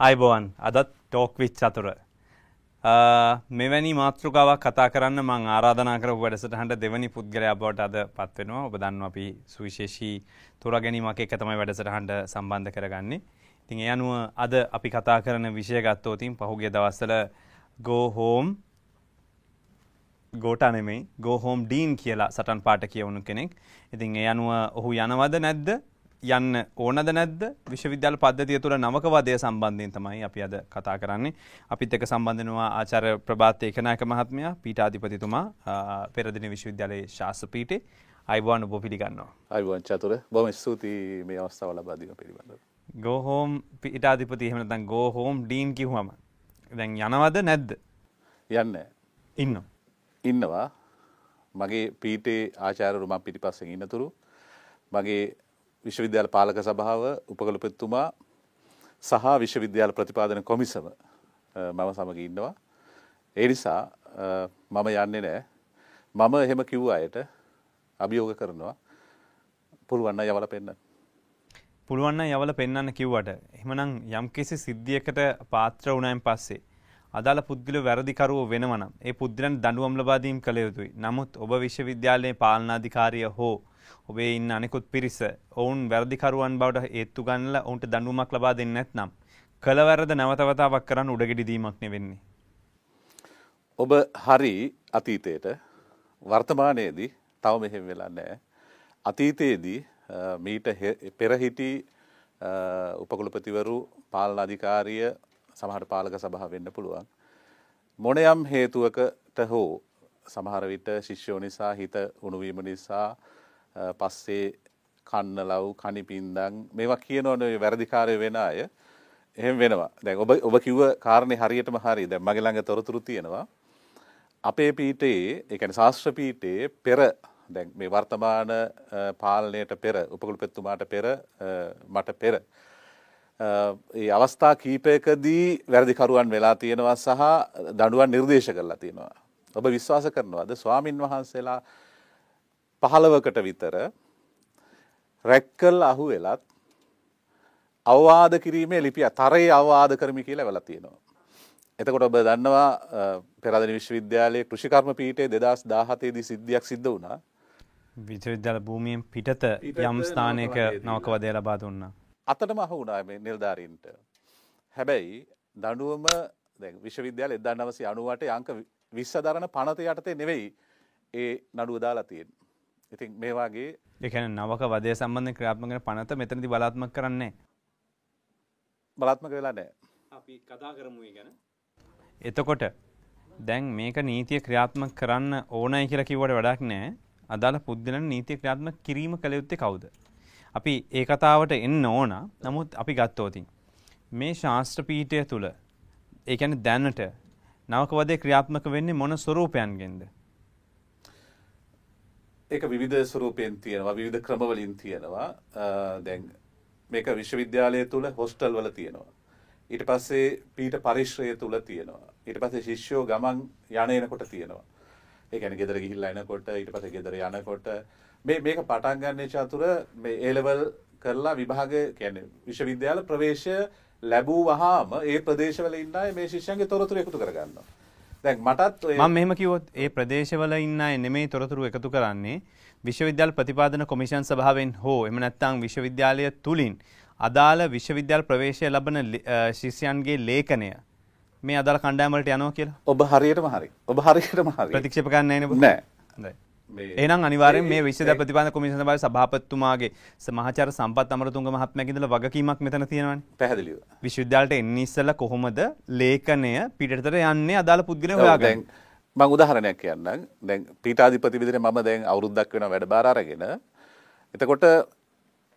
අයිබෝවන් අදත් ටෝක්විච් අතුර මෙවැනි මාතෘකාවක් කතා කරන්න මං ආරාධනා කර වැඩසටහට දෙවනි පුද්ගලයා බවට අද පත්වෙනවා ඔබ දන්න අපි සුවිශේෂී තුර ගැනීමක් එක තමයි වැඩසටහන්ට සම්බන්ධ කරගන්නේ. ඉතින් ඒ අනුව අද අපි කතා කරන විෂය ගත්තෝතින් පහුගේ දවස්සල ගෝහෝම් ගෝට නෙමෙයි ගෝහෝම් ඩීන් කියලා සටන් පාට කියවුණු කෙනෙක්. ඉතින් ඒ අනුව ඔහු යනවද නැද්ද? යන්න ඕනද නැද්ද? විශ්වවිද්‍යාල පද්ධතිය තුළ නවකවාදය සම්බන්ධයෙන් තමයි අපි අද කතා කරන්නේ. අපිත් එක සම්බන්ධනවා ආචාර්ය ප්‍රභාත් ඒකනායක මහත්මයා පීඨාධිපතිතුමා පෙරදින විශ්වවිද්‍යාලයේ ශාස්ත්‍ර පීඨේ අයිබෝන් ඔබ පිළිගන්නවා. අයිබෝන් චතුර. බොහොම ස්තුතියි මේ අවස්ථාව ලබා දීම පිළිබඳව. ගෝ හෝම් පීඨාධිපති එහෙම නැත්නම් ගෝ හෝම් ඩීන් කිව්වම. දැන් යනවද නැද්ද? යන්න. ඉන්න ඉන්නවා. මගේ පීටේ ආචාර්යවරු මම පිටිපස්සෙන් ඉන්නතුරු මගේ විශ්වවිද්‍යාල පාලක සභාව උපකළපතිතුමා සහ විශ්වවිද්‍යාල ප්‍රතිපාදන කොමිසම මම සමග ඉන්නවා. ඒ නිසා මම යන්නේ නෑ. මම එහෙම කිව්ව අයට අභියෝග කරනවා පුළුවන් යවල පෙන්න්න. පුළුවන් යවල පෙන්වන්න කිව්වට එහෙමනම් යම්කිසි සිද්ධියකට පාත්‍ර වුණායින් පස්සේ අදාළ පුද්ගල වැරදිකරුව වෙනවනම් ඒ පුද්ගලයන් දඬුවම් ලබා දීම කළ යුතුයි. නමුත් ඔබ විශ්වවිද්‍යාලයේ පාලනාධිකාරිය හෝ ඔබේ ඉන්න අනෙකුත් පිරිස ඔවුන් වැරදිකරුවන් බවට ඒත්තු ගන්නලා ඔවුන්ට දඬුවමක් ලබා දෙන්නේ නැත්නම් කළ වැරද නැවතවතාවක් කරන්න උඩගෙඩි දීමක් වෙන්නේ. ඔබ හරි අතීතයට වර්තමානයේදී තව මෙහෙම වෙලා නැහැ. අතීතයේදී මීට පෙරහිටි උපකුලපතිවරු පාලන අධිකාරිය සමහර පාලක සභාව වෙන්න පුළුවන්. මොනයම් හේතුවකට හෝ සමහර විට ශිෂ්‍යෝ නිසා හිත උණුවීම නිසා පස්සේ කන්න ලව් කනිපින්දන් මේවා කියනවන වැරදිකාරය වෙන අය. එහෙම වෙනවා. දැන් ඔබ ඔබ කිව්ව කාරණේ හරියටම හරි දැන් මගේ ළඟ තොරතුරු තියෙනවා. අපේ පීඨයේ ඒ කියන්නේ ශාස්ත්‍ර පීඨයේ පෙර දැන් මේ වර්තමාන පාලනයට පෙර උපකුලපතිතුමාට පෙර මට පෙර ඒ අවස්ථා කීපයකදී වැරදිකරුවන් වෙලා තියෙනවා සහ දඬුවම් නිර්දේශ කරලා තියෙනවා. ඔබ විශ්වාස කරනවාද? ස්වාමින් වහන්සේලා පහළවකට විතර රැක්කල් අහු වෙලත් අවවාද කිරීමේ ලිපිය තරයේ අවවාද කරමි කියලා වෙලා තියෙනවා. එතකොට ඔබ දන්නවා පෙරදනි විශ්වවිද්‍යාලයේ කෘෂිකර්ම පීඨයේ 2017 දී සිද්ධියක් සිද්ධ වුණා. විශ්වවිද්‍යාල භූමියෙන් පිටත යම් ස්ථානයක නවකවදය ලබා දුන්නා. අතටම අහු වුණා මේ නිලධාරීන්ට. හැබැයි දඬුවම දැන් විශ්වවිද්‍යාල 1998 අංක 20 දරන පනත යටතේ නෙවෙයි ඒ නඩුව දාලා තියෙන්නේ. ඉතින් මේ වගේ එකන නවක වදය සම්බන්ධ ක්‍රාත්මක පනත මෙතනති බලාත්මක කරන්නේ බලාත්මක වෙලා නෑ අපි කතා කරමු ගැන. එතකොට දැන් මේක නීතිය ක්‍රියාත්මක කරන්න ඕනයි කියලා කිව්වට වැඩක් නෑ අදාළ පුද්ගලන් නීතිය ක්‍රියාත්මක කිරීම කළ යුත්තේ කවුද? අපි ඒ කතාවට එන්න ඕන. නමුත් අපි ගත්තෝතින් මේ ශාස්ත්‍ර පීඨය තුළ ඒ කියන්නේ දැනට නවක වදේ ක්‍රියාත්මක වෙන්නේ මොන ස්වරූපයන්ගෙන්ද ඒක විවිධ ස්වරූපයෙන් තියෙනවා විවිධ ක්‍රමවලින් තියෙනවා. දැන් මේක විශ්වවිද්‍යාලය තුළ හොස්ටල් වල තියෙනවා. ඊට පස්සේ පීට පරිශ්‍රය තුළ තියෙනවා. ඊට පස්සේ ශිෂ්‍යෝ ගමන් යන එනකොට තියෙනවා. ඒ කියන්නේ ගෙදර ගිහිල්ලා එනකොට ඊට පස්සේ ගෙදර යනකොට. මේ මේක පටන් ගන්න චතුර මේ A level කරලා විභාග කියන්නේ විශ්වවිද්‍යාල ප්‍රවේශය ලැබූ වහාම ඒ ප්‍රදේශවල ඉන්න අය මේ ශිෂ්‍යයන්ගේ තොරතුරු එකතු කරගන්නවා. දැන් මටත් මම මෙහෙම කිව්වොත් ඒ ප්‍රදේශවල ඉන්න අය නෙමෙයි තොරතුරු එකතු කරන්නේ විශ්වවිද්‍යාල ප්‍රතිපාදන කොමිෂන් සභාවෙන් හෝ එහෙම නැත්නම් විශ්වවිද්‍යාලය තුලින් අදාළ විශ්වවිද්‍යාල ප්‍රවේශය ලබන ශිෂ්‍යයන්ගේ ලේඛනය මේ අදාළ කණ්ඩායම් වලට යනවා කියලා. ඔබ හරියටම හරි. ඔබ හරියටම හරි. ප්‍රතික්ෂේප කරන්නේ නේද? නෑ. එහෙනම් අනිවාර්යෙන් මේ විශ්වවිද්‍යාල ප්‍රතිපාදන කොමිෂන් සභාවේ සභාපතිතුමාගේ මහාචාර්ය සම්පත් අමරතුංග මහත්මයාගේ ඉඳලා වගකීමක් මෙතන තියෙනවානේ. පැහැදිලිව. විශ්වවිද්‍යාලයට එන්නේ ඉස්සෙල්ලා කොහොමද ලේඛනය පිටතට යන්නේ අදාළ පුද්ගලයන් හොයාගන්න. මම උදාහරණයක් කියන්නම්. දැන් පීඨාධිපති විදිහට මම දැන් අවුරුද්දක් වෙනවා වැඩබාර අරගෙන. එතකොට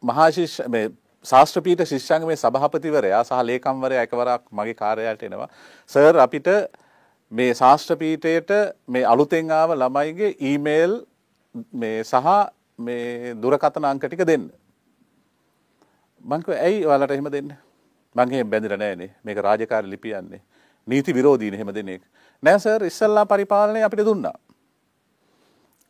මහා ශිෂ්‍ය මේ ශාස්ත්‍ර පීඨ ශිෂ්‍යාංගමේ සභාපතිවරයා සහ ලේකම්වරයා එකවරක් මගේ කාර්යාලයට එනවා. සර් අපිට මේ ශාස්ත්‍ර පීඨයට මේ අලුතෙන් ආව ළමයිගේ ඊමේල් මේ සහ මේ දුරකථන අංක ටික දෙන්න. මං කිව්වා ඇයි ඔයාලට එහෙම දෙන්න? මං එහෙම බැඳිලා නැහනේ. මේක රාජකාරී ලිපියන්නේ. නීති විරෝධීනේ එහෙම දෙන එක. නෑ සර් ඉස්සල්ලා පරිපාලනය අපිට දුන්නා.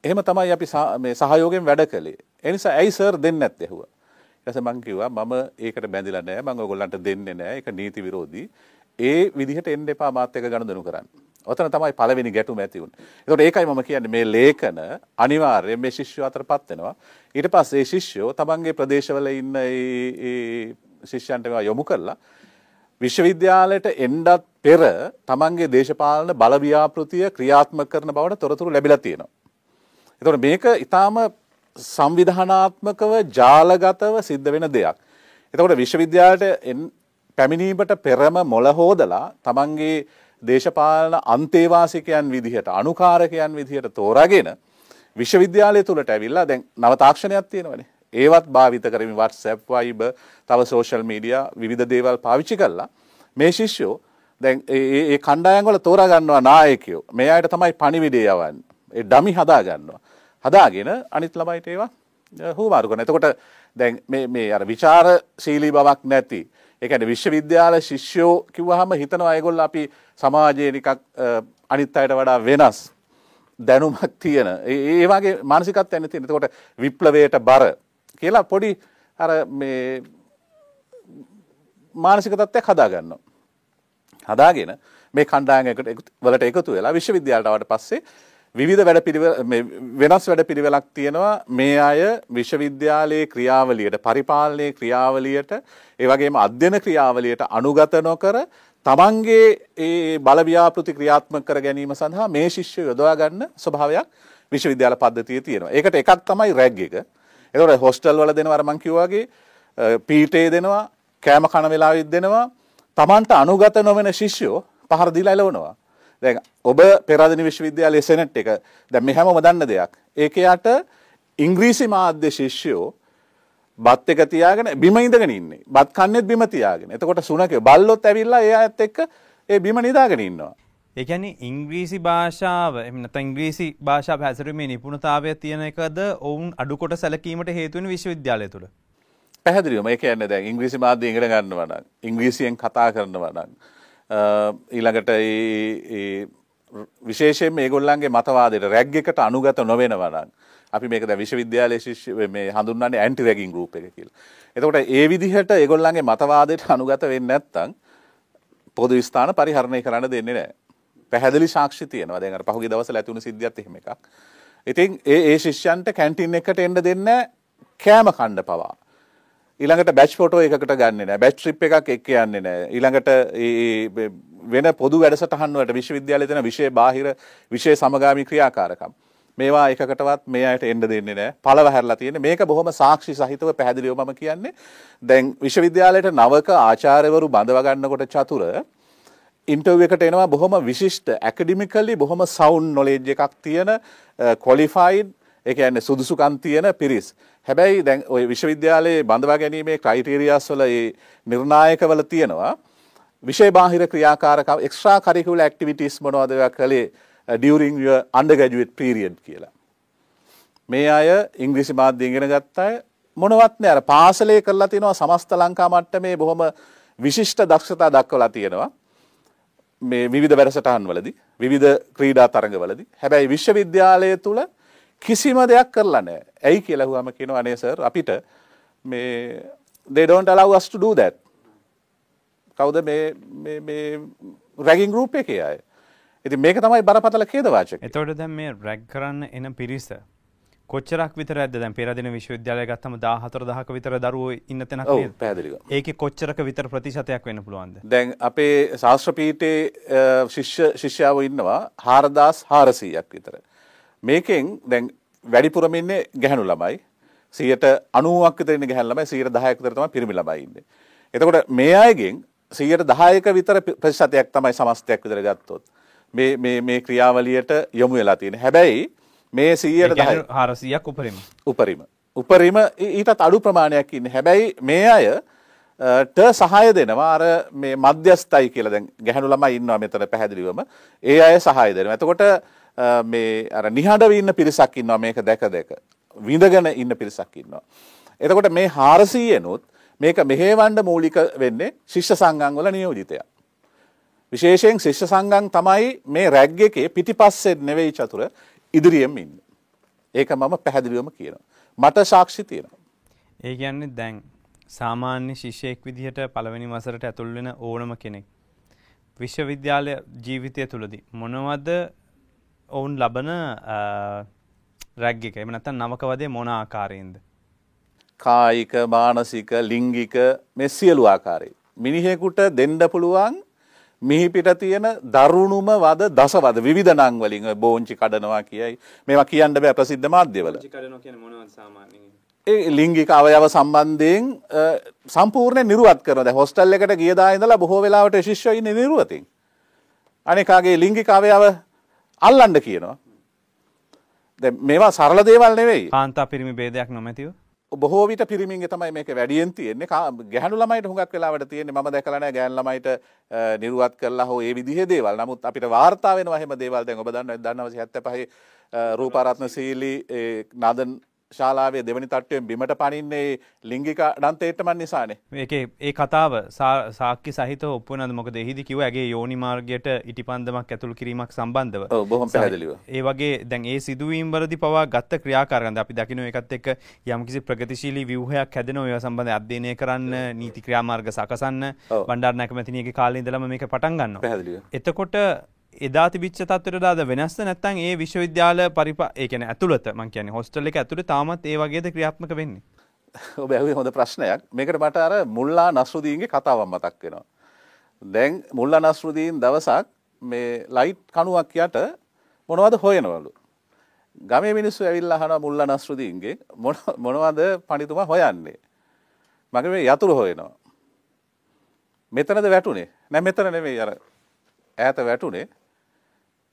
එහෙම තමයි අපි මේ සහයෝගයෙන් වැඩ කළේ. ඒ නිසා ඇයි සර් දෙන්නේ නැත්තේ ඇහුවා. ඊට පස්සේ මං කිව්වා මම ඒකට බැඳිලා නැහැ මම ඔයගොල්ලන්ට දෙන්නේ නැහැ ඒක නීති විරෝධී ඒ විදිහට එන්න එපා මාත් එක්ක ගනුදෙනු කරන්න. ඔතන තමයි පළවෙනි ගැටුම ඇති වුනේ. ඒකට ඒකයි මම කියන්නේ මේ ලේඛන අනිවාර්යයෙන් මේ ශිෂ්‍යයෝ අතරපත් වෙනවා. ඊට පස්සේ මේ ශිෂ්‍යයෝ තමන්ගේ ප්‍රදේශවල ඉන්න ඒ ශිෂ්‍යයන්ට මේවා යොමු කරලා විශ්වවිද්‍යාලයට එන්නත් පෙර තමන්ගේ දේශපාලන බලව්‍යාපෘතිය ක්‍රියාත්මක කරන බවට තොරතුරු ලැබිලා තියෙනවා. එතකොට මේක ඊටාම සංවිධානාත්මකව ජාලගතව සිද්ධ වෙන දෙයක්. එතකොට විශ්වවිද්‍යාලයට පැමිණීමට පෙරම මොළ හෝදලා තමන්ගේ දේශපාලන අන්තේවාසිකයන් විදිහට අනුකාරකයන් විදිහට තෝරාගෙන විශ්වවිද්‍යාලය තුළට ඇවිල්ලා දැන් නව තාක්ෂණයක් තියෙනවනේ. ඒවත් භාවිත කරමින් WhatsApp, Viber, තව social media විවිධ දේවල් පාවිච්චි කරලා මේ ශිෂ්‍යෝ දැන් ඒ කණ්ඩායම් වල තෝරා ගන්නවා නායකයෝ. මේ අයට තමයි පණිවිඩය යවන්නේ. ඒ ඩමි හදා ගන්නවා. හදාගෙන අනිත් ළමයිට ඒවා හුවමාරු කරනවා. එතකොට දැන් මේ මේ අර ਵਿਚාරශීලී බවක් නැති ඒ කියන්නේ විශ්වවිද්‍යාල ශිෂ්‍යෝ කිව්වහම හිතනවා ඒගොල්ලෝ අපි සමාජයේ නිකක් අනිත් අයට වඩා වෙනස් දැනුමක් තියෙන ඒ වගේ මානසිකත්වයක් නැති. එතකොට විප්ලවයට බර කියලා පොඩි අර මේ මානසික තත්ත්වයක් හදා ගන්නවා. හදාගෙන මේ කණ්ඩායමකට වලට එකතු වෙලා විශ්වවිද්‍යාලයට ආවට පස්සේ විවිධ වැඩ පිළිවෙල වෙනස් වැඩ පිළිවෙලක් තියෙනවා මේ අය විශ්වවිද්‍යාලයේ ක්‍රියාවලියට පරිපාලනයේ ක්‍රියාවලියට ඒ වගේම අධ්‍යයන ක්‍රියාවලියට අනුගත නොකර තමන්ගේ ඒ බලව්‍යාපෘති ක්‍රියාත්මක කර ගැනීම සඳහා මේ ශිෂ්‍ය යොදවා ගන්න ස්වභාවයක් විශ්වවිද්‍යාල පද්ධතියේ තියෙනවා. ඒකට එකක් තමයි රැග් එක. ඒතකොට හොස්ටල් වල දෙනවා අර මං කිව්වා වගේ පීටේ දෙනවා, කෑම කන වෙලාවෙත් දෙනවා. තමන්ට අනුගත නොවන ශිෂ්‍යෝ පහර දීලා එලවනවා. දැන් ඔබ පෙරාදෙණි විශ්වවිද්‍යාලයේ සෙනෙට් එක දැන් මේ හැමෝම දන්න දෙයක්. ඒක යට ඉංග්‍රීසි මාධ්‍ය ශිෂ්‍යෝ බත් එක තියාගෙන බිම ඉඳගෙන ඉන්නේ. බත් කන්නේත් බිම තියාගෙන. එතකොට සුනකේ බල්ලොත් ඇවිල්ලා ඒ අයත් එක්ක ඒ බිම නිදාගෙන ඉන්නවා. ඒ කියන්නේ ඉංග්‍රීසි භාෂාව එහෙම නැත්නම් ඉංග්‍රීසි භාෂාව හැසිරීමේ නිපුණතාවය තියෙන එකද ඔවුන් අඩු කොට සැලකීමට හේතු වෙන විශ්වවිද්‍යාලය තුල. පැහැදිලිවම ඒ කියන්නේ දැන් ඉංග්‍රීසි මාධ්‍ය ඉගෙන ගන්නවා නම් ඉංග්‍රීසියෙන් කතා කරනවා නම් ඊළඟට විශේෂයෙන් මේගොල්ලන්ගේ මතවාදයට රැග් එකට අනුගත නොවෙනවා නම් අපි මේක දැන් විශ්වවිද්‍යාලයේ ශිෂ්‍ය මේ හඳුන්වන්නේ ඇන්ටි රැගින් ගෲප් එක කියලා. එතකොට ඒ විදිහට ඒගොල්ලන්ගේ මතවාදයට අනුගත වෙන්නේ නැත්නම් පොදු ස්ථාන පරිහරණය කරන්න දෙන්නේ නැහැ. පැහැදිලි සාක්ෂි තියෙනවා. දැන් අර පහුගිය දවස්වල ඇති වුණු සිද්ධියත් එහෙම එකක්. ඉතින් ඒ ඒ ශිෂ්‍යයන්ට කැන්ටින් එකට එන්න දෙන්නේ කෑම කන්න පවා. ඊළඟට බැච් ෆොටෝ එකකට ගන්න නෑ බැච් ට්‍රිප් එකක් එක්ක යන්නේ නෑ ඊළඟට වෙන පොදු වැඩසටහන් වලට විශ්වවිද්‍යාලයේ තියෙන විෂය බාහිර විෂය සමගාමී ක්‍රියාකාරකම් මේවා එකකටවත් මේ අයට එන්න දෙන්නේ නෑ. පළව හැරලා තියෙන්නේ. මේක බොහොම සාක්ෂි සහිතව පැහැදිලිව මම කියන්නේ. දැන් විශ්වවිද්‍යාලයට නවක ආචාර්යවරු බඳව ගන්නකොට චතුර ඉන්ටර්වයු එකට එනවා බොහොම විශිෂ්ට ඇකඩමිකලි බොහොම සවුන්ඩ් නොලෙජ් එකක් තියෙන ක්වොලිෆයිඩ් ඒ කියන්නේ සුදුසුකම් තියෙන පිරිස්. හැබැයි දැන් ওই විශ්වවිද්‍යාලයේ බඳවා ගැනීමේ ක්‍රයිටීරියාස් වල ඒ නිර්ණායකවල තියෙනවා. විෂය බාහිර ක්‍රියාකාරකම් එක්ස්ට්‍රා කරිකුලර් ඇක්ටිවිටීස් මොනවද ඒවා කළේ? Uh, during your undergraduate period කියලා. මේ අය ඉංග්‍රීසි මාධ්‍ය ඉගෙන ගත්ත අය මොනවත් නෑ අර පාසලේ කරලා තියෙනවා සමස්ත ලංකා මට්ටමේ බොහොම විශිෂ්ට දක්ෂතා දක්වලා තියෙනවා. මේ විවිධ වැඩසටහන් වලදී විවිධ ක්‍රීඩා තරඟවලදී. හැබැයි විශ්වවිද්‍යාලය තුල කිසිම දෙයක් කරලා නෑ. ඇයි කියලා හුවම කියනවා අනේ සර් අපිට මේ they don't allow us to do that. කවුද මේ මේ මේ රැගින් ගෲප් එකේ ඉතින් මේක තමයි බරපතල ඛේදවාචක. එතකොට දැන් මේ රැග් කරන්න එන පිරිස කොච්චරක් විතර ඇද්ද දැන් පෙරදින විශ්වවිද්‍යාලය ගත්තම 14000ක විතර දරුවෝ ඉන්න තැනක් නේද? පැහැදිලිව. ඒකේ කොච්චරක විතර ප්‍රතිශතයක් වෙන්න පුළුවන්ද? දැන් අපේ ශාස්ත්‍රපීඨයේ ශිෂ්‍ය ශිෂ්‍යාවෝ ඉන්නවා 4400ක් විතර. මේකෙන් දැන් වැඩිපුරම ඉන්නේ ගැහැණු ළමයි. 90ක් විතර ඉන්නේ ගැහැණු ළමයි 10ක් විතර තමයි පිරිමි ළමයි ඉන්නේ. එතකොට මේ අයගෙන් 10%ක විතර ප්‍රතිශතයක් තමයි සමස්තයක් විතර ගත්තොත් මේ මේ මේ ක්‍රියාවලියට යොමු වෙලා තියෙන්නේ. හැබැයි මේ 110 400ක් උපරිම. උපරිම. උපරිම ඊටත් අඩු ප්‍රමාණයක් ඉන්නේ. හැබැයි මේ අය ට සහය දෙනවා අර මේ මධ්‍යස්ථයි කියලා දැන් ගැහණු ළමයි ඉන්නවා මෙතන පැහැදිලිවම. ඒ අය සහය දෙනවා. එතකොට මේ අර නිහඬව ඉන්න පිරිසක් ඉන්නවා මේක දැක දැක. විඳගෙන ඉන්න පිරිසක් ඉන්නවා. එතකොට මේ 400 මේක මෙහෙවන්න මූලික වෙන්නේ ශිෂ්‍ය සංගම් වල නියෝජිතයා. විශේෂයෙන් ශිෂ්‍ය සංගම් තමයි මේ රැග් එකේ පිටිපස්සෙන් නෙවෙයි චතුර ඉදිරියෙන් ඉන්නේ. ඒක මම පැහැදිලිවම කියනවා. මට සාක්ෂි තියෙනවා. ඒ කියන්නේ දැන් සාමාන්‍ය ශිෂ්‍යයෙක් විදිහට පළවෙනි වසරට ඇතුල් වෙන ඕනම කෙනෙක් විශ්වවිද්‍යාලය ජීවිතය තුළදී මොනවද ඔවුන් ලබන රැග් එක එම නැත්තම් නවකවදේ මොන ආකාරයෙන්ද කායික මානසික ලිංගික මේ සියලු ආකාරයේ මිනිහෙකුට දෙන්න පුළුවන් මිහිපිට තියෙන දරුණුම වද දසවද විධ නං වලින් බෝංචි කඩනවා කියයි. මේවා කියන්න බෑ ප්‍රසිද්ධ මාධ්‍යවල. ඒ ලිංගික අවයව සම්බන්ධයෙන් සම්පූර්ණ නිරුවත් කරන හොස්ටල් එකට ගියදා ඉඳලා බොහෝ වෙලාවට ශිෂ්‍යය ඉන්නේ නිරුවතින්. අනිකාගේ ලිංගික අවයව අල්ලන්න කියනවා. දැන් මේවා සරල දේවල් නෙවෙයි. කාන්තා පිරිමි ભેදයක් නොමැතිව බොහෝ විට පිරිමින්ගේ තමයි මේක වැඩියෙන් තියෙන්නේ ගැහණු ළමයිට හුඟක් වෙලාවට තියෙන්නේ මම දැකලා නැහැ ගැහණු ළමයිට නිරුවත් කරලා හෝ ඒ විදිහේ දේවල්. නමුත් අපිට වාර්තා වෙනවා එහෙම දේවල් දැන් ඔබ දන්නවා 1975 රූපාරත්න සීලී නාදන් ශාලාවේ දෙවනි තට්ටුවෙන් බිමට පනින්නේ ලිංගික ඩන්තේට්ටමන් නිසානේ. ඒකේ ඒ කතාව සාක්ෂි සහිතව ඔප්පු වෙනවද? මොකද එහිදී කිව්වා ඇගේ යෝනි මාර්ගයට ඉටිපන්දමක් ඇතුළු කිරීමක් සම්බන්ධව. බොහොම පැහැදිලිව. ඒ වගේ දැන් ඒ සිදුවීම් වලදී පවා ගත්ත ක්‍රියාකාරකම් අපි දකින්න ඒකත් එක්ක යම්කිසි ප්‍රගතිශීලී ව්‍යුහයක් හැදෙනවා ඒවා සම්බන්ධව අධ්‍යයනය කරන්න නීති ක්‍රියාමාර්ග සකසන්න බණ්ඩාරනායක මැතිනියගේ කාලේ ඉඳලම මේක පටන් ගන්නවා. එතකොට එදා තිබිච්ච තත්ත්වයට දාද වෙනස්ද? නැත්නම් ඒ විශ්වවිද්‍යාල පරිපා ඒ කියන්නේ ඇතුළත මං කියන්නේ හොස්ටල් එක ඇතුළේ තාමත් ඒ වගේද ක්‍රියාත්මක වෙන්නේ? ඔබ ඇහුවේ හොඳ ප්‍රශ්නයක්. මේකට මට අර මුල්ලා නස්රුදීන්ගේ කතාවක් මතක් වෙනවා. දැන් මුල්ලා නස්රුදීන් දවසක් මේ ලයිට් කණුවක් යට මොනවද හොයනවලු? ගමේ මිනිස්සු ඇවිල්ලා අහනවා මුල්ලා නස්රුදීන්ගේ මොනවද පඬිතුමා හොයන්නේ? මගේ මේ යතුරු හොයනවා. මෙතනද වැටුනේ? නෑ මෙතන නෙමෙයි අර ඈත වැටුනේ.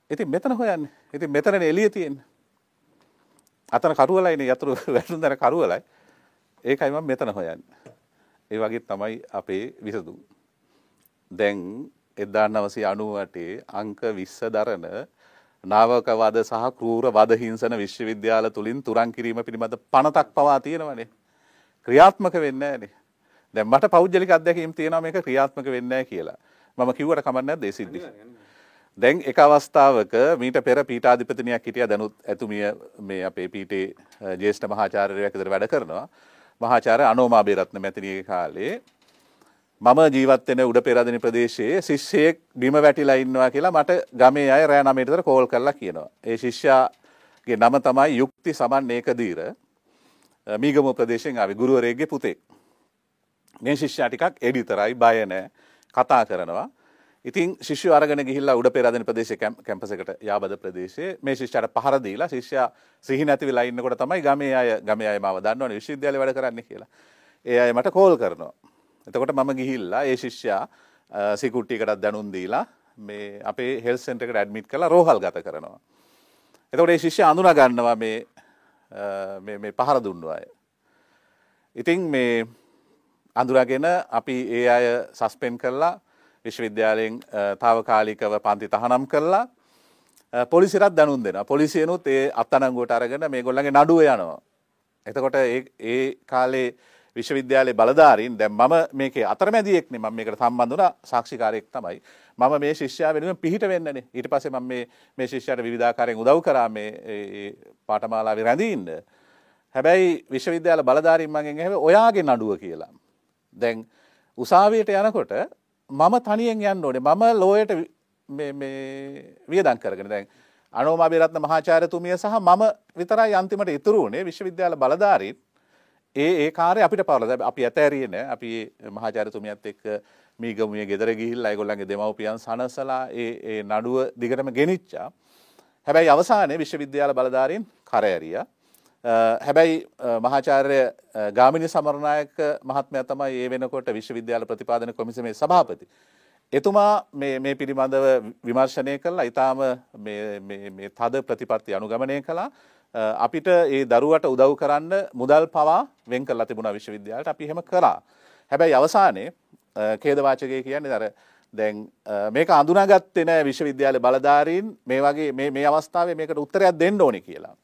ඉතින් මෙතන හොයන්නේ. ඉතින් මෙතනනේ එළිය තියෙන්නේ. අතන කරුවලයිනේ යතුරු වැටුන දර කරුවලයි. ඒකයි මම මෙතන හොයන්නේ. ඒ වගේ තමයි අපේ විසඳුම්. දැන් 1998 අංක 20 දරන නාවක වද සහ කෲර වද හිංසන විශ්වවිද්‍යාල තුලින් තුරන් කිරීම පිළිබඳ පනතක් පවා තියෙනවනේ. ක්‍රියාත්මක වෙන්නේ නැහනේ. දැන් මට පෞද්ගලික අත්දැකීම් තියෙනවා මේක ක්‍රියාත්මක වෙන්නේ නැහැ කියලා. මම කිව්වට කමක් නැද්ද ඒ සිද්ධි? දැන් එක අවස්ථාවක මීට පෙර පීඨාධිපතිනියක් හිටියා දැනුත් ඇතුමිය මේ අපේ පීඨේ ජ්‍යෙෂ්ඨ මහාචාර්යවරයෙක් විතර වැඩ කරනවා. මහාචාර්ය අනෝමා බේරත්න මැතිණියගේ කාලේ මම ජීවත් වෙන උඩ පෙරදින ප්‍රදේශයේ ශිෂ්‍යයෙක් බිම වැටිලා ඉන්නවා කියලා මට ගමේ අය රෑ 9ට විතර කෝල් කරලා කියනවා. ඒ ශිෂ්‍යයාගේ නම තමයි යුක්ති සමන් ඒකදීර. මීගම ප්‍රදේශයෙන් ආවේ ගුරුවරයෙක්ගේ පුතෙක්. මේ ශිෂ්‍යයා ටිකක් එඩිතරයි බය නැහැ. කතා කරනවා. ඉතින් ශිෂ්‍ය අරගෙන ගිහිල්ලා උඩ පෙරදින ප්‍රදේශ කැම්පස් එකට යාබද ප්‍රදේශයේ මේ ශිෂ්‍යයාට පහර දීලා ශිෂ්‍යයා සිහි නැති වෙලා ඉන්නකොට තමයි ගමේ අය ගමේ අය මාව දන්නවනේ විශ්වවිද්‍යාලේ වැඩ කරන්නේ කියලා. ඒ අය මට කෝල් කරනවා. එතකොට මම ගිහිල්ලා ඒ ශිෂ්‍යයා සිකුට්ටි එකටත් දැනුම් දීලා මේ අපේ හෙල්ත් සෙන්ටර් එකට ඇඩ්මිට් කරලා රෝහල් ගත කරනවා. එතකොට ඒ ශිෂ්‍යයා අඳුනා ගන්නවා මේ මේ මේ පහර දුන්නු අය. ඉතින් මේ අඳුරගෙන අපි ඒ අය සස්පෙන් කරලා විශ්වවිද්‍යාලයෙන් තාවකාලිකව පන්ති තහනම් කරලා පොලිසිරත් දැනුම් දෙනවා. පොලිසියනුත් ඒ අත්අඩංගුවට අරගෙන මේගොල්ලන්ගේ නඩුව යනවා. එතකොට ඒ කාලේ විශ්වවිද්‍යාලයේ බලධාරීන් දැන් මම මේකේ අතරමැදියෙක්නේ මම මේකට සම්බන්ධ වුණා සාක්ෂිකාරයෙක් තමයි. මම මේ ශිෂ්‍යයා වෙනුවෙන් පිහිට වෙන්නනේ. ඊට පස්සේ මම මේ මේ ශිෂ්‍යයාට විවිධාකාරයෙන් උදව් කරා මේ පාඨමාලාවේ රැඳී ඉන්න. හැබැයි විශ්වවිද්‍යාල බලධාරීන් මගෙන් ඇහුවේ ඔයාගේ නඩුව කියලා. දැන් උසාවියට යනකොට මම තනියෙන් යන්න ඕනේ. මම ලෝයට වියදං කරගෙන. දැන් අනෝමා බේරත්න මහාචාර්යතුමිය සහ මම විතරයි අන්තිමට ඉතුරු වුණේ විශ්වවිද්‍යාල බලධාරීන්. ඒ ඒ කාර්ය අපිට පවරලා අපි ඇතෑරියේ නෑ. අපි මහාචාර්යතුමියත් එක්ක මීගමුවේ ගෙදර ගිහිල්ලා ඒගොල්ලන්ගේ දෙමව්පියන් සනසලා ඒ ඒ නඩුව දිගටම ගෙනිච්චා. හැබැයි අවසානයේ විශ්වවිද්‍යාල බලධාරීන් කරෑරියා හැබැයි මහාචාර්ය ගාමිණි සමරනායක මහත්මයා තමයි ඒ වෙනකොට විශ්වවිද්‍යාල ප්‍රතිපාදන කොමිසමේ සභාපති. එතුමා මේ පිළිබඳව විමර්ශනය කළා ඊටාම මේ තද ප්‍රතිපත්ති අනුගමනය කළා. අපිට ඒ දරුවට උදව් කරන්න මුදල් පවා වෙන් කරලා තිබුණා විශ්වවිද්‍යාලයට. අපි එහෙම කරා. හැබැයි අවසානයේ ඛේදවාචකය කියන්නේ අර දැන් මේක අඳුනාගත්තේ නැහැ විශ්වවිද්‍යාල බලධාරීන් මේ වගේ මේ අවස්ථාවේ මේකට උත්තරයක් දෙන්න ඕනේ කියලා.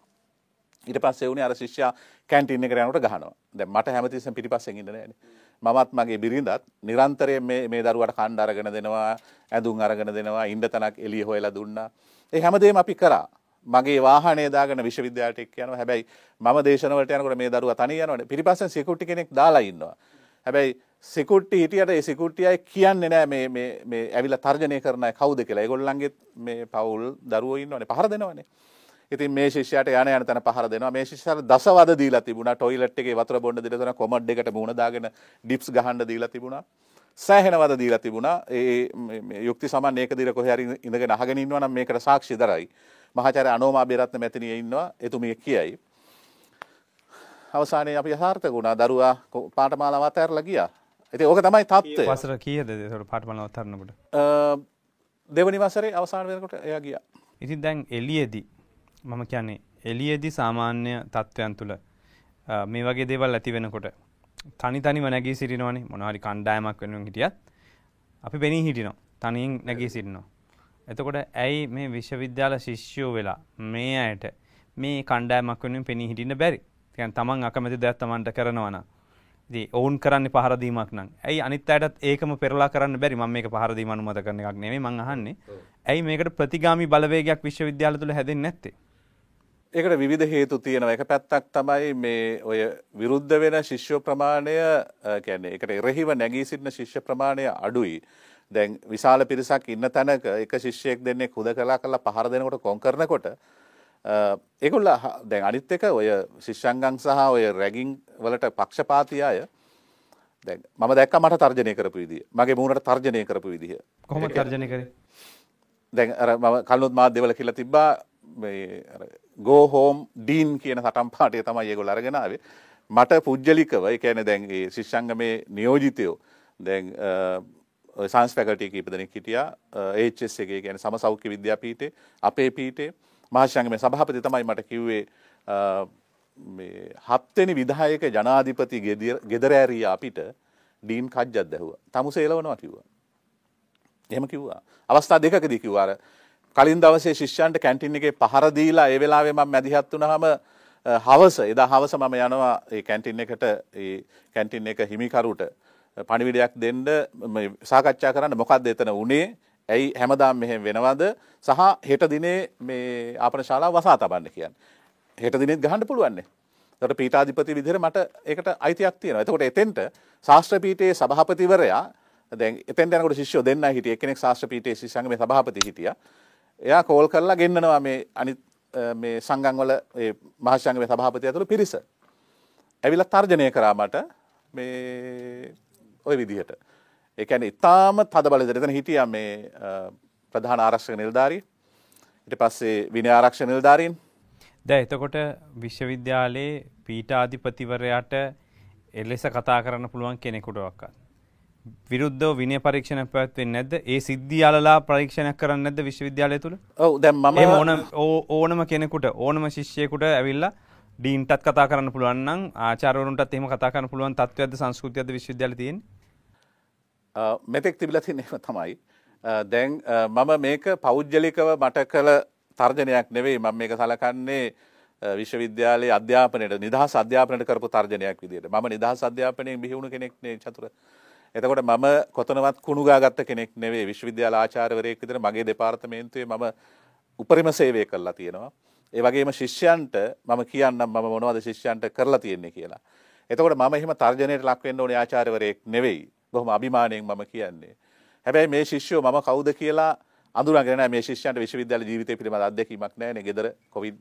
ඊට පස්සේ වුණේ අර ශිෂ්‍යයා කැන්ටින් එකට යනකොට ගහනවා. දැන් මට හැමතිස්සෙම පිටිපස්සෙන් ඉන්න නෑනේ. මමත් මගේ බිරිඳත් නිරන්තරයෙන් මේ මේ දරුවට කණ්ඩ අරගෙන දෙනවා, ඇඳුම් අරගෙන දෙනවා, ඉන්න තැනක් එළිය හොයලා දුන්නා. ඒ හැමදේම අපි කරා. මගේ වාහනේ දාගෙන විශ්වවිද්‍යාලයට එක්ක යනවා. හැබැයි මම දේශන වලට යනකොට මේ දරුවා තනිය යනවනේ. පිටිපස්සෙන් සිකියුරිටි කෙනෙක් දාලා ඉන්නවා. හැබැයි සිකුට්ටි හිටියට ඒ සිකුට්ටියයි කියන්නේ නෑ මේ මේ මේ ඇවිල්ලා තර්ජනය කරන අය කවුද කියලා. ඒගොල්ලන්ගේ මේ පවුල් දරුවෝ ඉන්නවනේ පහර දෙනවනේ. ඉතින් මේ ශිෂ්‍යයට යන යන තැන පහර දෙනවා. මේ ශිෂ්‍යයාට දසවද දීලා තිබුණා. ටොයිලට් එකේ වතුර බොන්න දීලා තිබුණා. කොමඩ් එකට මුහුණ දාගෙන ඩිප්ස් ගහන්න දීලා තිබුණා. සෑහෙන වද දීලා තිබුණා. ඒ යුක්ති සමාන ඒක දීලා කොහේ හරි ඉඳගෙන අහගෙන ඉන්නවා නම් මේකට සාක්ෂි දරයි. මහාචාර්ය අනෝමා බේරත්න මැතිණිය ඉන්නවා. එතුමිය කියයි. අවසානයේ අපි යථාර්ථක වුණා. දරුවා පාඨමාලාව අතහැරලා ගියා. ඉතින් ඕක තමයි තත්ත්වය. වසර කීයද ඒතකොට පාඨමාලාව තරනකොට අ, දෙවනි වසරේ අවසාන වෙනකොට එයා ගියා. ඉතින් දැන් එළියේදී මම කියන්නේ එළියේදී සාමාන්‍ය තත්ත්වයන් තුළ මේ වගේ දේවල් ඇති වෙනකොට තනි තනිව නැගී සිටිනවනේ. මොනවා හරි කණ්ඩායමක් වෙනුවෙන් හිටියත් අපි පෙනී හිටිනවා. තනියෙන් නැගී සිටිනවා. එතකොට ඇයි මේ විශ්වවිද්‍යාල ශිෂ්‍යයෝ වෙලා මේ අයට මේ කණ්ඩායමක් වෙනුවෙන් පෙනී හිටින්න බැරි? කියන්නේ තමන් අකමැති දෙයක් තමන්ට කරනවා නම් ඉතින් ඔවුන් කරන්නේ පහර දීමක් නම්. ඇයි අනිත් අයටත් ඒකම පෙරලා කරන්න බැරි? මම මේක පහර දීම අනුමත කරන එකක් නෙමෙයි මං අහන්නේ. ඇයි මේකට ප්‍රතිගාමී බලවේගයක් විශ්වවිද්‍යාල තුළ හැදෙන්නේ නැත්තේ ඒකට විවිධ හේතු තියෙනවා. එක පැත්තක් තමයි මේ ඔය විරුද්ධ වෙන ශිෂ්‍ය ප්‍රමාණය අ, කියන්නේ ඒකට එරෙහිව නැගී සිටින ශිෂ්‍ය ප්‍රමාණය අඩුයි. දැන් විශාල පිරිසක් ඉන්න තැනක එක ශිෂ්‍යයෙක් දෙන්නේ හුදකලා කරලා පහර දෙනකොට කොන් කරනකොට හ- දැන් අනිත් එක ඔය ශිෂ්‍යංගම් සහ ඔය රැගින් වලට පක්ෂපාතී අය දැන් මම දැක්කා මට තර්ජනය කරපු විදිය. මගේ මූණට තර්ජනය කරපු විදිය. කොහොමද තර්ජනය කරේ දැන් මම කලුත් මාධ්‍යවල කියලා තිබ්බා මේ අර go home dean කියන සටන් පාඨය තමයි ඒගොල්ලෝ අරගෙන ආවේ. මට පුජ්‍යලිකව ඒ කියන්නේ දැන් ඒ ශිෂ්‍යාංගමේ නියෝජිතයෝ දැන් අ, ඔය සයන්ස් ෆැකල්ටි කීප දෙනෙක් හිටියා HS එකේ කියන්නේ සම සෞඛ්‍ය විද්‍යාපීඨේ අපේ පීඨේ මහාශාංගමේ සභාපති තමයි මට කිව්වේ අ, මේ හත්වෙනි විධායක ජනාධිපති ගෙදර- ගෙදර ඇරියා අපිට ඩීන් කජ්ජක් දැහුවා. තමුසේ එලවනවා කිව්වා. එහෙම කිව්වා. අවස්ථා දෙකකදී කිව්වා අර කලින් දවසේ ශිෂ්‍යයන්ට කැන්ටින් එකේ පහර දීලා ඒ වෙලාවේ මම මැදිහත් වුණාම අ, හවස එදා හවස මම යනවා ඒ කැන්ටින් එකට ඒ කැන්ටින් එක හිමිකරුට පණිවිඩයක් දෙන්න මේ සාකච්ඡා කරන්න මොකක්ද එතන උනේ ඇයි හැමදාම මෙහෙම වෙනවද සහ හෙට දිනේ මේ ආපන ශාලාව වසා තබන්න කියන්නේ. හෙට දිනෙත් ගහන්න පුළුවන් නේ. එතකොට පීඨාධිපති විදිහට මට ඒකට අයිතියක් තියෙනවා. එතකොට එතෙන්ට ශාස්ත්‍ර පීඨයේ සභාපතිවරයා දැන් එතෙන්ට යනකොට ශිෂ්‍යෝ දෙන්නයි හිටියේ. එක්කෙනෙක් ශාස්ත්‍ර පීඨයේ ශිෂ්‍යාංගමේ සභාපති හිටියා. එයා කෝල් කරලා ගෙන්නනවා මේ අනිත් අ, මේ සංගම් වල ඒ මහාශාංගමේ සභාපති ඇතුළු පිරිස. ඇවිල්ලා තර්ජනය කරා මට මේ ওই විදිහට. ඒ කියන්නේ ඊටාම තද බල දෙතන හිටියා මේ අ, ප්‍රධාන ආරක්ෂක නිලධාරී. ඊට පස්සේ විනය ආරක්ෂක නිලධාරීන් දැන් එතකොට විශ්වවිද්‍යාලයේ පීඨාධිපතිවරයාට එලෙස කතා කරන්න පුළුවන් කෙනෙකුටවත් විරුද්ධව විනය පරීක්ෂණයක් පැවැත්වෙන්නේ නැද්ද? ඒ සිද්ධිය අලලා පරීක්ෂණයක් කරන්නේ නැද්ද විශ්වවිද්‍යාලය තුල? ඔව් දැන් මම එහෙම ඕන ඕනම කෙනෙකුට ඕනම ශිෂ්‍යයෙකුට ඇවිල්ලා ඩීන්ටත් කතා කරන්න පුළුවන් නම් ආචාර්යවරුන්ටත් එහෙම කතා කරන්න පුළුවන් තත්ත්වයක්ද සංස්කෘතියක්ද විශ්වවිද්‍යාලේ තියෙන්නේ? මෙතෙක් තිබිලා තියෙන ඒවා තමයි. දැන් මම මේක පෞද්ගලිකව මට කළ තර්ජනයක් නෙවෙයි මම මේක සලකන්නේ විශ්වවිද්‍යාලයේ අධ්‍යාපනයට නිදහස් අධ්‍යාපනයට කරපු තර්ජනයක් විදිහට. මම නිදහස් අධ්‍යාපනයෙන් බිහි වුණු කෙනෙක් නේ චතුර. එතකොට මම කොතනවත් කුණු ගාගත්ත කෙනෙක් නෙවෙයි විශ්වවිද්‍යාල ආචාර්යවරයෙක් විදිහට මගේ දෙපාර්තමේන්තුවේ මම උපරිම සේවය කළා තියෙනවා. ඒ වගේම ශිෂ්‍යයන්ට මම කියන්නම් මම මොනවද ශිෂ්‍යයන්ට කරලා තියෙන්නේ කියලා. එතකොට මම එහෙම තර්ජනයට ලක් වෙන්න ඕනේ ආචාර්යවරයෙක් නෙවෙයි. බොහොම අභිමාණයෙන් මම කියන්නේ. හැබැයි මේ ශිෂ්‍යෝ මම කවුද කියලා අඳුරගෙන නැහැ මේ ශිෂ්‍යයන්ට විශ්වවිද්‍යාල ජීවිතය පිළිබඳ අත්දැකීමක් නැහැ නේ. ගෙදර කොවිඩ්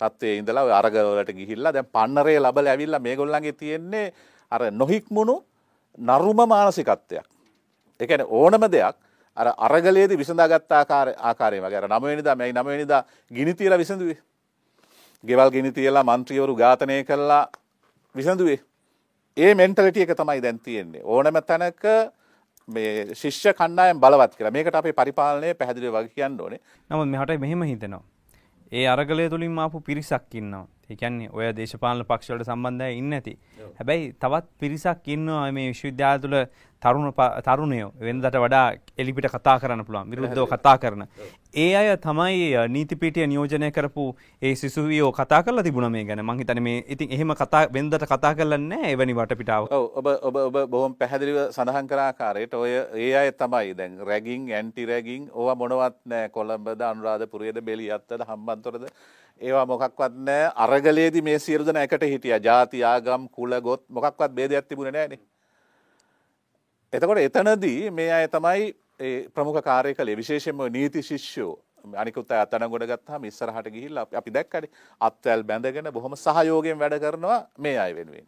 තත්ත්වයේ ඉඳලා ඔය අරගල වලට ගිහිල්ලා දැන් පන්නරේ ලබලා ඇවිල්ලා මේගොල්ලන්ගේ තියෙන්නේ අර නොහික්මුණු නරුම මානසිකත්වයක්. එකන ඕනම දෙයක් අර අරගලේද විසඳාගත්තා ආකාරයම ගැර නමවෙනිදා මෙයි නමවෙනිද ගිනිතීර විසඳුවේ. ගෙවල් ගිනිතියලා මන්ත්‍රියවරු ඝාතනය කරලා විසඳුවේ. ඒ මෙන්ටලටිය එක තමයි දැන්තියෙන්නේ. ඕනම තැනක මේ ශිෂ්‍ය කණ්ඩායම් බලවත් කියලා මේකට අපේ පරිපාලනය පැහැදිලි වගේ කියන්න ඕනේ නමුත් මෙහට මෙහෙම හිතෙනවා. ඒ අරගලය තුළින් ආපු පිරිසක්කින්නවා. කියන්නේ ඔය දේශපාලන පක්ෂ වලට සම්බන්ධ අය ඉන්නේ නැති. හැබැයි තවත් පිරිසක් ඉන්නවා මේ විශ්වවිද්‍යාල තුල තරුණ තරුණයෝ වෙනදට වඩා එලිපිට කතා කරන්න පුළුවන්. විරුද්ධව කතා කරන. ඒ අය තමයි අ, නීති පීඨය නියෝජනය කරපු ඒ සිසුවියෝ කතා කරලා තිබුණා මේ ගැන. මං හිතන්නේ මේ ඉතින් එහෙම කතා වෙනදට කතා කරලා නැහැ එවැනි වටපිටාව. ඔව් ඔබ ඔබ ඔබ බොහොම පැහැදිලිව සඳහන් කර ආකාරයට ඔය ඒ අය තමයි දැන් රැගින් ඇන්ටි රැගින් ඕවා මොනවත් නැහැ කොළඹද අනුරාධපුරයේද බෙලියත්තද හම්බන්තොටද ඒවා මොකක්වත් නැහැ අරගලයේදී මේ සියලු දෙනා එකට හිටියා. ಜಾති ආගම් කුල ගොත් මොකක්වත් ભેදයක් තිබුණේ නැහනේ එතකොට එතනදී මේ අය තමයි ඒ ප්‍රමුඛ කාර්ය කළේ විශේෂයෙන්ම නීති ශිෂ්‍යෝ. අනිකුත් අය අතන ගොඩ ගත්තාම ඉස්සරහට ගිහිල්ලා අපි- අපි දැක්කනේ. අත්වැල් බැඳගෙන බොහොම සහයෝගයෙන් වැඩ කරනවා මේ අය වෙනුවෙන්.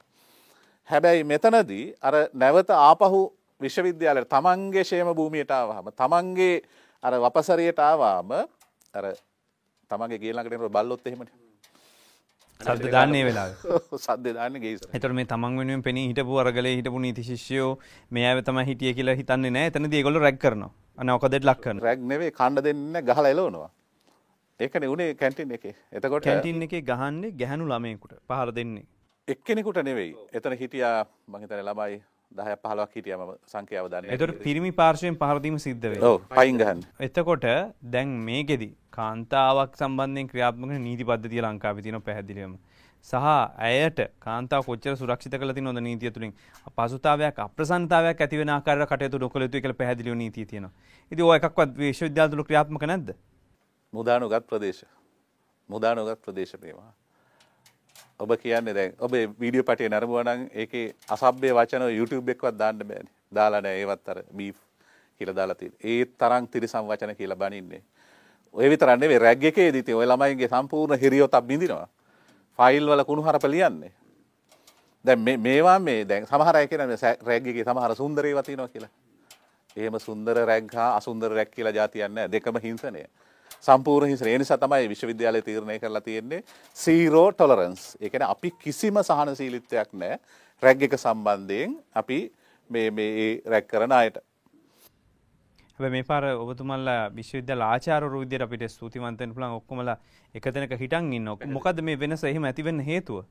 හැබැයි මෙතනදී අර නැවත ආපහු විශ්වවිද්‍යාලයට තමන්ගේ ශේම භූමියට ආවහම තමන්ගේ අර වපසරියට ආවාම අර තමන්ගේ ගේලඟට එනකොට බල්ලොත් එහෙමනේ. සද්ද දාන්නේ වෙලාවේ. සද්ද දාන්නේ ගේසර. එතකොට මේ තමන් වෙනුවෙන් පෙනී හිටපු අරගලේ හිටපු නීති ශිෂ්‍යයෝ මේ අය තමයි හිටියේ කියලා හිතන්නේ නැහැ. එතනදී ඒගොල්ලෝ රැග් කරනවා. අනේ ඔකදෙට ලක් කරනවා. රැග් නෙවෙයි කණ්ඩ දෙන්න ගහලා එලවනවා. ඒකනේ උනේ කැන්ටින් එකේ. එතකොට කැන්ටින් එකේ ගහන්නේ ගැහණු ළමයෙකුට පහර දෙන්නේ. එක්කෙනෙකුට නෙවෙයි. එතන හිටියා මං හිතන්නේ ළමයි 10ක් 15ක් හිටියා මම සංඛ්‍යාව දන්නේ නැහැ. එතකොට පිරිමි පාර්ශවයෙන් පහර දීම සිද්ධ වෙනවා. ඔව් පයින් ගහන්න. එතකොට දැන් මේකෙදි කාන්තාවක් සම්බන්ධයෙන් ක්‍රියාත්මක නීති පද්ධතිය ලංකාවේ තියෙනවා පැහැදිලිවම. සහ ඇයට කාන්තාව කොච්චර සුරක්ෂිත කරලා තියෙනවද නීතිය තුලින් පසුතාවයක් අප්‍රසන්නතාවයක් ඇති වෙන ආකාරයට කටයුතු නොකළ යුතුයි කියලා පැහැදිලිව නීතිය තියෙනවා. ඉතින් ඔය එකක්වත් විශ්වවිද්‍යාල තුල ක්‍රියාත්මක නැද්ද? මුදානුගත් ප්‍රදේශ. මුදානුගත් ප්‍රදේශ මේවා. ඔබ කියන්නේ දැන් ඔබේ වීඩියෝ පටිය නරඹුවා නම් ඒකේ අසභ්‍ය වචන YouTube එකවත් දාන්න බෑනේ. දාලා නැහැ ඒවත් අර බීෆ් කියලා දාලා තියෙන. ඒ තරම් තිරසම් වචන කියලා බනින්නේ. ඔය විතරක් නෙවෙයි රැග් එකේදී ඉතින් ඔය ළමයින්ගේ සම්පූර්ණ හිරියොතක් බින්දිනවා. ෆයිල් වල කුණුහරුප ලියන්නේ. දැන් මේ මේවා මේ දැන් සමහර අය කියන රැග් එකේ සමහර සුන්දර ඒවා තියෙනවා කියලා. එහෙම සුන්දර රැග් හා අසුන්දර රැග් කියලා જાතියක් නැහැ. දෙකම හිංසනය. සම්පූර්ණ. ඒ නිසා තමයි විශ්වවිද්‍යාලය තීරණය කරලා තියෙන්නේ tolerance. ඒ කියන්නේ අපි කිසිම සහනශීලීත්වයක් නැහැ රැග් එක සම්බන්ධයෙන් අපි මේ රැග් කරන අයට. හැබැයි මේ පාර ඔබතුමල්ලා විශ්වවිද්‍යාල ආචාර්යවරු විදියට අපිට ස්තුතිවන්ත වෙන්න පුළුවන් ඔක්කොමලා එක තැනක හිටන් ඉන්නවා. මොකද්ද මේ වෙනස එහෙම ඇති වෙන්න හේතුව?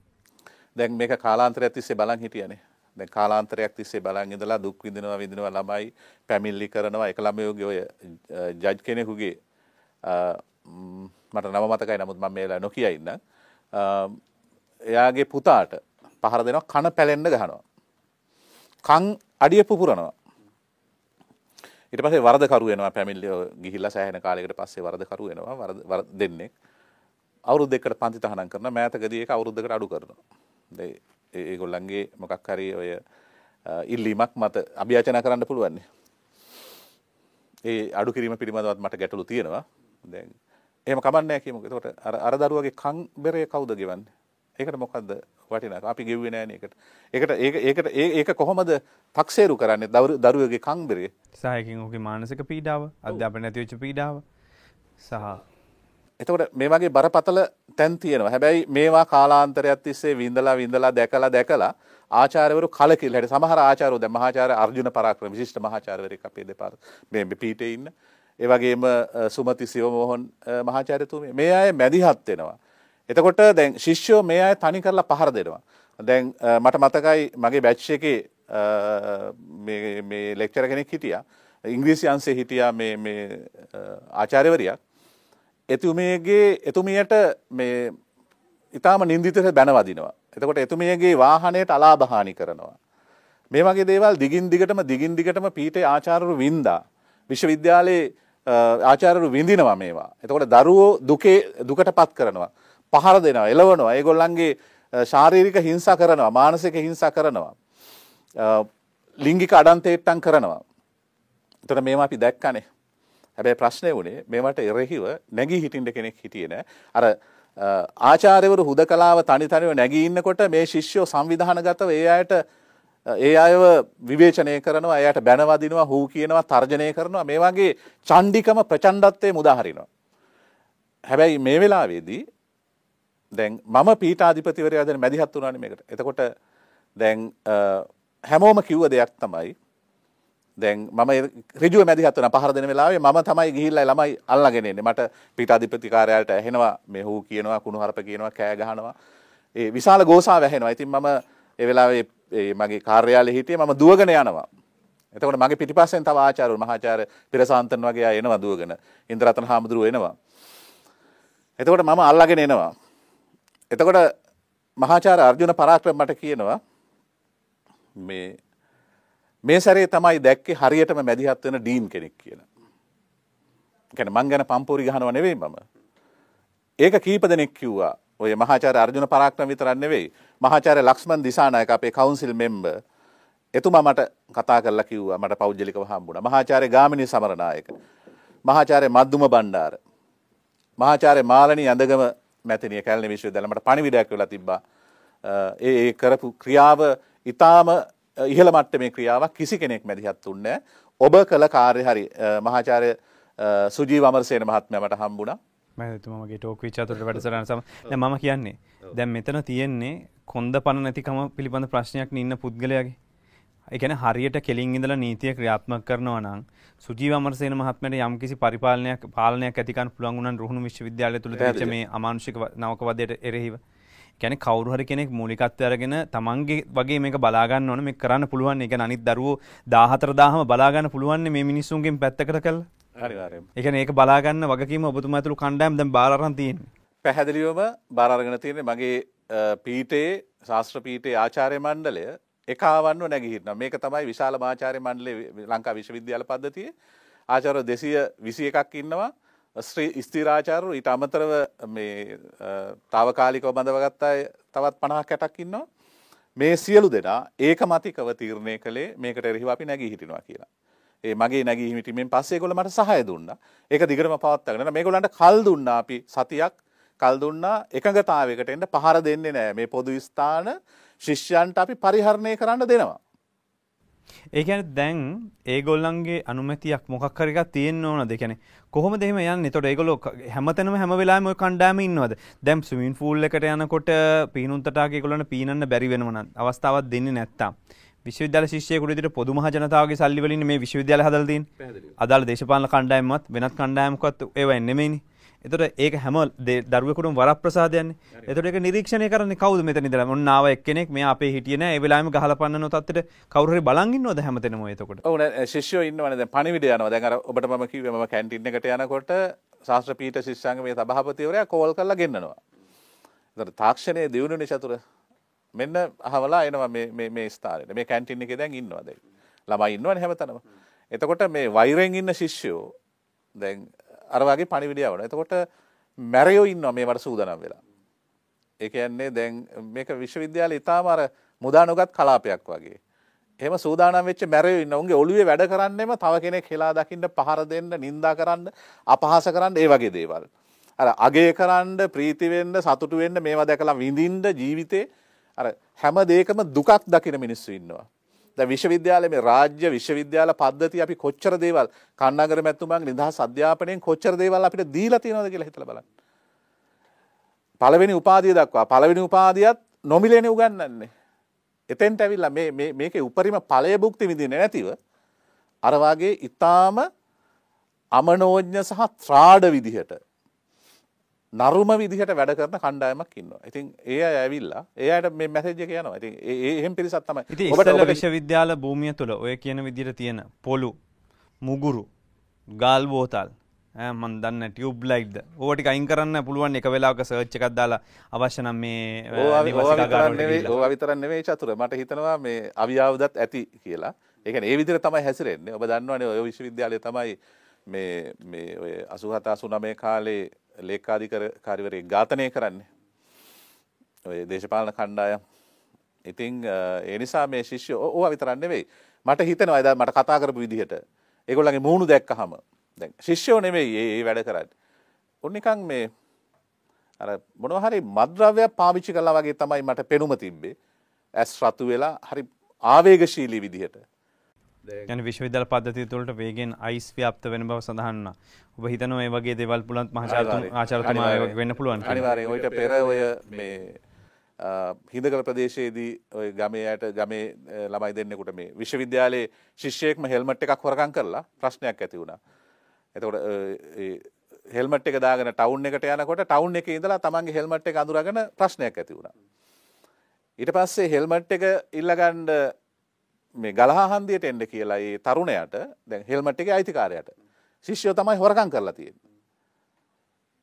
දැන් මේක කාලාන්තරයක් තිස්සේ බලන් හිටියනේ. දැන් කාලාන්තරයක් තිස්සේ බලන් ඉඳලා දුක් විඳිනවා විඳිනවා ළමයි පැමිණිලි කරනවා එක ළමයෝගේ ඔය ජජ් කෙනෙකුගේ මට නම මතකයි නමුත් මම මේලා නොකිය ඉන්නම්. අ, එයාගේ පුතාට පහර දෙනවා කන පැලෙන්න ගහනවා. කන් අඩිය පුපුරනවා. ඊට පස්සේ වරදකරු වෙනවා පැමිණිලි ගිහිල්ලා සෑහෙන කාලයකට පස්සේ වරදකරු වෙනවා වරද වර දෙන්නෙක්. අවුරුදු දෙකකට පන්ති තහනම් කරනවා මෑතකදී ඒක අවුරුද්දකට අඩු කරනවා. දැන් ඒ- ඒගොල්ලන්ගේ මොකක් හරි ඔය අ, ඉල්ලීමක් මත අභියාචනා කරන්න පුළුවන්. ඒ අඩු කිරීම පිළිබඳවත් මට ගැටලු තියෙනවා. දැන් එහෙම කමන්නේ කියමුකෝ. එතකොට අර දරුවගේ කන් බෙරේ කවුද ගෙවන්නේ? ඒකට මොකද්ද වටිනාකම? අපි ගෙව්වේ නෑනේ ඒකට. ඒකට ඒක ඒකට ඒ- ඒක කොහොමද තක්සේරු කරන්නේ දරු- දරුවගේ කන් බෙරේ? සහයකින් ඔහුගේ මානසික පීඩාව, අධ්‍යාපන නැති වෙච්ච පීඩාව සහ එතකොට මේ වගේ බරපතල තැන් තියෙනවා. හැබැයි මේවා කාලාන්තරයක් තිස්සේ විඳලා විඳලා දැකලා දැකලා ආචාර්යවරු කලකිරලා හැටි සමහර ආචාර්යවරු දැන් මහාචාර්ය අර්ජුන පරාක්‍රම විශිෂ්ට මහාචාර්යවරයෙක් අපේ දෙපාර මේ පීඨේ ඉන්න. ඒ වගේම අ, සුමති සිවමෝහන් අ, මහාචාර්යතුමිය මේ අය මැදිහත් වෙනවා. එතකොට දැන් ශිෂ්‍යෝ මේ අය තනි කරලා පහර දෙනවා. දැන් අ, මට මතකයි මගේ බැච් එකේ අ, මේ මේ ලෙක්චර් කෙනෙක් හිටියා. ඉංග්‍රීසි අංශයේ හිටියා මේ මේ අ, ආචාර්යවරියක්. එතුමියගේ එතුමියට මේ ඉතාම නින්දිතට බැනවදිනවා. එතකොට එතුමියගේ වාහනයට අලාභහානි කරනවා. මේ වගේ දේවල් දිගින් දිගටම දිගින් දිගටම පීඨේ ආචාර්යවරු වින්දා. විශ්වවිද්‍යාලයේ අ, ආචාර්යවරු විඳිනවා මේවා. එතකොට දරුවෝ දුකේ දුකටපත් කරනවා. පහර දෙනවා, එලවනවා. ඒගොල්ලන්ගේ අ, ශාරීරික හිංසා කරනවා, මානසික හිංසා කරනවා. අ, ලිංගික අඩන්තේට්ටම් කරනවා. එතකොට මේවා අපි දැක්කනේ. හැබැයි ප්‍රශ්නය වුණේ මේවට එරෙහිව නැගී හිටින්න කෙනෙක් හිටියේ නෑ. අර අ, ආචාර්යවරු හුදකලාව තනි තනිව නැගී ඉන්නකොට මේ ශිෂ්‍යෝ සංවිධානගතව ඒ අයට අ, ඒ අයව විවේචනය කරනවා, එයාට බැනවදිනවා, හූ කියනවා, තර්ජනය කරනවා. මේ වගේ චණ්ඩිකම ප්‍රචණ්ඩත්වයේ මුදාහරිනවා. හැබැයි මේ වෙලාවේදී දැන් මම පීඨාධිපතිවරයා දැන් මැදිහත් වුණානේ මේකට. එතකොට දැන් අ, හැමෝම කිව්ව දෙයක් තමයි දැන් මම ඍජුව මැදිහත් වුණා පහර දෙන වෙලාවේ මම තමයි ගිහිල්ලා ළමයි අල්ලගෙන එන්නේ. මට පීඨාධිපති කාර්යාලයට ඇහෙනවා මේ හූ කියනවා කුණුහරුප කියනවා කෑ ගහනවා. ඒ විශාල ගෝසාව ඇහෙනවා. ඉතින් මම ඒ වෙලාවේ ඒ මගේ කාර්යාලයේ හිටියේ මම දුවගෙන යනවා. එතකොට මගේ පිටිපස්සෙන් තව ආචාර්යවරු මහාචාර්ය පිරසාන්තන් වගේ අය එනවා දුවගෙන. ඉන්ද්‍රරතන හාමුදුරුවෝ එනවා. එතකොට මම අල්ලගෙන එනවා. එතකොට මහාචාර්ය අර්ජුන පරාක්‍රම මට කියනවා මේ මේ සැරේ තමයි දැක්කේ හරියටම මැදිහත් වෙන ඩීන් කෙනෙක් කියලා. කියන්නේ මං ගැන පම්පෝරි ගහනව නෙවෙයි මම. ඒක කීප දෙනෙක් කිව්වා. ඔය මහාචාර්ය අර්ජුන පරාක්‍රම විතරක් නෙවෙයි. මහාචාර්ය ලක්ෂ්මන් දිසානායක අපේ කවුන්සිල් මෙම්බර් එතුමා මට කතා කරලා කිව්වා මට පෞද්ගලිකව හම්බුණා. මහාචාර්ය ගාමිණී සමරනායක. මහාචාර්ය මද්දුම බණ්ඩාර. මහාචාර්ය මාලනී අඳගම මැතිනිය කැලණි විශ්වවිද්‍යාලය මට පණිවිඩයක් වෙලා තිබ්බා. ඒ ඒ කරපු ක්‍රියාව ඊටාම ඉහළ මට්ටමේ ක්‍රියාවක් කිසි කෙනෙක් මැදිහත් උන්නේ ඔබ කළ කාර්ය හරි මහාචාර්ය සුජීව අමරසේන මහත්මයා මට හම්බුණා. මතුමගේ ටෝක් විචාතුරට වැඩසරන සම මම කියන්නේ දැන් මෙතන තියෙන්නේ කොන්ද පණ නැතිකම පිළිබඳ ප්‍රශ්නයක් ඉන්න පුද්ගලයාගේ. එකන හරියට කෙලින් ඉඳලා නීතිය ක්‍රියාත්මක කරනවා නම් සුජීව අමරසේන මහත්මයට යම්කිසි පරිපාලනයක් පාලනයක් ඇතිකන් පුළුවන් වුණා රුහුණු විශ්වවිද්‍යාලය තුල තිබෙච්ච මේ අමානුෂික නවක වදයට එරෙහිව. කියන්නේ කවුරු හරි කෙනෙක් මූලිකත්වය අරගෙන තමන්ගේ වගේ මේක බලා ගන්න ඕන මේක කරන්න පුළුවන්. කියන්නේ අනිත් දරුවෝ 14000ම බලා ගන්න පුළුවන් මේ මිනිස්සුන්ගෙන් පැත්තකට කළා. ඒ කියන්නේ ඒක බලා ගන්න වගකීම ඔබතුමා ඇතුළු කණ්ඩායම් දැන් බාර අරන් තියෙන්නේ. පැහැදිලිවම බාර අරගෙන තියෙන්නේ මගේ පීඨයේ ශාස්ත්‍ර පීඨයේ ආචාර්ය මණ්ඩලය එකවන්ව නැගිහිටිනවා. මේක තමයි විශාල ආචාර්ය මණ්ඩලයේ ලංකා විශ්වවිද්‍යාල පද්ධතියේ ආචාර්ය 221ක් ඉන්නවා. ශ්‍රී ස්තිරාචාරු ඊට අමතරව මේ තාවකාලිකව බඳවගත්ත තවත් 50 60ක් ඉන්නවා. මේ සියලු දෙනා ඒකමතිකව තීරණය කළේ මේකට එරෙහිව අපි නැගී හිටිනවා කියලා. ඒ මගේ නැගී හිටීමෙන් පස්සේ ඒගොල්ලෝ මට සහාය දුන්නා. ඒක දිගටම පවත්වාගෙන මේගොල්ලන්ට කල් දුන්නා අපි සතියක් කල් දුන්නා එකඟතාවයකට එන්න පහර දෙන්නේ නැහැ. මේ පොදු ස්ථාන ශිෂ්‍යයන්ට අපි පරිහරණය කරන්න දෙනවා. ඒකැන දැන් ඒගොල්ලන්ගේ අනුමැතියක් මොකක් හරි එකක් තියෙන්න ඕනද? කියන්නේ කොහොමද එහෙම යන්නේ? එතකොට ඒගොල්ලෝ හැමතැනම හැම වෙලාවෙම ওই කණ්ඩායම ඉන්නවද? දැන් ස්විමින් පූල් එකට යනකොට පීනුම් තටාක ඒගොල්ලන්ට පීනන්න බැරි වෙනව නම් අවස්ථාවක් දෙන්නේ නැත්තම් විශ්වවිද්‍යාල ශිෂ්‍යයෙකුට විදිහට පොදු මහ ජනතාවගේ සල්ලි වලින් මේ විශ්වවිද්‍යාල හදලා තියෙන්නේ. අදාළ දේශපාලන කණ්ඩායම්වත් වෙනත් කණ්ඩායමකවත් ඒවා නෙමෙයිනේ. එතකොට ඒක හැම දරුවෙකුටම වරප්‍රසාදයන්නේ. එතකොට ඒක නිරීක්ෂණය කරන්නේ කවුද මෙතන ඉඳලා? ඔන්න ආව එක්කෙනෙක් මෙයා අපේ හිටියේ නෑ. ඒ වෙලාවෙම ගහලා පන්නන තත්ත්වෙට කවුරු හරි බලන් ඉන්නවද හැමතැනම එතකොට? ඔව් නෑ ශිෂ්‍යයෝ ඉන්නවනේ දැන් පණිවිඩ යනවා. දැන් අර ඔබට මම කිව්වේ මම කැන්ටින් එකට යනකොට ශාස්ත්‍ර පීඨ ශිෂ්‍යාංගමේ සභාපතිවරයා කෝල් කරලා ගෙන්නනවා. එතකොට තාක්ෂණයේ දියුණුනේ චතුර. මෙන්න අහවලා එනවා මේ මේ මේ ස්ථානෙට. මේ කැන්ටින් එකේ දැන් ඉන්නවා දැන්. ළමයි ඉන්නවනේ හැමතැනම. එතකොට මේ වෛරෙන් ඉන්න ශිෂ්‍යයෝ දැන් අර වගේ පණිවිඩය වුණා. එතකොට මැරයෝ ඉන්නවා මේවට සූදානම් වෙලා. ඒ කියන්නේ දැන් මේක විශ්වවිද්‍යාලේ ඊටාම අර මුදා නොගත් කලාපයක් වගේ. එහෙම සූදානම් වෙච්ච මැරයෝ ඉන්න. උන්ගේ ඔළුවේ වැඩ කරන්නෙම තව කෙනෙක් හෙලා දකින්න පහර දෙන්න, නිඳා කරන්න, අපහාස කරන්න ඒ වගේ දේවල්. අර අගය කරන්න, ප්‍රීති වෙන්න, සතුටු වෙන්න මේවා දැකලා විඳින්න ජීවිතේ අර හැම දෙයකම දුකක් දකින මිනිස්සු ඉන්නවා. දැන් විශ්වවිද්‍යාලයේ මේ රාජ්‍ය විශ්වවිද්‍යාල පද්ධතිය අපි කොච්චර දේවල් කන්නගර මැතිතුමාගේ නිදහස් අධ්‍යාපනයෙන් කොච්චර දේවල් අපිට දීලා තියෙනවද කියලා හිතලා බලන්න. පළවෙනි උපාධිය දක්වා පළවෙනි උපාධියත් නොමිලේනේ උගන්වන්නේ. එතෙන්ට ඇවිල්ලා මේ මේ මේකේ උපරිම ඵලය භුක්ති විඳින්නේ නැතිව අර වාගේ ඊටාම අමනෝඥ සහ ත්‍රාඩ විදිහට නරුම විදිහට වැඩ කරන කණ්ඩායමක් ඉන්නවා. ඉතින් ඒ ඇවිල්ලා ඒ අයට මේ මැසේජ් එක යනවා. ඉතින් ඒ එහෙම පිරිසක් තමයි. ඉතින් ඔබට විශ්වවිද්‍යාල භූමිය තුළ ඔය කියන විදිහට තියෙන පොළු මුගුරු ගාල් බෝතල් මන් දන්න ටියුබ් ලයිට්ද ඕ ටික අයින් කරන්න පුළුවන් එක වෙලාවක සර්ච් එකක් දාලා අවශ්‍ය නම් මේ ඕවා විතරක් නෙවෙයි චතුර මට හිතනවා මේ අවියාවදත් ඇති කියලා. ඒ කියන්නේ ඒ විදිහට තමයි හැසිරෙන්නේ. ඔබ දන්නවනේ ඔය විශ්වවිද්‍යාලය තමයි මේ මේ ඔය 87 89 කාලේ ලේකාධිකර කාර්යවරයෙක් ඝාතනය කරන්නේ. ඔය දේශපාලන කණ්ඩායම්. ඉතින් ඒ නිසා මේ ශිෂ්‍ය ඕවා විතරක් නෙවෙයි. මට හිතෙනවා එදා මට කතා කරපු විදිහට ඒගොල්ලන්ගේ මූණු දැක්කහම දැන් ශිෂ්‍යෝ නෙවෙයි ඒ වැඩ කරන්නේ. උන් නිකන් මේ අර මොනවා හරි මද්ද්‍රව්‍යයක් පාවිච්චි කළා වගේ තමයි මට පෙනුම තිබ්බේ. ඇස් රතු වෙලා හරි ආවේගශීලී විදිහට. ගැන විශ්වවිද්‍යාල පද්ධතිය තුළට වේගෙන් අයිස් ව්‍යාප්ත වෙන බව සඳහන් වුණා. ඔබ හිතනවා මේ වගේ දේවල් පුලත් මහාචාර්යතුමා ආචාර්යතුමා වෙන්න පුළුවන් කියලා. අනිවාර්යෙන් ඔයිට පෙර ඔය මේ හිදකල ප්‍රදේශයේදී ඔය ගමේයට ගමේ ළමයි දෙන්නෙකුට මේ විශ්වවිද්‍යාලයේ ශිෂ්‍යයෙක්ම හෙල්මට් එකක් හොරකම් කරලා ප්‍රශ්නයක් ඇති වුණා. එතකොට හෙල්මට් එක දාගෙන ටවුන් එකට යනකොට ටවුන් එකේ ඉඳලා තමන්ගේ හෙල්මට් එක අඳුරගෙන ප්‍රශ්නයක් ඇති වුණා. ඊට පස්සේ හෙල්මට් එක ඉල්ලගන්න මේ ගලහා හන්දියට එන්න කියලා ඒ තරුණයාට දැන් හෙල්මට් එකේ අයිතිකාරයාට ශිෂ්‍යයෝ තමයි හොරකම් කරලා තියෙන්නේ.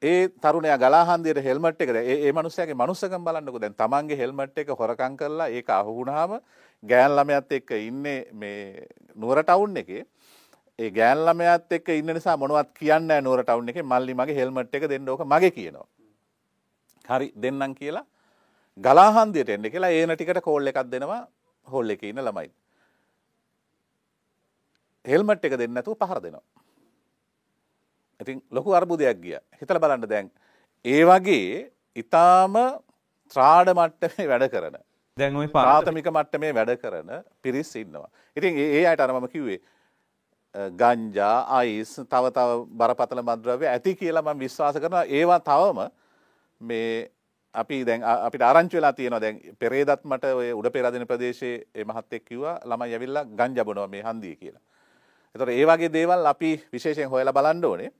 ඒ තරුණයා ගලා හන්දියට හෙල්මට් එක ඒ ඒ මනුස්සයාගේ මනුස්සකම් බලන්නකෝ දැන් තමන්ගේ හෙල්මට් එක හොරකම් කරලා ඒක අහු වුණාම ගෑන් ළමයාත් එක්ක ඉන්නේ මේ නුවර ටවුන් එකේ ඒ ගෑන් ළමයාත් එක්ක ඉන්න නිසා මොනවත් කියන්නේ නැහැ නුවර ටවුන් එකේ මල්ලි මගේ හෙල්මට් එක දෙන්න ඕක මගේ කියනවා. හරි දෙන්නම් කියලා ගලා හන්දියට එන්න කියලා ඒන ටිකට කෝල් එකක් දෙනවා හෝල් එකේ ඉන්න ළමයි. හෙල්මට් එක දෙන්න නැතුව පහර දෙනවා. ඉතින් ලොකු අර්බුදයක් ගිය හිතල බලන්න දැන් ඒ වගේ ඉතාම ත්‍රාඩ මට්ටමේ වැඩ කරන දැන් ඔය පාත ප්‍රාථමික මට්ටමේ වැඩ කරන පිරිස් ඉන්නවා. ඉතින් ඒ අයට අරමම කිව්වේ ගංජා අයිස් තව තව බරපතල මද්‍රව්‍ය ඇති කියලා මම විශ්වාස කරනවා ඒවා තවම මේ අපි දැන් අපිට ආරංචි වෙලා තියෙනවා දැන් පෙරේදත් මට ඔය උඩ පෙරදින ප්‍රදේශයේ මහත්තයෙක් කිව්වා ළමයි ඇවිල්ලා ගංජා බොනවා මේ හන්දියේ කියලා. එතකොට ඒ වගේ දේවල් අපි විශේෂයෙන් හොයලා බලන්න ඕනේ.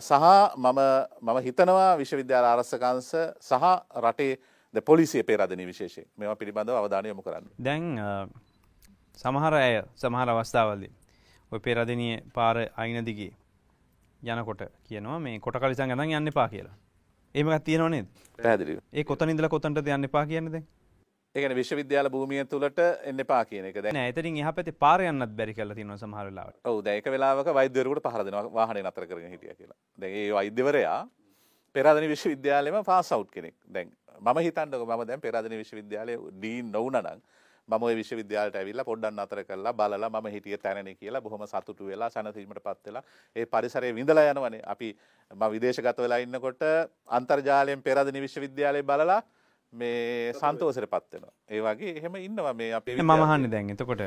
සහ මම මම හිතනවා විශ්වවිද්‍යාල ආරක්ෂකංශ සහ රටේ ද පොලිසිය පෙරදින විශේෂයෙන් මේවා පිළිබඳව අවධානය යොමු කරන්න. දැන් සමහර ඇය සමහර අවස්ථාවල්දී ඔය පෙරදිනිය පාර අයින දිගේ යනකොට කියනවා මේ කොට කලිසන් ගඳන් යන්න එපා කියලා. ඒමකත් තියෙනව නේද? පැහැදිලිව. ඒ කොතන ඉඳලා කොතනටද යන්න එපා කියන්නේ දැන්? ඒ කියන්නේ විශ්වවිද්‍යාල භූමිය තුලට එන්න එපා කියන එක. දැන් නෑ එතනින් එහා පැත්තේ පාර යන්නත් බැරි කියලා තියෙනවා සමහර වෙලාවට. ඔව් දැන් එක වෙලාවක වෛද්‍යවරයෙකුට පහර දෙනවා වාහනේ නතර කරගෙන හිටියා කියලා. දැන් ඒ වෛද්‍යවරයා පෙරාදෙණි විශ්වවිද්‍යාලෙම පාස් කෙනෙක්. දැන් මම හිතන්නකෝ මම දැන් පෙරාදෙණි විශ්වවිද්‍යාලයේ නොවුණා නම් මම ওই විශ්වවිද්‍යාලයට ඇවිල්ලා පොඩ්ඩක් නතර කරලා බලලා මම හිටියේ තැනනේ කියලා බොහොම සතුටු වෙලා සැනසීමටපත් වෙලා ඒ පරිසරයේ විඳලා යනවනේ. අපි මම විදේශගත වෙලා ඉන්නකොට අන්තර්ජාලයෙන් පෙරාදෙණි විශ්වවිද්‍යාලය බලලා මේ සන්තෝෂයටපත් වෙනවා. ඒ වගේ එහෙම ඉන්නවා මේ අපේ මම අහන්නේ දැන් එතකොට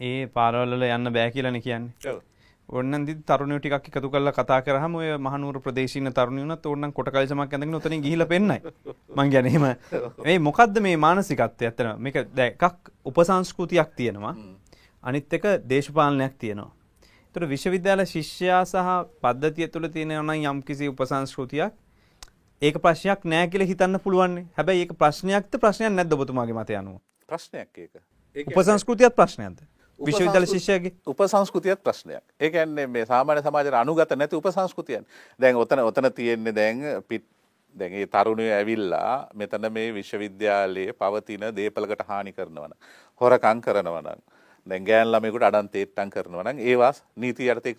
ඒ පාරවල් වල යන්න බෑ කියලානේ කියන්නේ. ඔව්. ඕන්නම් දි තරුණයෝ ටිකක් එකතු කරලා කතා කරාම ඔය මහනුවර ප්‍රදේශයේ ඉන්න තරුණියෝ උනත් ඕන්නම් කොට කලිසමක් ඇඳගෙන උතනින් ගිහිල්ලා පෙන්නයි. මං කියන්නේ එහෙම මේ මොකද්ද මේ මානසිකත්වය ඇත්තටම මේක දැන් එකක් උපසංස්කෘතියක් තියෙනවා. අනිත් එක දේශපාලනයක් තියෙනවා. ඒතර විශ්වවිද්‍යාල ශිෂ්‍යයා සහ පද්ධතිය තුළ තියෙනවා නම් යම්කිසි උපසංස්කෘතියක් ඒක ප්‍රශ්නයක් නෑ කියලා හිතන්න පුළුවන්. හැබැයි ඒක ප්‍රශ්නයක්ද ප්‍රශ්නයක් නැද්ද ඔබතුමාගේ මතය අනුව? ප්‍රශ්නයක් ඒක. ඒක උපසංස්කෘතියත් ප්‍රශ්නයක්ද? විශ්වවිද්‍යාල ශිෂ්‍යයාගේ උපසංස්කෘතියත් ප්‍රශ්නයක්. ඒ කියන්නේ මේ සාමාන්‍ය සමාජයට අනුගත නැති උපසංස්කෘතියන්. දැන් ඔතන ඔතන තියෙන්නේ දැන් පිට දැන් ඒ තරුණයෝ ඇවිල්ලා මෙතන මේ විශ්වවිද්‍යාලයේ පවතින දේපලකට හානි කරනවා නම් හොරකම් කරනවා නම් දැන් ගෑන් ළමයෙකුට අඩන් තේට්ටම් කරනවා නම් ඒවා නීති යටතේ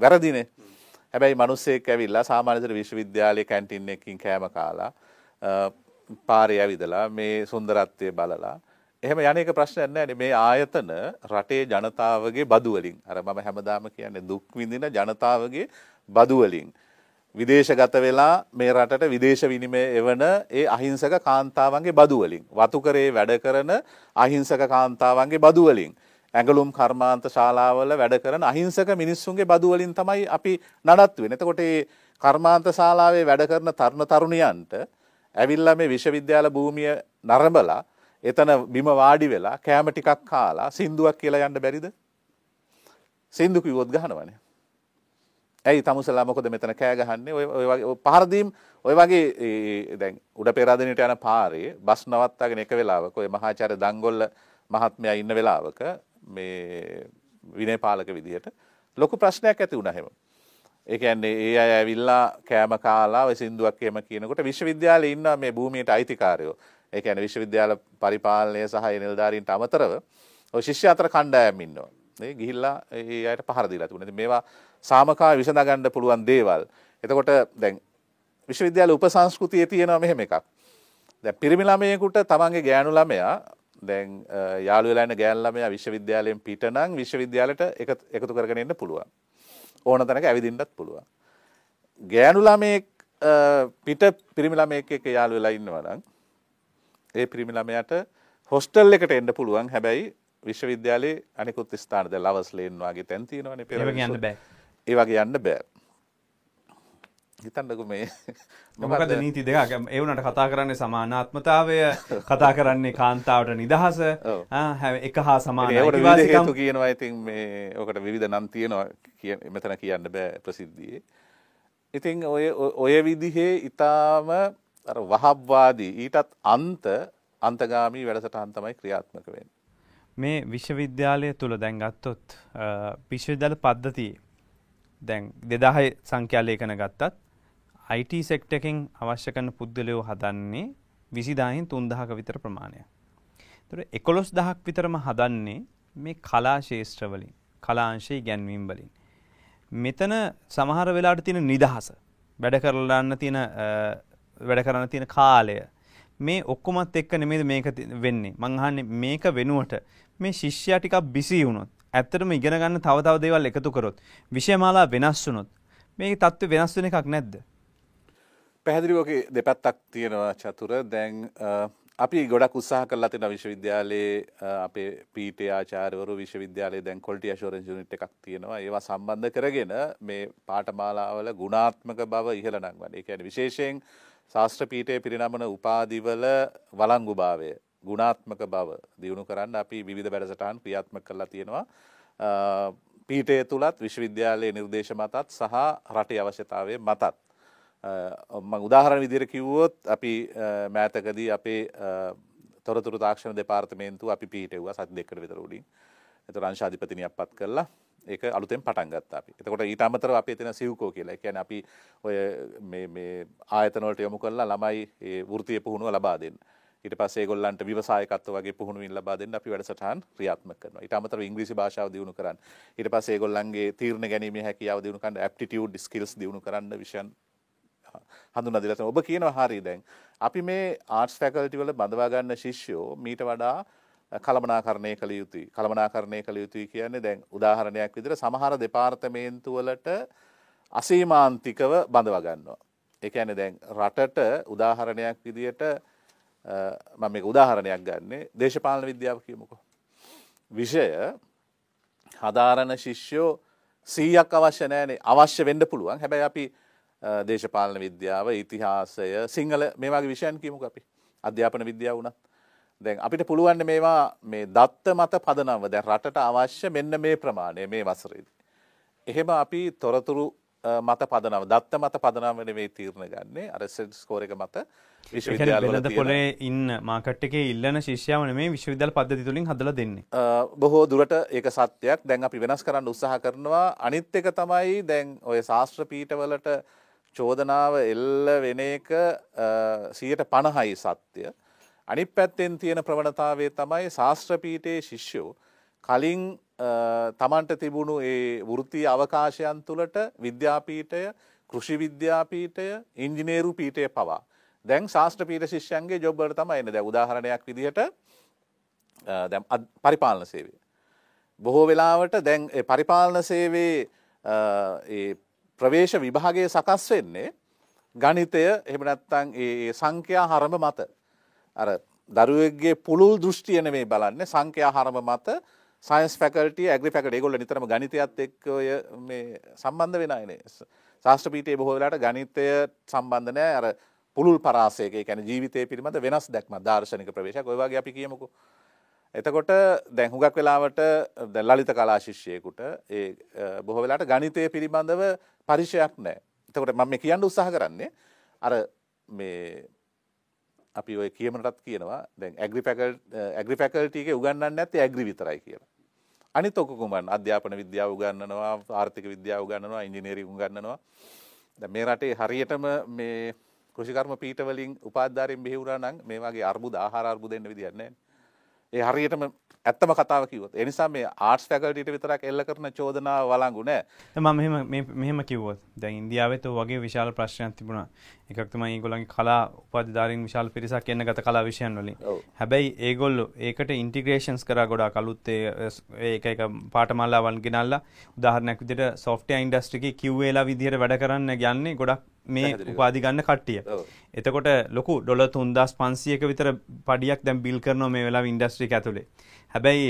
වැරදිනේ. හැබැයි මිනිස්සෙක් ඇවිල්ලා සාමාන්‍යතර විශ්වවිද්‍යාලයේ කැන්ටින් එකකින් කෑම කාලා අ, පාරේ ඇවිදලා මේ සුන්දරත්වය බලලා. එහෙම යන්නේක ප්‍රශ්නයක් නැහැ මේ ආයතන රටේ ජනතාවගේ බදු වලින් අර මම හැමදාම කියන්නේ දුක් විඳින ජනතාවගේ බදු වලින් විදේශගත වෙලා මේ රටට විදේශ විනිමය එවන ඒ අහිංසක කාන්තාවන්ගේ බදු වලින් වතුකරේ වැඩ කරන අහිංසක කාන්තාවන්ගේ බදු වලින් ඇඟලුම් කර්මාන්ත ශාලාවල වැඩ කරන අහිංසක මිනිස්සුන්ගේ බදු වලින් තමයි අපි නඩත්තු වෙන්නේ. එතකොට මේ කර්මාන්ත ශාලාවේ වැඩ කරන තරුණ තරුණියන්ට ඇවිල්ලා මේ විශ්වවිද්‍යාල භූමිය නරඹලා එතන බිම වාඩි වෙලා කෑම ටිකක් කාලා සින්දුවක් කියලා යන්න බැරිද? සින්දු කිව්වොත් ගහනවනේ. ඇයි තමුසලා මොකද මෙතන කෑ ගහන්නේ? ඔය ඔය වගේ ඔය පහර දීම් ඔය වගේ ඒ දැන් උඩ පෙරාදෙනියට යන පාරේ බස් නවත්තාගෙන එක වෙලාවක ඔය මහාචාර්ය දංගොල්ල මහත්මයා ඉන්න වෙලාවක මේ විනය පාලක විදිහට ලොකු ප්‍රශ්නයක් ඇති වුණා හැම. ඒ කියන්නේ ඒ අය ඇවිල්ලා කෑම කාලා ඔය සින්දුවක් එහෙම කියනකොට විශ්වවිද්‍යාලේ ඉන්න මේ භූමියට අයිතිකාරයෝ. ඒ කියන්නේ විශ්වවිද්‍යාල පරිපාලනය සහ ඒ නිලධාරීන්ට අමතරව ඔය ශිෂ්‍ය අතර කණ්ඩායම් ඉන්නවා. ඒ ගිහිල්ලා ඒ අයට පහර දීලා තිබුණා. ඉතින් මේවා සාමකාමී විසඳ ගන්න පුළුවන් දේවල්. එතකොට දැන් විශ්වවිද්‍යාල උපසංස්කෘතියේ තියෙනවා මෙහෙම එකක්. දැන් පිරිමි ළමයෙකුට තමන්ගේ ගෑනු ළමයා දැන් අ, යාළු වෙලා ඉන්න ගෑනු ළමයා විශ්වවිද්‍යාලයෙන් පිට නම් විශ්වවිද්‍යාලයට එක- එකතු කරගෙන එන්න පුළුවන්. ඕන තැනක ඇවිදින්නත් පුළුවන්. ගෑනු ළමයෙක් අ, පිට පිරිමි ළමයෙක් එක්ක යාළු වෙලා ඉන්නවා නම් ඒ පිරිමි ළමයාට හොස්ටල් එකට එන්න පුළුවන්. හැබැයි විශ්වවිද්‍යාලයේ අනිකුත් ස්ථාන දැන් ලවස් ලේන් වගේ තැන් තියෙනවානේ ඒ වගේ යන්න බෑ. ඒ වගේ යන්න බෑ. හිතන්නකෝ මේ. මොකද නීති දෙකක්? ඒ වුණාට කතා කරන්නේ සමානාත්මතාවය කතා කරන්නේ කාන්තාවට නිදහස. එක හා සමාන ඒකට විවිධ හේතු අයිතිවාසිකම් කියනවා ඉතින් මේ ඔකට විවිධ නම් තියෙනවා කිය- මෙතන කියන්න බෑ ප්‍රසිද්ධියේ. ඉතින් ඔය ඔය- විදිහේ අර වහබ්වාදී ඊටත් අන්ත අන්තගාමී වැඩසටහන් තමයි ක්‍රියාත්මක වෙන්නේ. මේ විශ්වවිද්‍යාලය තුළ දැන් ගත්තොත් අ, විශ්වවිද්‍යාල පද්ධතියේ දැන් දෙදාහය සංඛ්‍යාලේඛන ගත්තත් IT සෙක්ටර් එකෙන් අවශ්‍ය කරන පුද්ගලයෝ හදන්නේ 20000න් 3000ක විතර ප්‍රමාණයක්. ඒතර 11000ක් විතරම හදන්නේ මේ කලා ශාස්ත්‍ර වලින්, කලාංශය ඉගැන්වීම් වලින්. මෙතන සමහර වෙලාවට තියෙන නිදහස, වැඩ කරන්න තියෙන අ, වැඩ කරන්න තියෙන කාලය මේ ඔක්කොමත් එක්ක නෙමෙයිද මේක ති- වෙන්නේ. මං අහන්නේ මේක වෙනුවට මේ ශිෂ්‍යයා ටිකක් බිසි වුණොත් ඇත්තටම ඉගෙන ගන්න තව තව දේවල් එකතු කරොත් විෂයමාලා වෙනස් වුණොත් මේ තත්ත්ව වෙනස් වෙන එකක් නැද්ද? පැහැදිලිවගේ දෙපැත්තක් තියෙනවා චතුර දැන් අපි ගොඩක් උත්සාහ කරලා තියෙන විශ්වවිද්‍යාලයේ අපේ පීටේ ආචාර්යවරු විශ්වවිද්‍යාලයේ දැන් quality assurance unit එකක් තියෙනවා. ඒවා සම්බන්ධ කරගෙන මේ පාඨමාලාවල ගුණාත්මක බව ඉහළ නංවන. ඒ කියන්නේ විශේෂයෙන් ශාස්ත්‍ර පීඨයේ පිරිනමන උපාධිවල වළංගුභාවය ගුණාත්මක බව දියුණු කරන්න අපි විවිධ වැඩසටහන් ක්‍රියාත්මක කරලා තියෙනවා. පීඨය තුලත් විශ්වවිද්‍යාලයේ නිර්දේශ මතත් සහ රටේ අවශ්‍යතාවය මතත් ම උදාහරණ විදිර කිව්වොත් අපි මෑතකදී අපේ තොරතුර තාක්ෂණ දෙපාර්තමේන්තු අපි පිහිටෙව්ව සති දෙකට විතර උඩින් එතකොට අංශාධිපතිනියක් පත් කරලා ඒක අලුතෙන් පටන් ගත්තා අපි. එතකොට ඊට අමතරව අපි එතන සිව්කෝ කියලා. ඒ කියන්නේ අපි ඔය මේ මේ ආයතන වලට යොමු කරලා ළමයි ඒ වෘත්තීය පුහුණුව ලබා දෙන්න. ඊට පස්සේ ඒගොල්ලන්ට ව්‍යවසායකත්ව වගේ පුහුණුවින් ලබා දෙන්න අපි වැඩසටහන් ක්‍රියාත්මක කරනවා. ඊට අමතරව ඉංග්‍රීසි භාෂාව දියුණු කරන්න. ඊට පස්සේ ඒගොල්ලන්ගේ තීරණ ගැනීමේ හැකියාව දියුණු කරන්න, aptitude skills දියුණු කරන්න විෂයන් හඳුනා දීලා ඔබ කියනවා හරි දැන් අපි මේ ආර්ට්ස් ෆැකල්ටි වල බඳවා ගන්න ශිෂ්‍යෝ මීට වඩා කළමනාකරණය කළ යුතුයි. කළමනාකරණය කළ යුතුයි කියන්නේ දැන් උදාහරණයක් විදිහට සමහර දෙපාර්තමේන්තු වලට අසීමාන්තිකව බඳවා ගන්නවා. ඒ කියන්නේ දැන් රටට උදාහරණයක් විදිහට මම මේක උදාහරණයක් ගන්නේ දේශපාලන විද්‍යාව කියමුකෝ. විෂය හදාරණ ශිෂ්‍යෝ 100ක් අවශ්‍ය නැහැනේ. අවශ්‍ය වෙන්න පුළුවන්. හැබැයි අපි දේශපාලන විද්‍යාව ඉතිහාසය සිංහල මේ වගේ විෂයන් කියමුක අපි අධ්‍යාපන විද්‍යාව වුණත් දැන් අපිට පුළුවන් මේවා මේ දත්ත මත පදනම්ව දැන් රටට අවශ්‍ය මෙන්න මේ ප්‍රමාණය මේ වසරේදී. එහෙම අපි තොරතුරු මත පදනව දත්ත මත පදනම නෙවෙයි තීරණ ගන්නේ අර සෙට් ස්කෝර් එක මත විශ්වවිද්‍යාල පොලේ ඉන්න මාකට් එකේ ඉල්ලන ශිෂ්‍යාව නෙමේ විශ්වවිද්‍යාල පද්ධති තුලින් හදලා දෙන්නේ. බොහෝ දුරට ඒක සත්‍යයක්. දැන් අපි වෙනස් කරන්න උත්සාහ කරනවා. අනිත් එක තමයි දැන් ඔය ශාස්ත්‍ර පීඨවලට චෝදනාව එල්ල වෙන එක සියයට පණහයි සත්‍යය. අනි පැත්තෙන් තියෙන ප්‍රවණතාවේ තමයි ශාස්ත්‍රපීටයේ ශිෂ්‍යෝ කලින් තමන්ට තිබුණු ඒ වෘතිය අවකාශයන් තුළට විද්‍යාපීටය කෘෂි විද්‍යාපීටය ඉංජිනේරු පීටය පවා. දැන් ශාස්ත්‍රපීට ශිෂ්‍යන්ගේ ජොබ්බට තමයි එන්න දැ උදාහරණයක් විදිහට දැම් පරිපාලන සේවේ. බොහෝ වෙලාවට දැන් පරිපාලන සේවේ ප්‍රවේශ විභාගය සකස් වෙන්නේ ගණිතය එහෙම නැත්තං ඒ සංඛ්‍යා හරම මත. අර දරුවෙක්ගේ පුළුල් දෘෂ්ටියන මේ බලන්න සංඛ්‍යා හරම මත. සයින්ස් ෆැකල්ටිය ඇග්‍රි ෆැකට ඒගොල්ල නිතරම ගණිතයත් එක්ක ඔය මේ සම්බන්ධ වෙනයිනේ ශාස්ත්‍රපීඨයේ බොහෝ වෙලාට ගණිතය සම්බන්ධ නැහැ. අර පුළුල් පරාසයක කියන්නේ ජීවිතය පිළිබඳ වෙනස් දැක්ම දාර්ශනික ප්‍රවේශයක්. ඔය වගේ අපි කියමුකෝ. එතකොට දැන් හුඟක් වෙලාවට දැන් ලලිත කලා ශිෂ්‍යයෙකුට ඒ බොහෝ වෙලාවට ගණිතය පිළිබඳව පරිචයක් නැහැ. එතකොට මම මේ කියන්න උත්සාහ කරන්නේ අර මේ අපි ඔය කියමනටත් කියනවා දැන් ඇග්‍රි ෆැකල්ටි ඇග්‍රි ෆැකල්ටි එකේ උගන්වන්නේ නැත්තේ ඇග්‍රි විතරයි කියලා. අනිත් ඔක්කොම අධ්‍යාපන විද්‍යාව උගන්වනවා, ආර්ථික විද්‍යාව උගන්වනවා, ඉංජිනේරිං උගන්වනවා. දැන් මේ රටේ හරියටම මේ කෘෂිකර්ම පීඨ වලින් උපාධිධාරීන් බිහි වුණා නම් මේ වගේ අර්බුද ආහාර අර්බුද එන්න විදියක් නැහැ. ඒ හරියටම ඇත්තම කතාව කිව්වොත්. ඒ නිසා මේ ආර්ට්ස් ෆැකල්ටිට විතරක් එල්ල කරන චෝදනාව වළංගු නෑ. මම මෙහෙම කිව්වොත් දැන් ඉන්දියාවෙත් වගේ විශාල ප්‍රශ්නයක් තිබුණා. එකක් තමයි ඒගොල්ලන්ගේ කලා උපාධිධාරීන් විශාල පිරිසක් එන්න ගත කලා විෂයන් වලින්. හැබැයි ඒගොල්ලෝ ඒකට ඉන්ටිග්‍රේෂන්ස් කරා ගොඩාක් අලුත් ඒක එක පාඨමාලාවන් ගෙනල්ලා උදාහරණයක් විදිහට සොෆ්ට්වෙයාර් ඉන්ඩස්ට්‍රි එකේ QA ලා විදිහට වැඩ කරන්න යන්නේ ගොඩක් මේ උපාධි ගන්න කට්ටිය. එතකොට ලොකු ඩොලර් 3500ක විතර පඩියක් දැන් බිල් කරනවා මේ වෙලාවේ ඉන්ඩස්ට්‍රි ඇතුලේ. හැබැයි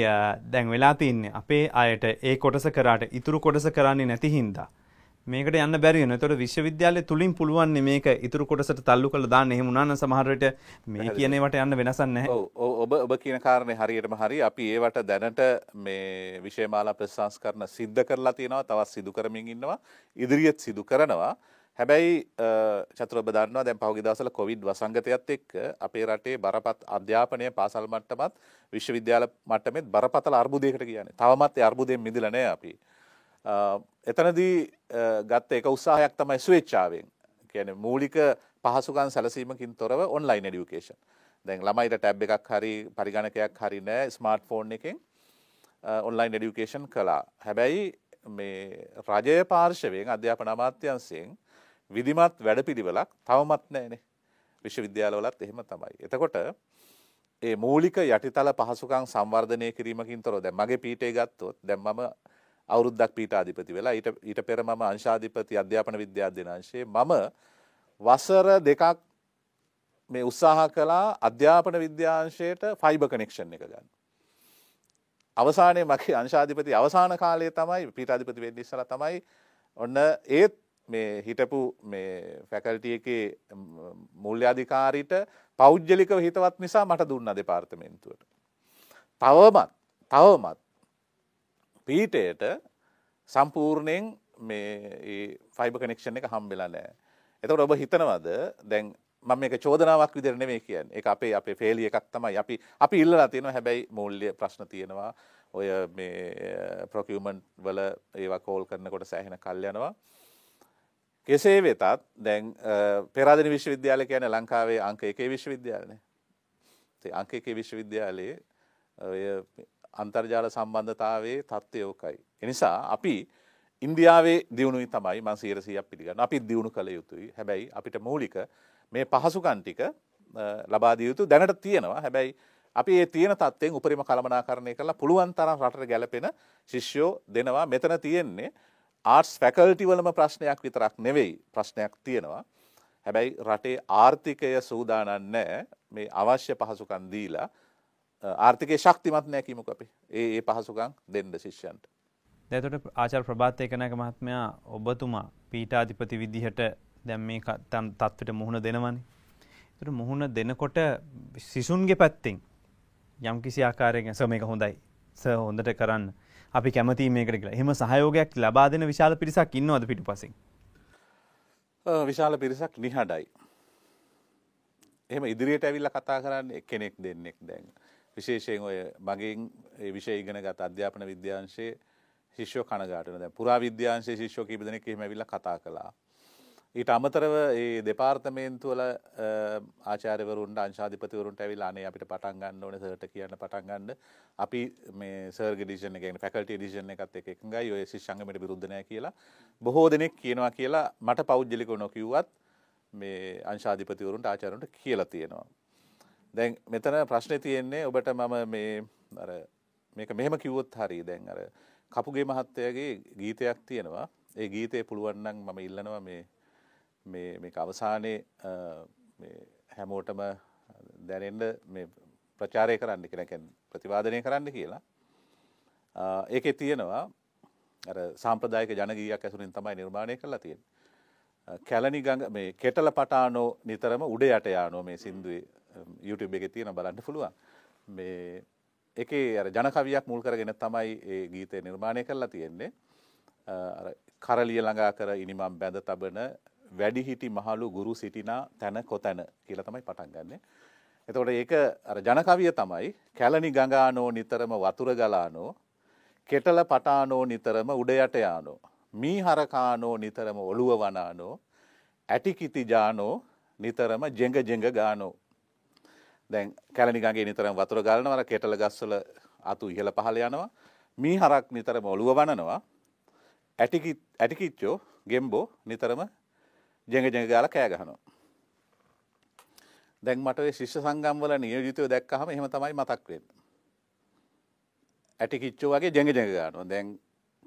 දැන් වෙලා තින්නේ අපේ අයට ඒ කොටස කරාට ඉතුරු කොටස කරන්නේ නැති හින්දා මේකට යන්න බැරි වෙනවා. ඒතකොට විශ්වවිද්‍යාලය තුලින් පුළුවන් මේක ඉතුරු කොටසට තල්ලු කරලා දාන්න. එහෙම වුණා නම් සමහර විට මේ කියන ඒවාට යන්න. ඔව් ඔබ ඔබ කියන කාරණේ හරියටම හරි. අපි ඒවට දැනට මේ විෂයමාලා ප්‍රතිසංස්කරණ සිද්ධ කරලා තියෙනවා. තවත් සිදු කරමින් ඉන්නවා. ඉදිරියත් සිදු කරනවා. හැබැයි චතුර ඔබ දන්නවා දැන් පහුගිය දවස්වල කොවිඩ් වසංගතයත් එක්ක අපේ රටේ බරපත් අධ්‍යාපනය පාසල් මට්ටමත් විශ්වවිද්‍යාල මට්ටමෙත් බරපතල අර්බුදයකට කියන්නේ. තවමත් ඒ අර්බුදයෙන් මිදලා නැහැ අපි. එතනදී ගත්ත එක උත්සාහයක් තමයි ස්වේච්ඡාවෙන්. කියන්නේ මූලික පහසුකම් සැලසීමකින් තොරව ඔන්ලයින් එඩියුකේෂන්. දැන් ළමයිට ටැබ් එකක් හරි පරිගණකයක් හරි නැහැ ස්මාර්ට් ෆෝන් එකෙන් ඔන්ලයින් එඩියුකේෂන් කළා. හැබැයි මේ රජය පාර්ශවයෙන් අධ්‍යාපන අමාත්‍යංශයෙන් විධිමත් වැඩපිළිවෙලක් තවමත් නෑනේ විශ්වවිද්‍යාලවලත් එහෙම තමයි. එතකොට ඒ මූලික යටිතල පහසුකම් සංවර්ධනය කිරීමකින් තොරව දැන් මගේ පීඨය ගත්තොත් දැන් මම අවුරුද්දක් පීඨාධිපති වෙලා ඊට ඊට පෙර මම අංශාධිපති අධ්‍යාපන විද්‍යාධ්‍යයන අංශයේ මම වසර දෙකක් මේ උත්සාහ කළා අධ්‍යාපන විද්‍යාංශයට ෆයිබර් කනෙක්ෂන් එක ගන්න. අවසානයේ මගේ අංශාධිපති අවසාන කාලයේ තමයි පීඨාධිපති වෙන්න ඉස්සලා තමයි ඔන්න ඒත් මේ හිටපු මේ ෆැකල්ටි එකේ මුල්්‍යාධිකාරීට පෞද්ගලිකව හිතවත් නිසා මට දුන්න දෙපාර්තමේන්තුවට. තවමත් තවමත් පීටයට සම්පූර්ණයෙන් මේ ෆයිබ කනෙක්ෂන් එක හම්බෙලා නෑ. එතකට ඔබ හිතනවද දැන් මම මේක චෝදනාවක් විදිහට නෙමෙයි කියන්නේ. ඒක අපේ අපේ ෆේලිය එකක් තමයි. අපි අපි ඉල්ලලා තියෙනවා හැබැයි මූල්‍ය ප්‍රශ්න තියෙනවා. ඔය මේ ප්‍රොකියුමන්ට් වල ඒවා කෝල් කරනකොට සෑහෙන කල් යනවා. කෙසේ වෙතත් දැන් පෙරාදෙන විශ්වවිද්‍යාලය කියන්නේ ලංකාවේ අංක 1 විශ්වවිද්‍යාලනේ. ඒ අංක 1 විශ්වවිද්‍යාලයේ ඔය අන්තර්ජාල සම්බන්ධතාවයේ තත්ත්වය ඕකයි. එනිසා අපි ඉන්දියාවේ දියුණුයි තමයි මං 100%ක් පිළිගන්නවා. අපි දියුණු කළ යුතුයි. හැබැයි අපිට මූලික මේ පහසුකම් ටික ලබා දිය යුතු දැනට තියෙනවා. හැබැයි අපි ඒ තියෙන තත්ත්වයෙන් උපරිම කළමනාකරණය කරලා පුළුවන් තරම් රටට ගැලපෙන ශිෂ්‍යෝ දෙනවා. මෙතන තියෙන්නේ ආර්ටස් ෆැකල්ටි වලම ප්‍රශ්නයක් විතරක් නෙවෙයි ප්‍රශ්නයක් තියෙනවා. හැබැයි රටේ ආර්ථිකය සූදානම් නැහැ මේ අවශ්‍ය පහසුකම් දීලා ආර්ථිකය ශක්තිමත් නැහැ කිමුකෝ අපි. ඒ ඒ පහසුකම් දෙන්න ශිෂ්‍යයන්ට. දැතට ආචාර ප්‍රභාත් ඒකනක මහත්මයා ඔබතුමා පීටාධිපති විදිහට දැම් මේ තත්වට මුහුණ දෙනවනි. තුට මුහුණ දෙනකොට සිසුන්ගේ පැත්තිෙන් යම් කිසි ආකාරයෙන් ඇස මේක හොඳයි ස හොඳට කරන්න අපි කැමති මේකට කියලා. එහම සහයෝගයක් ලබා දෙන විශාල පිරිසක් ඉන්නවද පිටු පසින් විශාල පිරිසක් නිහඩයි එහෙම ඉදිරියට ඇවිල්ල කතා කරන්න එක්කෙනෙක් දෙන්නෙක් දැන්. විශේෂයෙන් ඔය මගින් විෂය ඉගෙන ගත අධ්‍යාපන විද්‍යාංශයේ ශිෂ්‍යෝ කනගාටන. දැන් පුරා විද්‍යාංශයේ ශිෂ්‍යෝ කීප දෙනෙක් එහෙම ඇවිල්ලා කතා කළා. ඊට අමතරව ඒ දෙපාර්තමේන්තුවල ආචාර්යවරුන්ට අංශාධිපතිවරුන්ට ඇවිල්ලා අනේ අපිට පටන් ගන්න ඕනේ සර්ට කියන්න පටන් ගන්න. අපි මේ සර්ග ඩිවිෂන් එක කියන්නේ ෆැකල්ටි ඩිවිෂන් එකත් එක්ක එකඟයි. ඔය ශිෂ්‍යාංගමයට විරුද්ධ නැහැ කියලා. බොහෝ දෙනෙක් කියනවා කියලා මට පෞද්ගලිකව නොකියුවත් මේ අංශාධිපතිවරුන්ට ආචාර්යවරුන්ට කියලා තියෙනවා. දැන් මෙතන ප්‍රශ්නේ තියෙන්නේ ඔබට මම මේ අර මේක මෙහෙම කිව්වොත් හරිය දැන් අර කපුගේ මහත්තයාගේ ගීතයක් තියෙනවා. ඒ ගීතේ පුළුවන් නම් මම ඉල්ලනවා මේ මේ මේ අවසානයේ හැමෝටම දැනෙන්ඩ මේ ප්‍රචාරය කරන්න කෙනකැන් ප්‍රතිවාදනය කරන්න කියලා. ඒක තියෙනවා අර සාම්ප්‍රදායක ජනගීයක් ඇසුරින් තමයි නිර්මාණය කරලා තියෙන කැලනි ගඟ මේ කෙටල පටානෝ නිතරම උඩ යට යානෝ මේ සින්දුවේ YouTube එක තියෙන බලන්න පුළුවන්. මේ එකේ අර ජනකවියක් මුල් කරගෙන තමයි ඒ ගීතය නිර්මාණය කරලා තියෙන්නේ. කරලිය ළඟා කර ඉනිමම් බැඳ තබන වැඩිහිටි මහලු ගුරු සිටිනා තැන කොතැන කියලා තමයි පටන් ගන්න. එතකොට ඒක අර ජනකවිය තමයි කැලණි ගඟානෝ නිතරම වතුර ගලානෝ කෙටල පටානෝ නිතරම උඩ යට යානෝ මී හරකානෝ නිතරම ඔළුව වනානෝ ඇටිකිති ජානෝ නිතරම ජෙඟ ජෙඟ ගානෝ දැන් කැලණි ගඟේ නිතරම වතුර ගලනවා කෙටල ගස්වල අතු ඉහළ පහළ යනවා මී හරක් නිතරම ඔළුව වනනවා ඇටිකිච්චෝ ගෙම්බෝ නිතරම ජෙඟ ජෙඟ ගාලා කෑ ගහනවා. දැන් මට ඔය ශිෂ්‍ය සංගම් වල නියෝජිතයෝ දැක්කහම එහෙම තමයි මතක් වෙන්නේ. ඇටි කිච්චෝ වගේ ජෙඟ ජෙඟ ගන්නවා. දැන්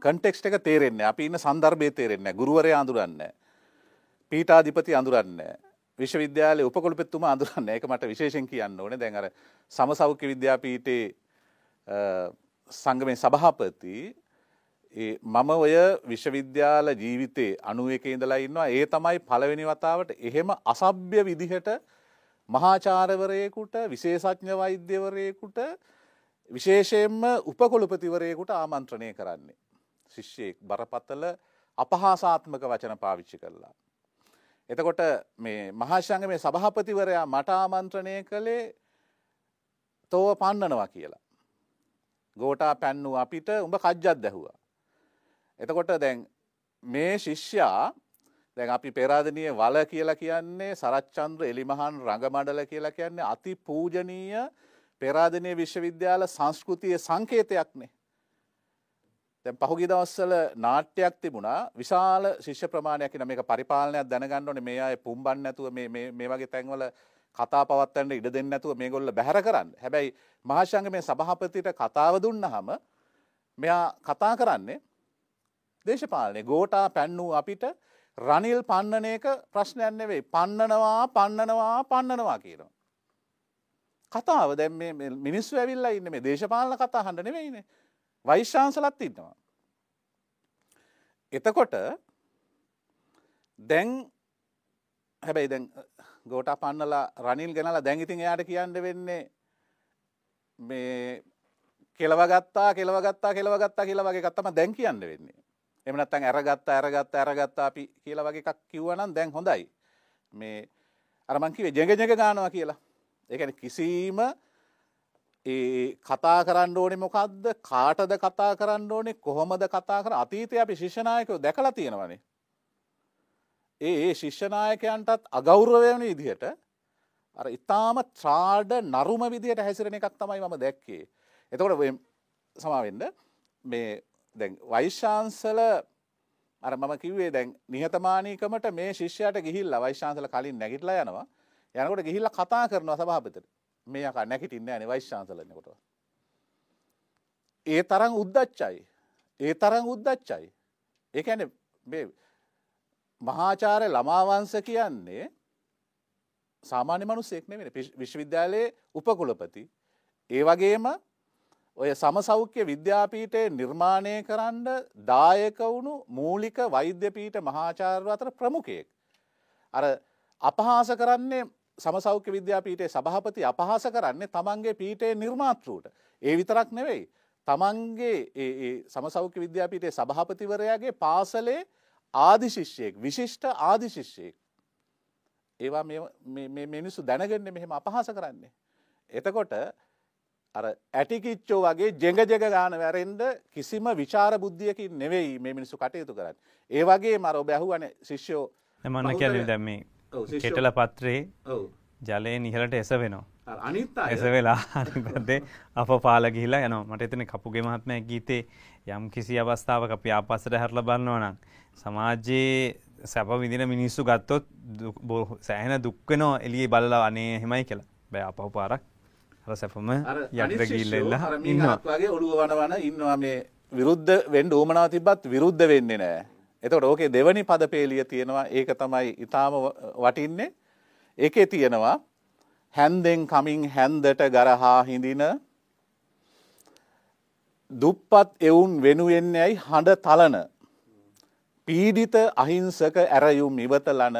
කන්ටෙක්ස්ට් එක තේරෙන්නේ අපි ඉන්න සන්දර්භය තේරෙන්නේ නැහැ. ගුරුවරයා අඳුරන්නේ නැහැ. පීඨාධිපති අඳුරන්නේ නැහැ. විශ්වවිද්‍යාලයේ උපකුලපතිතුමා අඳුරන්නේ නැහැ. ඒක මට විශේෂයෙන් කියන්න ඕනේ. දැන් අර සමසෞඛ්‍ය විද්‍යාපීඨයේ සංගමේ සභාපති මම ඔය විශ්වවිද්‍යාල ජීවිතේ අනුව එක ඉඳලා ඉන්නවා ඒ තමයි පළවෙනි වතාවට එහෙම අසභ්‍ය විදිහට මහාචාරවරයෙකුට විශේෂඥ වෛද්‍යවරයෙකුට විශේෂයෙන්ම උපකොළපතිවරයෙකුට ආමන්ත්‍රණය කරන්නේ. ශිෂ්‍යයෙක් බරපතල අපහාසාත්මක වචන පාවිච්චි කරලා. එතකොට මේ මහාශංග මේ සභහපතිවරයා මට ආමන්ත්‍රණය කළේ තෝව පන්නනවා කියලා. ගෝටා පැන්නු අපිට උඹ කජ්ජත් දැහවා. එතකොට දැන් මේ ශිෂ්‍යයා දැන් අපි පෙරාදනය වල කියලා කියන්නේ සරච්චන්ද්‍ර එලිමහන් රඟමඩල කියලා කියන්නේ අති පූජනීය පෙරාදනය විශ්වවිද්‍යාල සංස්කෘතිය සංකේතයක්නේ. දැන් පහුගිය දවස්වල නාට්‍යයක් තිබුණා. විශාල ශිෂ්‍ය ප්‍රමාණයක් ඉන්න මේක පරිපාලනයක් දැනගන්න ඕනේ. මේ අය පුම්බන් නැතුව මේ මේ මේ වගේ තැන්වල කතා පවත්තන්න ඉඩ දෙන්න ඇතුව මේ ගොල්ල බැහැර කරන්න. හැබැයි මහාශංග මේ සභහපතිට කතාව දුන්න හම මෙයා කතා කරන්නේ දේශපාලනය ගෝටා පැන්නූ අපිට රනිල් පන්නන එක ප්‍රශ්නයන්න වෙයි පන්නනවා පන්නනවා පන්නනවා කියනවා. කතාව දැම් මිනිස්සු ඇවිල්ලා ඉන්න මේ දේශපාලන කතා හඬ නෙවෙයිනේ වෛශ්‍යාන්සලත් ඉන්නවා. එතකොට දැන් හැබැයි දැන් ගෝට පන්නලා රනිල් ගැනලා දැංගිතින් එයාට කියන්න වෙන්නේ මේ කෙලවගත්තා කෙලවගත්තා කෙලවගත්තා කියලා වගේ කත්තම දැන් කියන්න වෙන්නේ. එමනත්තන් ඇරගත්තා ඇරගත්ත ඇරගත්තා අපි කියලා වගේ එකක් කිව්වනම් දැන් හොඳයි. මේ අරමංකිවේ ජෙග ජෙග ගානවා කියලා. ඒකැන කිසිීම ඒ කතා කරන්න ඕනෙ මොකක්ද කාටද කතා කරන්න ඕනේ කොහොමද කතා කර අතීතය අපි ශිෂ්‍යනායකෝ දැකලා තියෙනවනේ. ඒ ඒ ශිෂ්‍යනායකයන්ටත් අගෞරවයන විදිහට අර ඉතාම ත්‍රාඩ නරුම විදිහට හැසිරෙන එකක් තමයි මම දැක්කේ. එතකොට සමාවෙන්ඩ මේ දැන් වෛශ්‍යාන්සල අර මම කිව්වේ දැන් නිහතමානීකමට මේ ශිෂ්‍යයට ගිහිල්ලා වෛශ්‍යාන්සල කලින් නැගිටලා යනවා. යනකොට ගිහිල්ලා කතා කරනවා සභාපතිට. මේ යකා නැගිටින්නේ නැහැ නේ වෛශ්‍යාන්සල එනකොට. ඒ තරම් උද්දච්චයි. ඒ තරම් උද්දච්චයි. ඒ කියන්නේ මේ මහාචාර්ය ළමාවංශ කියන්නේ සාමාන්‍ය මිනිස්සෙක් නෙවෙයි විශ්වවිද්‍යාලයේ උපකුලපති ඒ වගේම ඔය සමසෞඛ්‍ය විද්‍යාපීඨය නිර්මාණය කරන්න දායක වුණු මූලික වෛද්‍ය පීඨ මහාචාර්ය අතර ප්‍රමුඛයෙක්. අර අපහාස කරන්නේ සමසෞඛ්‍ය විද්‍යාපීඨයේ සභාපති අපහාස කරන්නේ තමන්ගේ පීඨයේ නිර්මාතෘට. ඒ විතරක් නෙවෙයි. තමන්ගේ සමසෞඛ්‍ය විද්‍යාපීඨයේ සභාපතිවරයාගේ පාසලේ ආදිශිෂ්‍යයෙක් විශිෂ්ට ආදිශිෂ්‍යයෙක්. ඒවා මිනිස්සු දැනගන්න මෙහෙම අපහාස කරන්නේ. එතකොට අර ඇටිකිච්චෝ වගේ ජෙග ජෙග ගාන වැරෙන්ඩ කිසිම විචාර බුද්ධියකින් නෙවෙයි මේ මිනිස්සු කටයුතු කරන්න. ඒ වගේ මර ඔබැහුවන ශිෂ්‍යෝ එමන්න කියල දැම්මේ කෙටල පත්‍රයේ ජලය නිහලට එස වෙනවා. අනිත් එස වෙලා අනිපදේ අප පාල ගිහිලා යනවා. මට එතන කපුගේ මහත්මය ගීතේ යම් කිසි අවස්ථාවක අපි ආපස්සට හැරල බලන්නවා නම් සමාජයේ සැප විදින මිනිස්සු ගත්තොත් සෑහෙන දුක්වෙනෝ එලිය බලලා අනේ හෙමයි කියලා. බෑ අපහු පාරක් අර සැපම යටට ගිල්ලෙල්ලා ඉන්නවාගේ ඔළුව වනවන ඉන්නවා මේ විරුද්ධ වෙන්ඩ ූමනාව තිබත් විරුද්ධ වෙන්නේ නෑ. එතකොට ඕකේ දෙවනි පද පේලිය තියෙනවා. ඒක තමයි ඉතාම වටින්නේ. ඒකේ තියෙනවා හැන්දෙන් කමින් හැන්දට ගරහා හිඳින දුප්පත් එවුන් වෙනුවෙන්න ඇයි හඬ තලන පීඩිත අහිංසක ඇරයුම් ඉවතලන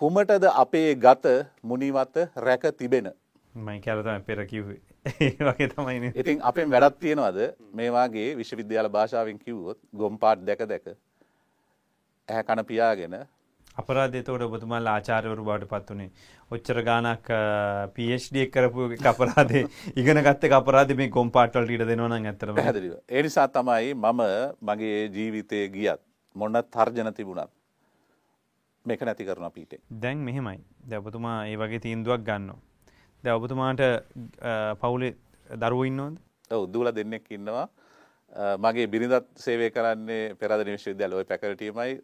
කුමටද අපේ ගත මුනිවත රැක තිබෙන මයි කැලතම පෙර කිව්වේ. ඒ වගේ තමයි ඉතින් අපෙන් වැඩත් තියෙනවද? මේවාගේ විශ්වවිද්‍යාල භාෂාවෙන් කිව්වොත් ගොම්පාට් දැක දැක ඇහැ කණ පියාගෙන අපරාධතවට ඔබතුමල් ආචාරවරු බවට පත් වනේ ඔච්චර ගානක් පD කරපු අපරාදේ ඉගෙන ගත්ත අපරාධ මේ ගොම්පාටල් ඊට දෙනවන ඇතර හැදරිව එනිසා තමයි මම මගේ ජීවිතය ගියත් මොන්න තර්ජන තිබුණත් මේක නැති කරන පීට. දැන් මෙහෙමයි. දැපතුමා ඒ වගේ තීන්දුවක් ගන්නවා ද ඔබතුමාට පවුලේ දරුව ඉන්නවද? උද්දුල දෙන්නෙක් ඉන්නවා. මගේ බිරිඳත් සේවය කරන්නේ පෙරද නිවිශ්විද්‍යාල ඔය පැකරටීමයි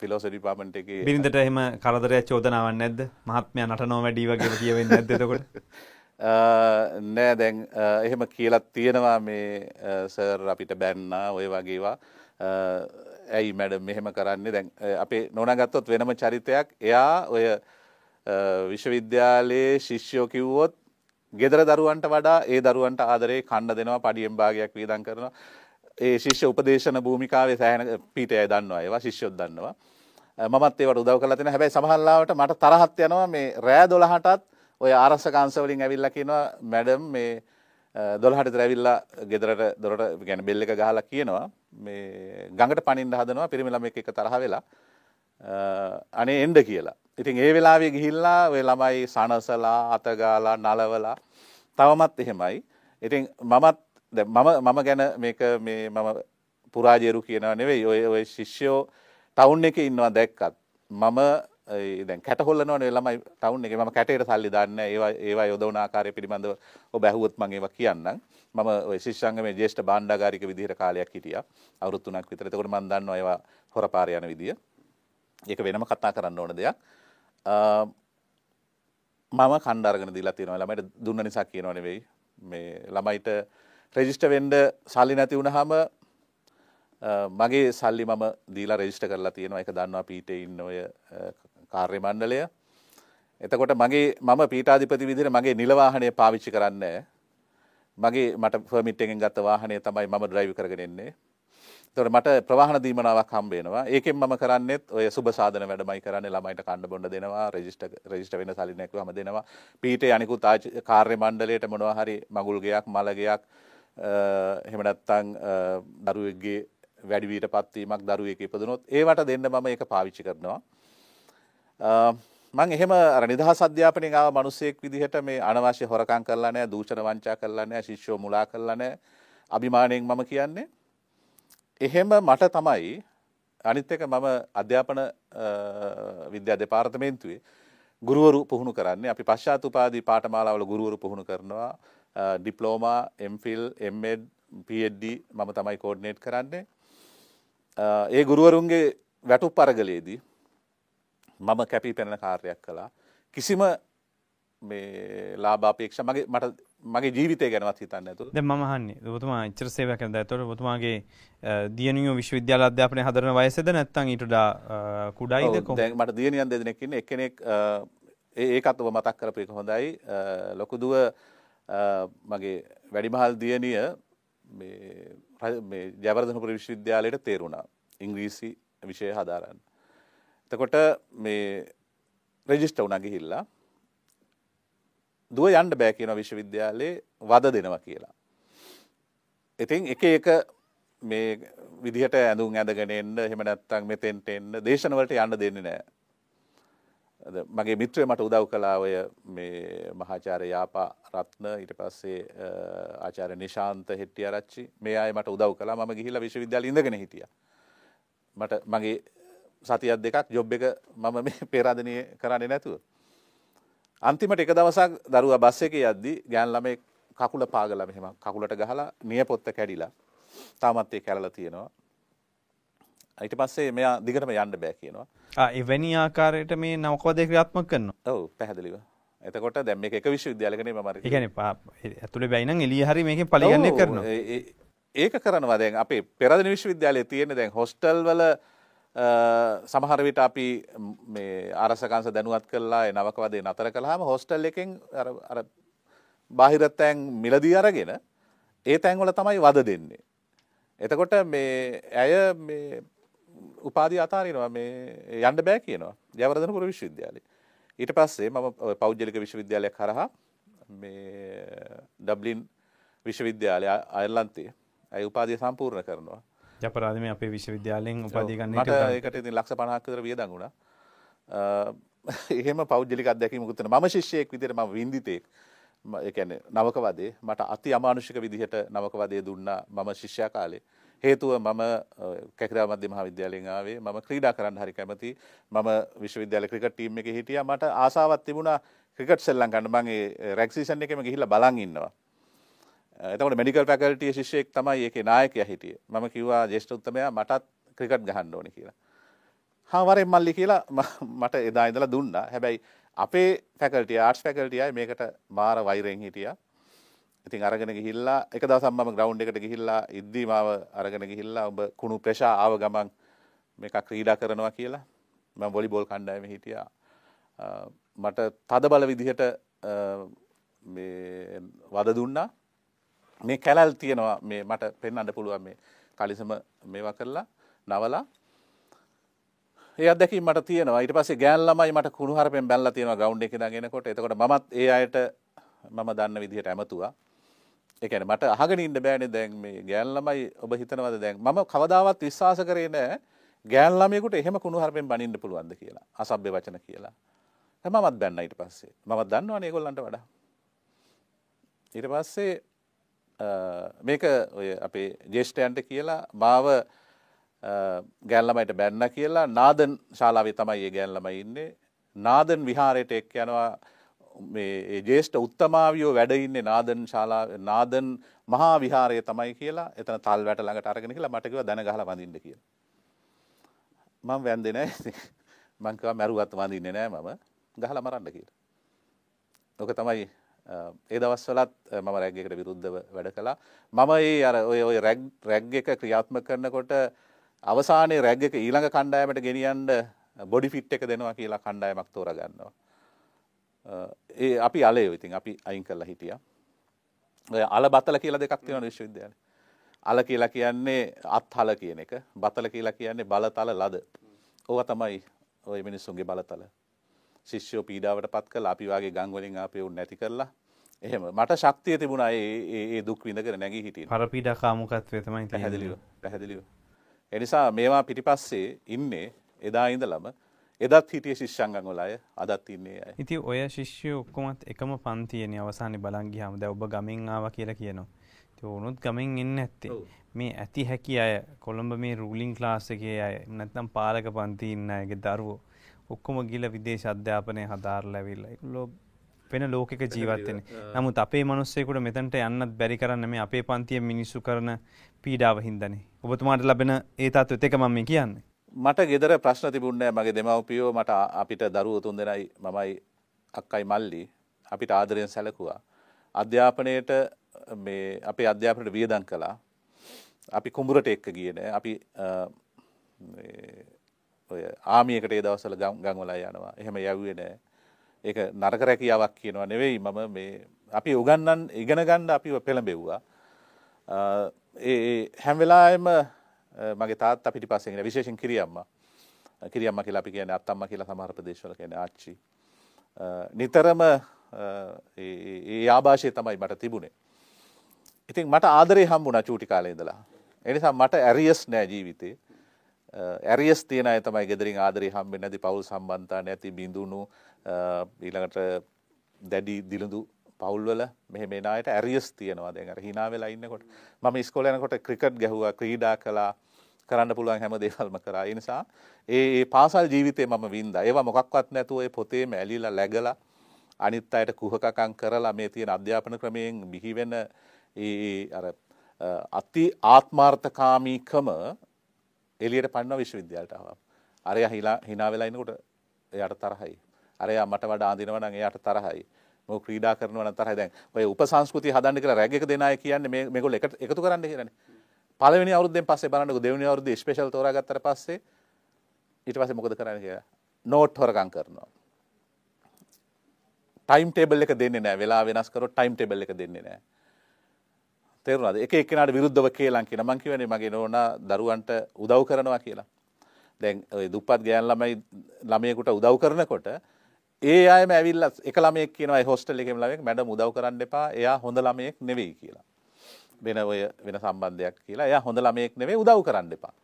ෆිලෝසඩි පාමට එක බිරිඳට එහම කරදරය චෝදනාවන් නැද්ද? මහත්මය නටනෝ වැඩී වගේ කියවෙන්න නැදකොට නෑ දැන් එහෙම කියලත් තියෙනවා මේ සර් අපිට බැන්නා ඔය වගේවා. ඇයි මැඩ මෙහෙම කරන්නේ? දැන් අපේ නොනගත්තොත් වෙනම චරිතයක්. එයා ඔය විශ්වවිද්‍යාලයේ ශිෂ්‍යෝ කිව්වොත් ගෙදර දරුවන්ට වඩා ඒ දරුවන්ට ආදරේ කණ්ඩ දෙනවා පඩියෙන් භාගයක් වීදන් කරනවා ඒ ශිෂ්‍ය උපදේශන භූමිකාවේ සෑහෙන පීටය දන්නවා ඒවා ශිෂ්‍යොත් දන්නවා මමත් ඒවට උදව් කරලා තියෙනවා හැබැයි සමහරලාවට මට තරහත් යනවා මේ රෑ 12ටත් ඔය ආරක්ෂක අංශ වලින් ඇවිල්ලා කියනවා මැඩම් මේ 12ට විතර ඇවිල්ලා ගෙදරට දොරට يعني බෙල් එක ගහලා කියනවා මේ ගඟට පනින්න හදනවා පිරිමි ළමෙක් එක්ක තරහ වෙලා අනේ එන්න කියලා. ඉතින් ඒ වෙලාවේ ගිහිල්ලා ඔය ළමයි සනසලා අතගාලා නලවලා තවමත් එහෙමයි. ඉතින් මමත් මම මම ගැන මේක මේ මම පුරාජේරු කියනවා නෙවෙයි. ඔය ඔය ශිෂ්‍යෝ ටවුන් එකේ ඉන්නවා දැක්කත්. මම දැන් කැට හොල්ලනවනේ ළමයි ටවුන් එකේ. මම කැටේට සල්ලි දාන්නේ ඒවා ඒවා යොදවන ආකාරය පිළිබඳව ඔබ ඇහුවොත් මම ඒවා කියන්නම්. මම ඔය ශිෂ්‍යාංගමේ ජ්‍යෙෂ්ඨ භාණ්ඩාගාරික විදිහට කාලයක් හිටියා. අවුරුදු 3ක් විතර. එතකොට මම දන්නවා ඒවා හොරපාර යන විදිය. ඒක වෙනම කතා කරන්න ඕන දෙයක්. මම කණ්ඩාරගෙන දීලා තියෙනවා. ළමයිට දුන්න නිසා කියනව නෙවෙයි. මේ ළමයිට රෙජිස්ටර් වෙන්න සල්ලි නැති වුණාම මගේ සල්ලි මම දීලා රෙජිස්ටර් කරලා තියෙනවා. ඒක දන්නවා පීටේ ඉන්න ඔය කාර්ය මණ්ඩලය. එතකොට මගේ මම පීටාධිපති විදිහට මගේ නිල වාහනය පාවිච්චි කරන්නේ. මගේ මට පර්මිට් එකෙන් ගත්ත වාහනය තමයි මම ඩ්‍රයිව් කරගෙන එන්නේ. තොට මට ප්‍රවාහන දීමනාවක් හම්බේනවා ඒකෙන් මම කරන්නෙත් ඔය සුබ සාධන වැඩමයි කරන්න. ළමයිට කණ්ඩ බොඩ දෙනවා රෙජිස්ට රෙජිස්ට වෙන සලිනැක්ව හම දෙනවා. පීට අනිකු තාච කාර්ය මණ්ඩලයට මොනවාහරි මගුල්ගයක් මළගයක් හෙමනත්තං දරුවගේ වැඩිවීට පත්වීමක් දරුව එක ඉපදනොත් ඒවට දෙන්න මම එක පාවිච්චි කරනවා. මං එහෙම නිදහ සධ්‍යාපනය ආව මනුස්සයෙක් විදිහට මේ අනවශ්‍ය හොරකං කරලා නෑ දූෂණ වංචා කරලා නෑ ශිෂ්‍යෝ මුලා කරලා නෑ අභිමානයෙන් මම කියන්නේ එහෙම මට තමයි අනිත් එක මම අධ්‍යාපන විද්‍යා දෙපාර්තමේන්තුවේ ගුරුවරු පුහුණු කරන්නේ. අපි පශ්චාත් උපාදී පාඨමාලාවල ගුරුවරු පුහුණු කරනවා. ඩිප්ලෝමා එම්ෆිල් එම්එඩ් PhD මම තමයි කෝඩ්නේට් කරන්නේ. ඒ ගුරුවරුන්ගේ වැටුප් අරගලයේදී මම කැපී පෙනෙන කාර්යයක් කළා. කිසිම මේ ලාභාපේක්ෂ මගේ මට මගේ ජීවිතය ගැනවත් හිතන්න ඇතු ද මහන්නේ ඔබතුමා ඉච්චර සේවක ඇතොට ඔබතුමාගේ දියනියෝ විශ්වවිද්‍යාල අධ්‍යාපනය හදරන වයසද නැත්තං ඊටඩා කුඩයිද මට දියනියන් දෙදෙනෙක්කින්න එකනෙක් ඒකත් ඔබ මතක් කරපයක හොඳයි. ලොකුදුව මගේ වැඩිමහල් දියනිය ජයවර්ධනපුර විශ්වවිද්‍යාලයට තේරුණා. ඉංග්‍රීසි විෂය හදාරන්න. එතකොට මේ රෙජිස්ට වුණ ගිහිල්ලා දුව යන්ඩ බෑ කියන විශ්වවිද්‍යාලයේ වද දෙනවා කියලා. ඉතින් එක එක මේ විදිහට ඇඳුම් ඇඳගෙන එන්න එහෙම නැත්නම් මෙතෙන්ට එන්න දේශනවලට යන්න දෙන්නේ නැහැ. මගේ මිත්‍රය මට උදව් කළා ඔය මේ මහාචාර්ය යාපා රත්න ඊට පස්සේ ආචාර්ය නිශාන්ත හෙට්ටිආරච්චි මේ අය මට උදව් කළා මම ගිහිල්ලා විශ්වවිද්‍යාලේ ඉඳගෙන හිටියා. මට මගේ සතියක් දෙකක් ජොබ් එක මම මේ පෙරාදනය කරන්නේ නැතුව. අන්තිමට එක දවසක් දරුව බස් එක යද්දි ගෑන් ළමේ කකුල පාගල මෙහෙම කකුලට ගහලා නියපොත්ත කැඩිලා තාමත් ඒ කැරලා තියෙනවා. ඊට පස්සේ මෙයා දිගටම යන්න බෑ කියනවා. එවැනි ආකාරයට මේ නවකවදය ක්‍රියාත්මක කරනවා? ඔව් පැහැදිලිව. එතකොට දැන් මේක එක විශ්වවිද්‍යාලයකනේ මම ඒ කියන්නේ ඇතුලේ බැයි නම් එළිය හරි මේකෙන් පරිගණනය කරනවා. ඒක කරනවා. දැන් අපේ පෙරදින විශ්වවිද්‍යාලයේ තියෙන දැන් හොස්ටල් වල සමහර විට අපි මේ අරසකංශ දැනුවත් කළා නවකවදේ නතර කළාම හොස්ටල් එකෙන් අර බාහිර තැන් මිලදී අරගෙන ඒ තැන්වල තමයි වද දෙන්නේ. එතකොට මේ ඇය මේ උපාධිය අතාරිනවා මේ යන්න බෑ කියනවා ජයවර්ධනපුර විශ්වවිද්‍යාලේ. ඊට පස්සේ මම පෞද්ගලික විශ්වවිද්‍යාලයක් හරහා මේ ඩබ්ලින් විශ්වවිද්‍යාලය අයර්ලන්තයේ ඇය උපාධිය සම්පූර්ණ කරනවා. ජපරාධ මේ අපේ විශ්වවිද්‍යාලයෙන් උපාධිය ගන්න මට ඒකට ඉතින් ලක්ෂ 50ක් විතර වියදම් වුණා. එහෙම පෞද්ගලික අත්දැකීමකුත් තියෙනවා. මම ශිෂ්‍යයෙක් විදිහට මම වින්දිතෙක්. ඒ කියන්නේ නවක වදේ මට අති අමානුෂික විදිහට නවක වදේ දුන්නා මම ශිෂ්‍යා කාලේ. හේතුව මම කැකිරා මධ්‍ය මහාවිද්‍යාලයෙන් ආවේ මම ක්‍රීඩා කරන්න හරි කැමති මම විශ්වවිද්‍යාල ක්‍රිකට් ටීම් එකේ හිටියා මට ආසාවක් තිබුණා ක්‍රිකට් සෙල්ලම් ගන්න රැග් සීසන් එකේම ගිහිල්ලා බලන් ඉන්නවා එතකොට මෙඩිකල් ෆැකල්ටිය ශිෂ්‍යයෙක් තමයි ඒකේ නායකයා හිටියේ. මම කිව්වා ජේෂ්ඨ උත්තමයා මටත් ක්‍රිකට් ගහන්න ඕනේ කියලා. හා වරෙන් මල්ලි කියලා මට එදා ඉඳලා දුන්නා. හැබැයි අපේ ෆැකල්ටිය ආර්ට්ස් ෆැකල්ටිය අය මේකට මාර වෛරෙන් හිටියා. ඉතින් අරගෙන ගිහිල්ලා එක දවසක් මම ග්‍රවුන්ඩ් එකට ගිහිල්ලා ඉද්දී මාව අරගෙන ගිහිල්ලා ඔබ කුණු ප්‍රෙෂා ආව ගමන් මේක ක්‍රීඩා කරනවා කියලා මම වොලිබෝල් කණ්ඩායමේ හිටියා. මට තද බල විදිහට මේ වද දුන්නා මේ කැලල් තියෙනවා මේ මට පෙන්න්න පුළුවන් මේ කලිසම මේවා කරලා නවලා. ඒ අදැකි මට තියෙනවා. ඊට පස්සේ ගෑන්ලමයි මට කුණුහරපෙන් බැල්ලා තියෙනවා ග්‍රවුන්ඩ් එකේ දාගෙනකොට එතකොට මමත් ඒ අයට මම දන්න විදිහට ඇමතුවා. ඒ කියන්නේ මට අහගෙන ඉන්න බෑනේ දැන් මේ ගෑන් ළමයි ඔබ හිතනවාද දැන්? මම කවදාවත් විශ්වාස කරේ නෑ ගෑන් ළමයෙකුට එහෙම කුණුහරුපෙන් බනින්න පුළුවන්ද කියලා. අසභ්‍ය වචන කියලා. මමත් බැන්න ඊට පස්සේ. මමත් දන්නවනේ ඒගොල්ලන්ට වඩා. ඊට පස්සේ මේක ඔය අපේ ජේෂ්ඨයන්ට කියලා මාව ගෑල්ලමයිට බැන්න කියලා නාදන් ශාලාවේ තමයි ඒ ගෑල්ලමයි ඉන්නේ. නාදන් විහාරයට එක් යනවා මේ ජේෂ්ඨ උත්තමාවියෝ වැඩඉන්නේ නාදන් ශාලා නාදන් මහා විහාරය තමයි කියලා එතන තල් වැට ළඟට අරගෙන කියලා මට කිව්වා දැන ගහලා වඳින්න කියලා. මම වැන්දේ නැහැ මං කිව්වා මැරුවත් වඳින්නේ නැහැ මම. ගහලා මරන්න කියලා. ඕක තමයි ඒ දවස්වලත් මම රැග් එකට විරුද්ධව වැඩ කළා. මම ඒ අර ඔය ඔය රැග් රැග් එක ක්‍රියාත්මක කරනකොට අවසානයේ රැග් එක ඊළඟ කණ්ඩායමට ගෙනියන්න බොඩි ෆිට් එක දෙනවා කියලා කණ්ඩායමක් තෝරගන්නවා. ඒ අපි අලයෝ ඉතින් අපි අයින් කරලා හිටියා. ඔය අල බතල කියලා දෙකක් තියෙනවා විශ්වවිද්‍යාලේ. අල කියලා කියන්නේ අත්හල කියන එක. බතල කියලා කියන්නේ බලතල ලද. ඕව තමයි ඔය මිනිස්සුන්ගේ බලතල. ශිෂ්‍යෝ පීඩාවට පත් කළ. අපි වගේ ගංවලින් ආපයවුන් නැති කරලා එහෙම. මට ශක්තිය තිබුණා ඒ දුක් විඳකර නැගී හිටිය පරපීඩ කාමුකත්වය තමයි පැහැදිලිව පැහැදිලිව. එනිසා මේවා පිටිපස්සේ ඉන්නේ එදා ඉඳලම එදත් හිටිය ශිෂ්‍යංගංගොල අය අදත් ඉන්නේ අය. ඉති ඔය ශිෂ්‍යය ඔක්කොමත් එකම පන්තියන අවසානි බලංගි හම ද ඔබ ගමින් ආව කියලා කියනවා. ඕනුත් ගමින් එන්න ඇත්තේ මේ ඇති හැකි අය කොළඹ මේ රූලිං ක්ලාස්සගේ අය නැත්නම් පාලක පන්ති ඉන්න අයගේ දරුවෝ ඔක්කොම ගිල විදේශ අධ්‍යාපනය හදාර ලැවිල්ල ලෝ පෙන ලෝකක ජීවත්තෙන නමුත් අපේ මනුස්සෙකුට මෙතැන්ට යන්නත් බැරි කරන්න මේ අපේ පන්තිය මිනිස්සු කරන පීඩාව හින්දනේ. ඔබතුමාට ලබෙන ඒ තත්ව එක මම කියන්නේ. මට ගෙදර ප්‍රශ්න තිබුණෑ මගේ දෙමවපියෝ මට අපිට දරුව තුන් දෙනයි මමයි අක්කයි මල්ලි. අපිට ආදරයෙන් සැලකුවා. අධ්‍යාපනයට මේ අපේ අධ්‍යාපනයට වියදන් කළා. අපි කුඹුරට එක්ක ගියන අපි ඔය ආමියකට ඒ දවසල ගංවලා යනවා. එහෙම යව්වේ නෑ. ඒක නරක රැකියාවක් කියනවා නෙවෙයි මම මේ අපි උගන්නන් ඉගෙන ගන්න අපිව පෙළඹෙව්වා. ඒ හැම්වෙලාම මගේ තාත් අපිට පස්සෙන් විශේෂෙන් කිරියම්ම කිරියම්ම කියලා අපි කියන අත්තම්ම කියලා සමහර ප්‍රදේශවල කියන ආච්චි. නිතරම ඒ ආభాෂය තමයි මට තිබුණේ. ඉතින් මට ආදරේ හම්බුණා චූටි කාලේ ඉඳලා. ඒ නිසා මට ඇරියස් නෑ ජීවිතේ. ඇරියස් තියෙන අය තමයි ගෙදරින් ආදරේ හම්බෙන්නේ නැති පවුල් සම්බන්ධතා නැති බිඳුණු ඊළඟට දැඩි දිලුඳු පවුල්වල මෙහෙම එන අයට ඇරියස් තියෙනවා දැන් අර hina වෙලා ඉන්නකොට මම ඉස්කෝලේ යනකොට ක්‍රිකට් ගැහුවා ක්‍රීඩා කළා කරන්න පුළුවන් හැම දේවල්ම කරා. ඒ නිසා ඒ ඒ පාසල් ජීවිතේ මම වින්දා. ඒවා මොකක්වත් නැතුව ඒ පොතේම ඇලිලා läගලා අනිත් අයට කුහකකම් කරලා මේ තියෙන අධ්‍යාපන ක්‍රමයෙන් බිහි වෙන ඒ අර අති ආත්මාර්ථකාමීකම එළියට පන්න විශ්වවිද්‍යාලයට ආවා. අරයා හිලා hina වෙලා ඉන්නකොට එයාට තරහයි. අරයා මට වඩා අඳිනවා නම් එයාට තරහයි. මොක ක්‍රීඩා කරනවා නම් තරහයි දැන් ඔය උපසංස්කෘතිය හදන්න කියලා රැග් එක දෙන අය කියන්නේ මේ මේගොල්ලෝ එකතු කරන්න කියලානේ. පළවෙනි අවුරුද්දෙන් පස්සේ බලන්නකො දෙවෙනි අවුරුද්දේ ස්පෙෂල් තෝරාගත්තට පස්සේ ඊට පස්සේ මොකද කරන්නේ කියලා නෝට් හොරකම් කරනවා ටයිම් ටේබල් එක දෙන්නේ නැහැ වෙලා වෙනස් කරොත් ටයිම් ටේබල් එක දෙන්නේ නැහැ තේරුණාද එක එක්කෙනාට විරුද්ධව කියලා කියන මං කියවනේ මගේ නෝනා දරුවන්ට උදව් කරනවා කියලා දැන් ඔය දුප්පත් ගෑන් ළමයි ළමයෙකුට උදව් කරනකොට ඒ අයම ඇවිල්ලා එක ළමයෙක් කියනවා ඒ හොස්ටල් එකේම ළමයෙක් මැඩම් උදව් කරන්න එපා එයා හොඳ ළමයෙක් නෙවෙයි කියලා වෙන ඔය වෙන සම්බන්ධයක් කියලා එයා හොඳ ළමයෙක් නෙවෙයි උදව් කරන්න එපා.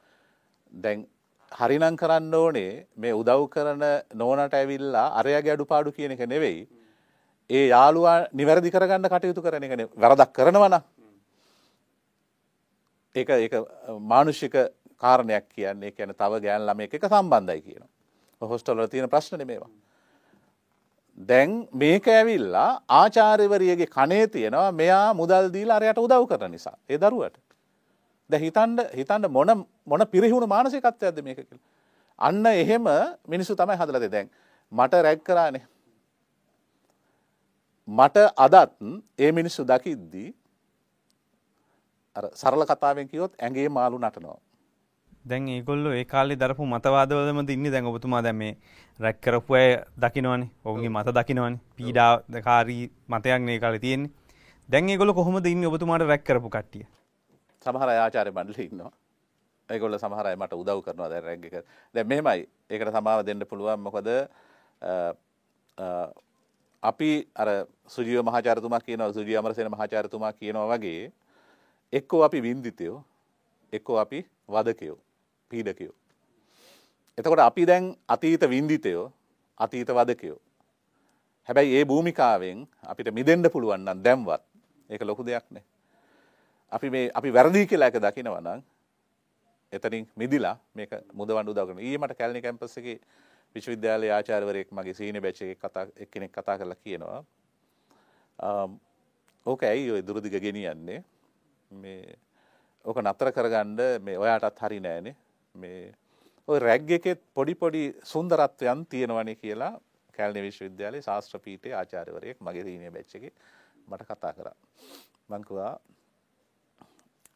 දැන් හරිනම් කරන්න ඕනේ මේ උදව් කරන නෝනට ඇවිල්ලා අරයාගේ අඩුපාඩු කියන එක නෙවෙයි. ඒ යාළුවා නිවැරදි කරගන්න කටයුතු කරන එකනේ වරදක් කරනවා නම්. ඒක ඒක මානුෂික කාරණයක් කියන්නේ ඒ කියන්නේ තව ගෑන් ළමයෙක් එක සම්බන්ධයි කියනවා. හොස්ටල් වල තියෙන ප්‍රශ්නේ මේවා. දැන් මේක ඇවිල්ලා ආචාර්යවරියගේ කනේ තියෙනවා මෙයා මුදල් දීලා අරයට උදව් කරන නිසා ඒ දරුවට. දැන් හිතන්න හිතන්න මොන මොන පිරිහුණු මානසිකත්වයක්ද මේක කියලා. අන්න එහෙම මිනිස්සු තමයි හදලා දෙන්නේ. දැන් මට රැග් කරානේ. මට අදත් ඒ මිනිස්සු දකිද්දී අර සරල කතාවෙන් කිව්වොත් ඇඟේ මාළු නටනවා. දැන් ඒගොල්ලෝ ඒ කාලේ දරපු මතවාදවලම ඉන්නේ දැන් ඔබතුමා දැන් මේ රැක් කරපු අය දකින්නවනේ. ඔවුන්ගේ මත දකින්නවනේ. පීඩාකාරී මතයක් නේ කාලේ තියෙන්නේ. දැන් ඒගොල්ලෝ කොහොමද ඉන්නේ ඔබතුමාට රැක් කරපු කට්ටිය? සමහර අය ආචාර්ය මණ්ඩලෙ ඉන්නවා. ඒගොල්ලෝ සමහර අය මට උදව් කරනවා දැන් රැග් එක. දැන් මෙහෙමයි. ඒකට සමාව දෙන්න පුළුවන් මොකද අපි අර සුජීව මහාචාර්යතුමා කියනවා සුජීව අමරසේන මහාචාර්යතුමා කියනවා වගේ එක්කෝ අපි වින්දිතයෝ එක්කෝ අපි වදකයෝ පීඩකයෝ. එතකොට අපි දැන් අතීත වින්දිතයෝ අතීත වදකයෝ. හැබැයි ඒ භූමිකාවෙන් අපිට මිදෙන්ඩ පුළුවන්න්න දැම්වත් ඒක ලොකු දෙයක් නෑ. අපි මේ අපි වැරදිී කියලා එක දකිනවනම් එතනින් මිදිලා මේක මුදවන්ඩු දගෙන ඊමට කැලණි කැම්පස්සගේ විශ්වවිද්‍යාලය ආචාර්වරයෙක් මගේ සීන බැච්ච කතා එක්කෙනෙක් කතා කරලා කියනවා ඕක ඇයි ඔය දුරදිග ගෙනියන්නේ මේ ඕක නතර කරගන්න මේ ඔයාටත් හරි නෑනේ මේ ඔය රැග් එකෙත් පොඩි පොඩි සුන්දරත්වයන් තියෙනවනේ කියලා කැල්නි විශ්වවිද්‍යාලයේ ශාස්ත්‍ර පීඨයේ ආචාර්යවරයෙක් මගේ සීනියර් බැච් එකේ මට කතා කරා. මං කිව්වා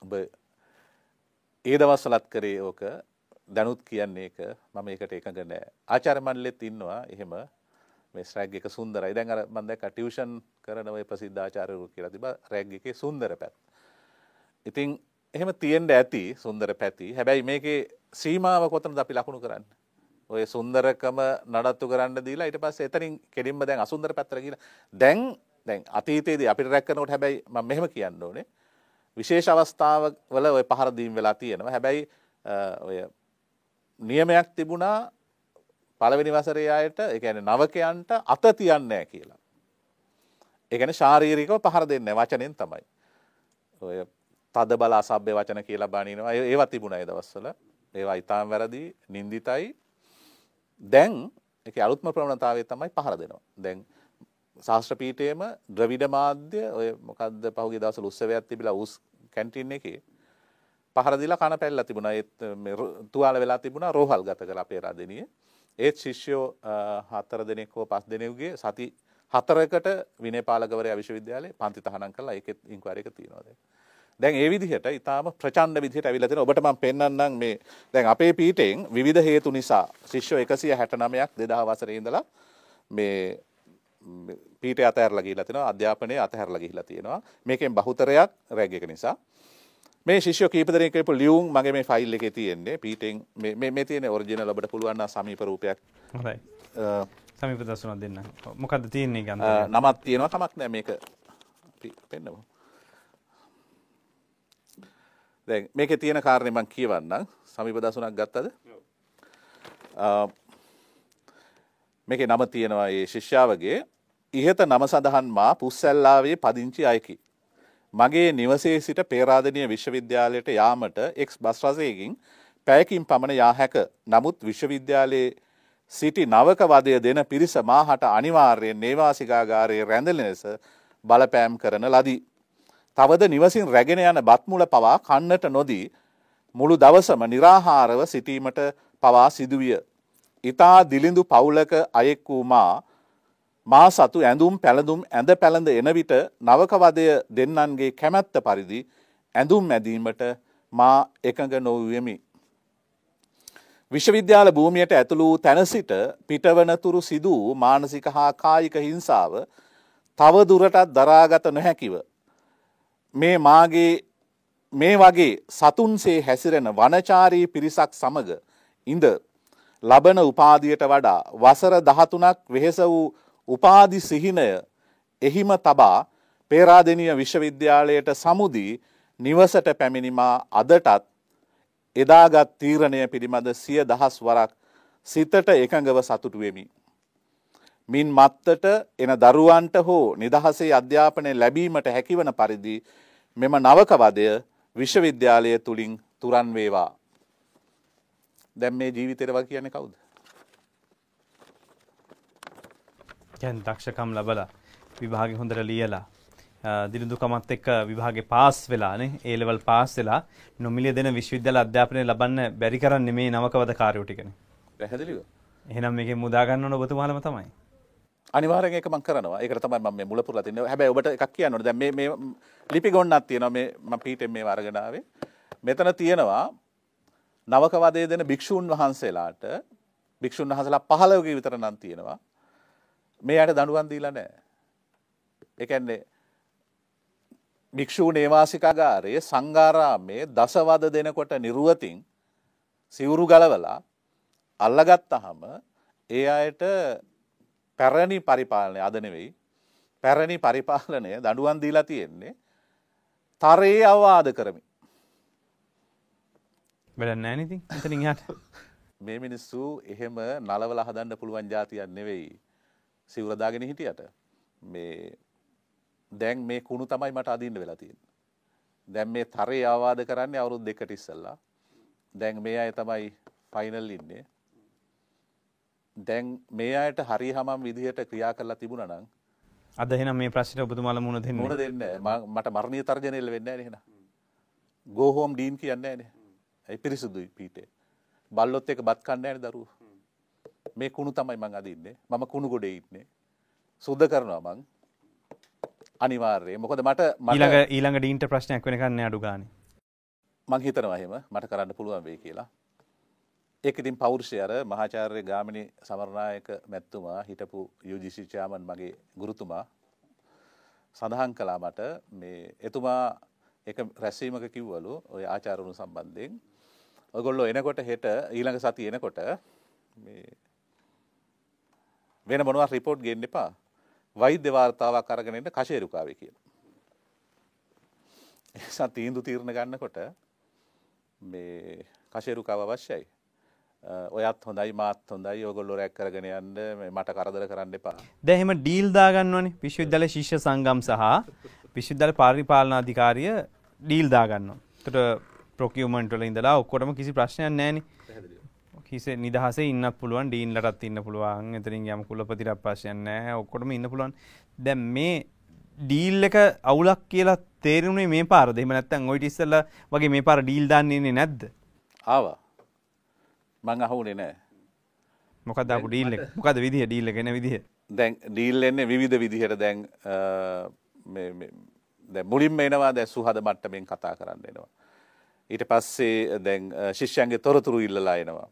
ඔබ ඒ දවස්වලත් කරේ ඕක දැනුත් කියන්නේ එක මම ඒකට එකඟ නෑ. ආචාර්ය මණ්ඩලෙත් ඉන්නවා එහෙම මේ රැග් එක සුන්දරයි. දැන් අර මම දැක්ක ටියුෂන් කරන ඔය ප්‍රසිද්ධ ආචාර්යවරු කියලා තිබා රැග් එකේ සුන්දර පැත්ත. ඉතින් එහෙම තියෙන්න ඇති සුන්දර පැති. හැබැයි මේකේ සීමාව කොතනද අපි ලකුණු කරන්නේ? ඔය සුන්දරකම නඩත්තු කරන්න දීලා ඊට පස්සේ එතනින් කෙලින්ම දැන් අසුන්දර පැත්තට ගිහලා දැන් දැන් අතීතයේදී අපිට රැක් කරනකොට හැබැයි මම මෙහෙම කියන්න ඕනේ. විශේෂ අවස්ථාවල ඔය පහර දීම් වෙලා තියෙනවා. හැබැයි ඔය නියමයක් තිබුණා පළවෙනි වසරේ අයට ඒ කියන්නේ නවකයන්ට අත තියන්නේ නැහැ කියලා. ඒ කියන්නේ ශාරීරිකව පහර දෙන්නේ වචනෙන් තමයි. ඔය තද බල අසභ්‍ය වචන කියලා බණිනවා. ඒවා තිබුණා ඒ දවස්වල. ඒවා ඊටාම් වැරදි, නින්දිතයි. දැන් ඒකේ අලුත්ම ප්‍රවණතාවය තමයි පහර දෙනවා. දැන් ශාස්ත්‍ර පීඨයේම ද්‍රවිඩ මාධ්‍ය ඔය මොකද්ද පහුගිය දවස්වල උත්සවයක් තිබිලා උස් කැන්ටින් එකේ පහර දීලා කන පැල්ලලා තිබුණා. ඒත් මේ තුවාල වෙලා තිබුණා රෝහල් ගත කළ අපේ රාදෙනියේ. ඒත් ශිෂ්‍යෝ හතර දෙනෙක් හෝ පස් දෙනෙකුගේ සති හතරකට විනයපාලකවරයා විශ්වවිද්‍යාලයේ පන්ති තහනම් කළා. ඒකෙත් ඉන්කුවරි එක තියෙනවා දැන්. ඒ විදිහට ඊටාම ප්‍රචණ්ඩ විදිහට ඇවිල්ලා තියෙනවා. ඔබට මම පෙන්වන්නම් මේ දැන් අපේ පීඨයෙන් විවිධ හේතු නිසා ශිෂ්‍යෝ 169ක් 2000 වසරේ ඉඳලා මේ පීඨය අතහැරලා ගිහිල්ලා තියෙනවා. අධ්‍යාපනයේ අතහැරලා ගිහිල්ලා තියෙනවා. මේකෙන් බහුතරයක් රැග් එක නිසා. මේ ශිෂ්‍යෝ කීප දෙනෙක් කියපු ලියුම් මගේ මේ ෆයිල් එකේ තියෙන්නේ. පීඨෙන් මේ මේ තියෙන ඔරිජිනල් ඔබට පුළුවන් නම් සමීප රූපයක්. හොඳයි. සමීප දර්ශනයක් දෙන්න. මොකද්ද තියෙන්නේ ගන්න? නමක් තියෙනවා කමක් නැහැ මේක. පෙන්නමු. දැන් මේකේ තියෙන කාරණේ මම කියවන්නම්. සමීප දසුණක් ගත්තද? මේකේ නම තියෙනවා මේ ශිෂ්‍යාවගේ ඉහත නම සඳහන් මා පුස්සැල්ලාවේ පදිංචි අයකි. මගේ නිවසේ සිට පේරාදනීය විශ්වවිද්‍යාලයට යාමට එක්ස් බස් රථයකින් පැයකින් පමණ යා හැක. නමුත් විශ්වවිද්‍යාලයේ සිටි නවක වදය දෙන පිරිස මාහට අනිවාර්යයෙන් නේවාසිකාගාරයේ රැඳෙන ලෙස බලපෑම් කරන ලදී. තවද නිවසින් රැගෙන යන බත්මුල පවා කන්නට නොදී මුළු දවසම निराහාරව සිටීමට පවා සිදුවිය. ඊතා දිලිඳු පවුලක අයෙක් වූ මා මා සතු ඇඳුම් පැළඳුම් ඇඳ පැළඳ එන විට නවකවදය දෙන්නන්ගේ කැමැත්ත පරිදි ඇඳුම් ඇදීමට මා එකඟ නොවුවෙමි. විශ්වවිද්‍යාල භූමියට ඇතුළු තැන සිට පිටවනතුරු සිදු වූ මානසික හා කායික හිංසාව තව දුරටත් දරාගත නොහැකිව මේ මාගේ මේ වගේ සතුන්සේ හැසිරෙන වනචාරී පිරිසක් සමග ඉඳ ලබන උපාදියට වඩා වසර දහතුනක් වෙහෙස වූ උපාදි සිහිනය එහිම තබා පේරාදෙනිය විශ්වවිද්‍යාලයට සමුදී නිවසට පැමිණිමා අදටත් එදාගත් තීරණය පිළිබඳ සිය දහස් වරක් සිතට එකඟව සතුටු වෙමි. මින් මත්තට එන දරුවන්ට හෝ නිදහසේ අධ්‍යාපනය ලැබීමට හැකිවන පරිදි මෙම නවකවදය විශ්වවිද්‍යාලය තුළින් තුරන් වේවා. දැම් මේ ජීවිතෙරව කියන්නේ කවුද. ගැන් දක්ෂකම් ලබලා විභාග හොඳට ලියලා දිරිදුකමත් එක්ක විභාගේ පාස් වෙලානේ ඒලෙවල් පාස් වෙලා නොමිලිය දෙන විශ්වවිද්‍යාල අධ්‍යාපනය ලබන්න බැරි කරන්න මේ නවකවද කාරයෝ ටිකන පැහැදිලිව එහෙනම් මේක මුදාගන්න ඕන ඔබතුමාලම තමයි අනිවාර්යෙන් ඒක මම කරනවා. ඒකට තමයි මම මේ මුල පුරලා තින්නේ. හැබැයි ඔබට එකක් කියන්න ඕනේ. දැන් මේ මේ ලිපි ගොන්නක් තියෙනවා මේ මම පීටෙන් මේව අරගෙන ආවේ. මෙතන තියෙනවා නවක වදේ දෙන භික්ෂූන් වහන්සේලාට භික්ෂුන් වහන්සේලා 15 විතර නම් තියෙනවා. මේ යට දඬුවම් දීලා නැහැ. ඒ කියන්නේ භික්ෂූ නේවාසිකාගාරයේ සංඝාරාමේ දසවද දෙනකොට නිර්වතින් සිවුරු ගලවලා අල්ලගත්තාම ඒ අයට පැරණි පරිපාලනය අද නෙවෙයි පැරණි පරිපාලනය දඩුවන් දීලා තියෙන්නේ තරයේ අවවාද කරමි. වැඩ නෑනති එතනින් හට මේ මිනිස්සු එහෙම නලවල හදන්න පුළුවන් ජාතියක් නෙවෙයි සිවරදාගෙන හිටියට මේ දැන් මේ කුණු තමයි මට අදින්න වෙලා තියෙන. දැන් මේ තරේ ආවාද කරන්නේ අවුරුදු දෙකට ඉස්සෙල්ලා. දැන් මේ අය තමයි ෆයිනල් ඉන්නේ. දැන් මේ අයට හරි හමම් විදිහට ක්‍රියා කරලා තිබුණා නම් අද එහෙනම් මේ ප්‍රශ්නේ ඔබතුමාලා මුණ දෙන්න මුණ දෙන්න මට මරණීය තර්ජනය එල්ල වෙන්නේ නැහැ නේ එහෙනම්. go home ඩීන් කියන්නේ නැහැ නේ. ඒ පිරිසුදුයි පීටේ. බල්ලොත් එක බත් කන්නේ නැහැ නේ දරුවෝ. මේ කුණු තමයි මං අදින්නේ මම කුණු ගොඩේ ඉන්නේ සුද්ධ කරනවා මං අනිවාර්යයෙන් මොකද මට ඊළඟ ඊළඟ ඩීන්ට ප්‍රශ්නයක් වෙනකන්න අඩු ගාන මං හිතනවා එහෙම මට කරන්න පුළුවන් වෙයි කියලා ඒක ඉතින් පෞරුෂය අර මහාචාර්ය ගාමිණි සමරනායක මැතිතුමා හිටපු UGC චාමන් මගේ ගුරුතුමා සඳහන් කළා මට මේ එතුමා එක රැස්වීමක කිව්වලු ඔය ආචාරුණු සම්බන්ධයෙන් ඔයගොල්ලෝ එනකොට හෙට ඊළඟ සති එනකොට මේ වෙන මොනවා රිපෝට් ගේන්න එපා වෛද්‍ය වාර්තාවක් අරගෙන එන්න කෂේරුකාවේ කියලා. එසා තීන්දුව තීරණ ගන්නකොට මේ කෂේරුකාව අවශ්‍යයි. ඔයත් හොඳයි මාත් හොඳයි ඔයගොල්ලෝ රැක් කරගෙන යන්න මේ මට කරදර කරන්න එපා. දැහෙම ඩීල් දාගන්නවනේ විශ්වවිද්‍යාල ශිෂ්‍ය සංගම් සහ විශ්වවිද්‍යාල පරිපාලනාධිකාරිය ඩීල් දාගන්නවා. එතකොට ප්‍රොකියුමන්ට් වල ඉඳලා ඔක්කොටම කිසි ප්‍රශ්නයක් නැහැ කිසි නිදහසේ ඉන්න පුළුවන් ඩීන්ලටත් ඉන්න පුළුවන්. එතනින් යම් කුලපතිට ප්‍රශ්නයක් නැහැ. ඔක්කොටම ඉන්න පුළුවන්. දැන් මේ ඩීල් එක අවුලක් කියලා තේරුනේ මේ පාරද? එහෙම නැත්නම් ඔය ඉතිස්සලා වගේ මේ පාර ඩීල් දාන්නේ ඉන්නේ නැද්ද? ආවා. මං අහුනේ නෑ. මොකක්ද ආපු ඩීල් එක? මොකද විදිහ ඩීල් එක එන විදිහ? දැන් ඩීල් එන්නේ විවිධ විදිහට දැන් මුලින්ම එනවා දැන් සුහද මට්ටමින් කතා කරන්න එනවා. ඊට පස්සේ දැන් ශිෂ්‍යයන්ගේ තොරතුරු ඉල්ලලා එනවා.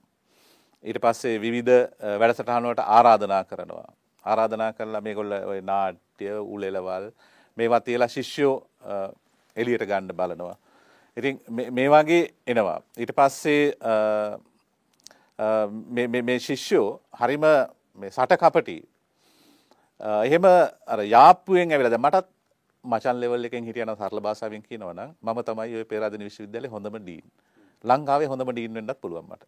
ඊට පස්සේ විවිධ වැඩසටහන් වලට ආරාධනා කරනවා. ආරාධනා කරලා මේගොල්ල ඔය නාට්‍ය උලෙලවල් මේවා තියලා ශිෂ්‍යෝ එළියට ගන්න බලනවා. ඉතින් මේ වගේ එනවා. ඊට පස්සේ මේ ශිෂ්‍යෝ හරිම සට කපටි. එහෙම අර යාප්පුුවෙන් ඇවිලද මටත් මචන් ලෙවල් එකෙන් හිටියන සරල භාෂාවෙන් කියනවනම් මම තමයි ඔය පෙරාදෙන විශ්වවිද්‍යාලයේ හොඳම ඩීන්. ලංකාවේ හොඳම ඩීන් වෙන්නත් පුළුවන් මට.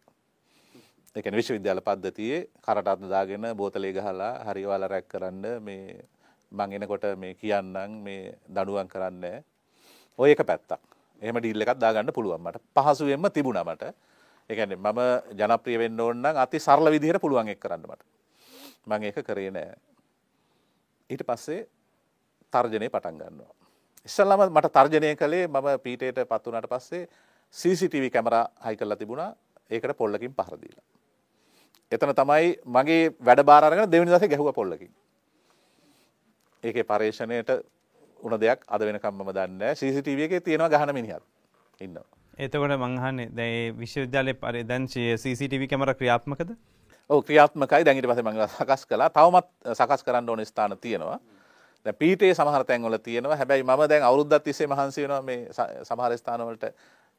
ඒ කියන්නේ විශ්වවිද්‍යාල පද්ධතියේ කරටත් දාගෙන බෝතලේ ගහලා හරි ඔයාලා රැක් කරන්න මේ මං එනකොට මේ කියන්නම් මේ දඬුවම් කරන්නේ ඔය එක පැත්තක්. එහෙම ඩීල් එකක් දාගන්න පුළුවන් මට. පහසුවෙන්ම තිබුණා මට. ඒ කියන්නේ මම ජනප්‍රිය වෙන්න ඕන නම් අති සරල විදිහට පුළුවන් ඒක කරන්න මට. මම ඒක කරේ නෑ. ඊට පස්සේ තර්ජනය පටන් ගන්නවා. ඉස්සල්ලාම මට තර්ජනය කළේ මම පීටේට පත් වුණාට පස්සේ CCTV කැමරා හයි කරලා තිබුණා. ඒකට පොල්ලකින් පහර දීලා. එතන තමයි මගේ වැඩ බාර අරගෙන දෙවෙනි දවසේ ගැහුවා පොල්ලකින්. ඒකේ පරේක්ෂණයට උන දෙයක් අද වෙනකම් මම දන්නේ නැහැ. CCTV එකේ තියෙනවා ගහන මිනිහක් ඉන්නවා. එතකොට මංහන්නේ දැයි විශ්වවිද්‍යාලය පරි දැන්චය CCTV කැමර ක්‍රියාත්මකද? ඕ ක්‍රියාත්මකයි. දැඟට පස මඟ සකස් කලා තවමත් සකස් කරන්න ඕන ස්ථාන තියෙනවා. පීටේ සමහර තැන්වල තියෙනවා. හැබැයි ම දැන් අවුද්දත් තිසේ මහන්සි වෙනවා මේ සමහර ස්ථානවලට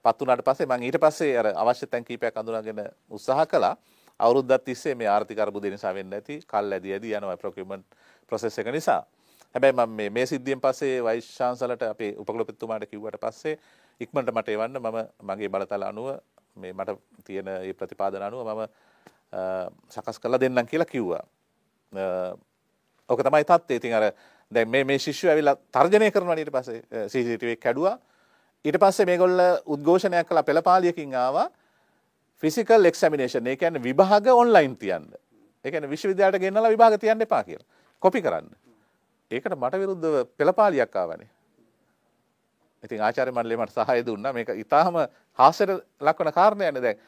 පත්තුනට පසේ මං ඊට පස්සේ අර අවශ්‍ය තැන් කීපයක් අඳුනගෙන උත්සාහ කලා අවුරුද්දත් තිස්සේ මේ ආර්ථිකරබු දෙනිසා වෙන්න ඇති කල් ඇද ඇද යනවා ප්‍රොකමෙන්ට් ප්‍රසෙස් එක නිසා. හැබැයි මම මේ සිද්ධියෙන් පස්සේ වෛශ්ාන්සලට අපේ උපකලපෙත්තුමාට කිව්වට පස්සේ ඉක්මට මට එවන්න මම මගේ බලතල අනුව මේ මට තියෙන ඒ ප්‍රතිපාදන අනුව මම සකස් කළ දෙන්නම් කියලා කිව්වා. ඕක තමයි තත් ඉතින් අර දැ මේ ශිෂ්‍ය ඇවිල්ලා තර්ජනය කරන ඊට පස්සේ සිසිටුවේ කැඩුවා ඊට පස්සේ මේගොල්ල උද්ඝෝෂණයක් කළ පෙළපාලියකින් ආවා ෆිසිකල් එක්ෂමිනේෂන් ඒ කියන්නේ විභාග ඔන්ලයින් තියන්න. ඒ කියන්නේ විශ්වවිද්‍යාලයට ගෙන්නලා විභාග තියන්න එපා කියලා. කොපි කරන්න. ඒකට මට විරුද්ධව පෙළපාලියක් ආවනේ. ඉතින් ආචාර්ය මණ්ඩලය මට සහාය දුන්නා. මේක ඊටාම හාස්‍යයට ලක්වන කාරණයක්නේ දැන්.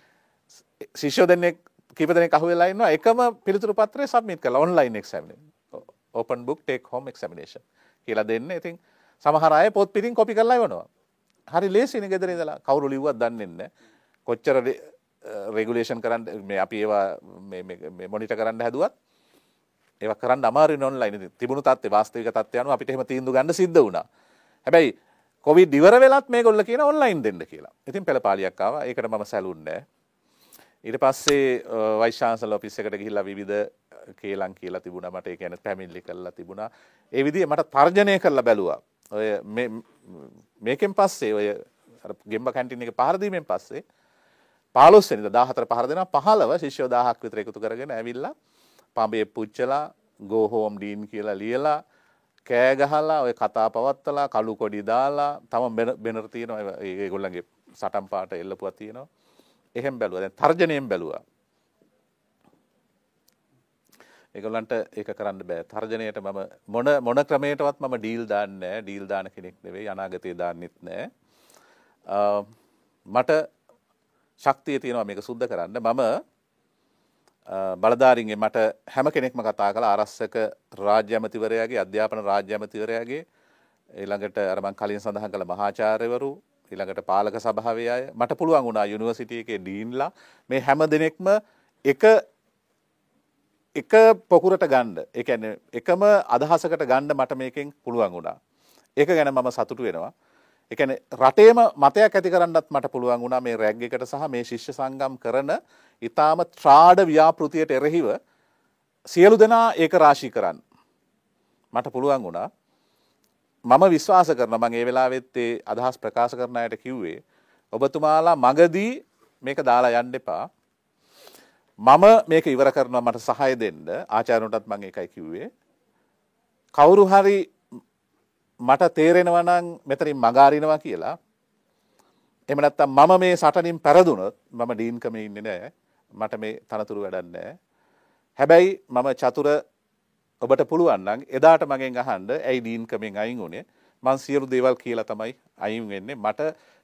ශිෂ්‍යෝ දෙන්නෙක් කීප දෙනෙක් අහුවෙලා ඉන්නවා එකම පිළිතුරු පත්‍රය සබ්මිට් කළා online examination. open book take home examination කියලා දෙන්න. ඉතින් සමහර අය පොත් පිටින් කොපි කරලා එවනවා. හරි ලේසිනේ ගෙදර ඉඳලා කවුරු ලිව්වත් දන්නේ නැහැ. කොච්චර රෙගුලේෂන් කරන්න මේ අපි ඒවා මේ මොනිට කරන්න හැදුවත් ඒව කරන්න අමාරු ඔන්ලයින් තිබුණු තත්ත්වයේ වාස්තවික තත්ත්වය අනුව අපිට එහෙම තීන්දුව ගන්න සිද්ධ වුණා. හැබැයි කොවිඩ් ඉවර වෙලත් මේගොල්ලෝ කියන ඔන්ලයින් දෙන්න කියලා. ඉතින් පෙළපාලියක් ආවා. ඒකට මම සැලුන්නේ ඊට පස්සේ වයිස් චාන්සලර් ඔෆිස් එකට ගිහිල්ලා විවිධ කේලම් කියලා තිබුණා. මට ඒ කියන්නේ පැමිණිලි කරලා තිබුණා. ඒ විදිහේ මට තර්ජනය කරලා බැලුවා. ඔය මේකෙන් පස්සේ ඔය ගෙම්බ කැන්ටින් එක පහර දීමෙන් පස්සේ 15 වෙනිදා 14 පහර දෙනවා 15 ශිෂ්‍යෝ 1000ක් විතර එකතු කරගෙන ඇවිල්ලා පඹේ පුච්චලා ගෝ හෝම් ඩීන් කියලා ලියලා කෑ ගහලා ඔය කතා පවත්තලා කළු කොඩි දාලා තම බෙනර තියෙනවා. ඒගොල්ලන්ගේ සටන් පාට එල්ලපුවා තියෙනවා. එහෙම බැලුවා. දැන් තර්ජනයෙන් බැලුවා. ඒගොල්ලන්ට ඒක කරන්න බෑ. තර්ජනයට මම මොන මොන ක්‍රමයකටවත් මම ඩීල් දාන්නේ නැහැ ඩීල් දාන කෙනෙක් නෙවෙයි අනාගතේ දාන්නෙත් නැහැ මට ශක්තිය තියෙනවා මේක සුද්ධ කරන්න. මම බලධාරින්ගේ මට හැම කෙනෙක්ම කතා කළ ආරස්සක රාජ්‍ය ඇමතිවරයාගේ අධ්‍යාපන රාජ්‍ය ඇමතිවරයාගේ. ඊළඟට අර මං කලින් සඳහන් කළ මහාචාර්යවරු ඊළඟට පාලක සභාවේ අය. මට පුළුවන් වුණා යුනිවර්සිටි එකේ ඩීන්ලා මේ හැම දෙනෙක්ම එක එක පොකුරට ගණ්ඩ එකන එකම අදහසකට ගණ්ඩ මට මේකෙන් පුළුවන් වුණා. ඒක ගැන මම සතුටු වෙනවා. එකන රටේම මතයක් ඇති කරන්නත් මට පුළුවන් වුණා මේ රැග් එකට සහ මේ ශිෂ්‍ය සංගම් කරන ඉතාම ත්‍රාඩ ව්‍යාපෘතියට එරෙහිව සියලු දෙනා ඒක රාශී කරන්න. මට පුළුවන් වුණා. මම විශ්වාස කරන මං ඒ වෙලාවෙත්තේ අදහස් ප්‍රකාශ කරන අයට කිව්වේ ඔබතුමාලා මගදී මේක දාලා යන්න එපා. මම මේක ඉවර කරනවා මට සහය දෙන්න. ආචාරණටත් මං එකයි කිව්වේ. කවුරු හරි මට තේරෙනවා නම් මෙතනින් මගාරිනවා කියලා. එහෙම නැත්නම් මම මේ සටනින් පෙරදුනොත් මම ඩීන්කම ඉන්නේ නැහැ. මට මේ තනතුරු වැඩක් නැහැ. හැබැයි මම චතුර ඔබට පුළුවන් නම් එදාට මගෙන් අහන්න ඇයි ඩීන්කමෙන් අයින් උනේ මං සියලු දේවල් කියලා තමයි අයින් වෙන්නේ. මට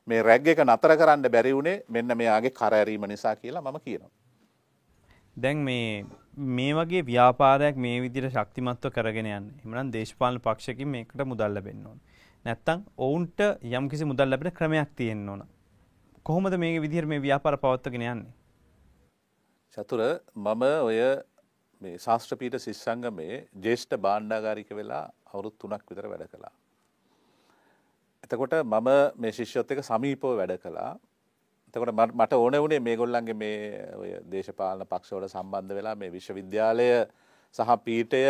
මේ රැග් එක නතර කරන්න බැරි වුණේ මෙන්න මෙයාගේ කර ඇරීම නිසා කියලා මම කියනවා. දැන් මේ මේ වගේ ව්‍යාපාරයක් මේ විදිහට ශක්තිමත්ව කරගෙන යන්න. එහෙමනම් දේශපාලන පක්ෂකින් මේකට මුදල් ලැබෙන්න ඕන. නැත්තම් ඔවුන්ට යම්කිසි මුදල් ලැබෙන ක්‍රමයක් තියෙන්න ඕන. කොහොමද මේ විදිහට මේ ව්‍යාපාර පවත්වාගෙන යන්නේ? චතුර මම ඔය මේ ශාස්ත්‍රපීඨ ශිෂ්‍යංගමේ ජ්‍යෙෂ්ඨ භාණ්ඩාගාරික වෙලා අවුරුදු 3ක් විතර වැඩ කළා. එතකොට මම මේ ශිෂ්‍යොත් එක්ක සමීපව වැඩ කළා. එතකොට මට ඕන වුණේ මේගොල්ලන්ගේ මේ ඔය දේශපාලන පක්ෂවල සම්බන්ධ වෙලා මේ විශ්වවිද්‍යාලය සහ පීඨය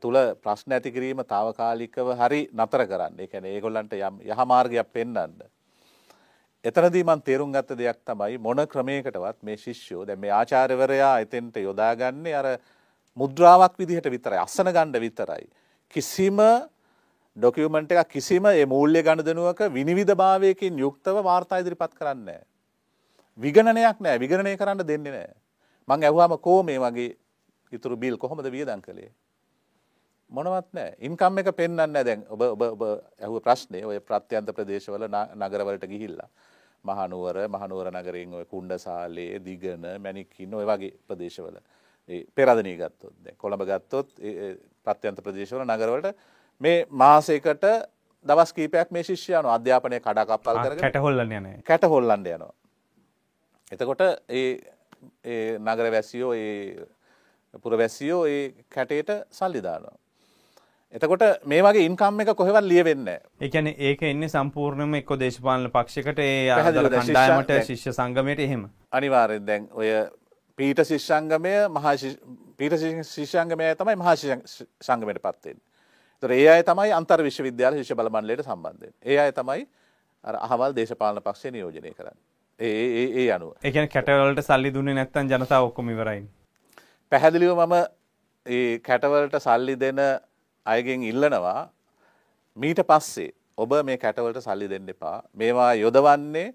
තුල ප්‍රශ්න ඇති කිරීම తాවකාලිකව හරි නතර කරන්න. ඒ කියන්නේ ඒගොල්ලන්ට යම් යහ මාර්ගයක් පෙන්වන්න. එතනදී මම තේරුම් ගත්ත දෙයක් තමයි මොන ක්‍රමයකටවත් මේ ශිෂ්‍යෝ දැන් මේ ආචාර්යවරයා එතෙන්ට යොදාගන්නේ අර මුද්‍රාවක් විදිහට විතරයි අසන ගන්න විතරයි කිසිම ඩොකියුමන්ට් එකක් කිසිම ඒ මූල්‍ය ගනුදෙනුවක විනිවිදභාවයකින් යුක්තව වාර්තා ඉදිරිපත් කරන්නේ නැහැ. විගණනයක් නැහැ. විගණනය කරන්න දෙන්නේ නැහැ. මං ඇහුවාම කෝ මේ වගේ ඉතුරු බිල් කොහොමද වියදම් කළේ? මොනවත් නැහැ. ඉන්කම් එක පෙන්වන්නේ නැහැ. දැන් ඔබ ඔබ ඔබ ඇහුව ප්‍රශ්නේ ඔය ප්‍රත්‍යන්ත ප්‍රදේශවල නගරවලට ගිහිල්ලා. මහනුවර මහනුවර නගරයෙන් ඔය කුණ්ඩසාලේ දිගන මැණික්කින්න ඔය වගේ ප්‍රදේශවල. ඒ පෙරදනී ගත්තොත් දැන් කොළඹ ගත්තොත් ප්‍රත්‍යන්ත ප්‍රදේශවල නගරවලට මේ මාසයකට දවස් කීපයක් මේ ශිෂ්‍යයන අධ්‍යාපනය කඩාකප්පල් කරගෙන කැටහොල්ලන්න යන කැට හොල්ලන්ඩ යනවා. එතකොට ඒ නගර වැසියෝ ඒ පුරවැසියෝ ඒ කැටේට සල්ලිදානවා. එතකොට මේ වගේ ඉන්කම් එක කොහෙවත් ලියවෙන්න. ඒකන ඒක එන්න සම්පූර්ණම එක්කො දේශපාලන පක්ෂකට ඒ කණ්ඩායමට ශිෂ්‍ය සංගමයට එහෙම. අනිවාරෙන් දැන් ඔය පීට ශිෂ්‍යංගමය මහා පීට ශිෂ්‍යංගමය තමයි මහා සංගමයට පත්වෙන්. ඒ අය තමයි අන්තර් විශ්වවිද්‍යාල ශිෂ්‍ය බල මණ්ඩලයට සම්බන්ධයෙන්. ඒ අය තමයි අහවල් දේශපාලන පක්ෂය නියෝජනය කරන්නේ. ඒ ඒ අනුව. කියන්නේ කැටවලට සල්ලි දුන්නේ නැත්නම් ජනතාව ඔක්කොම ඉවරයි. පැහැදිලිව මම ඒ කැටවලට සල්ලි දෙන අයගෙන් ඉල්ලනවා මීට පස්සේ ඔබ මේ කැටවලට සල්ලි දෙන්න එපා. මේවා යොදවන්නේ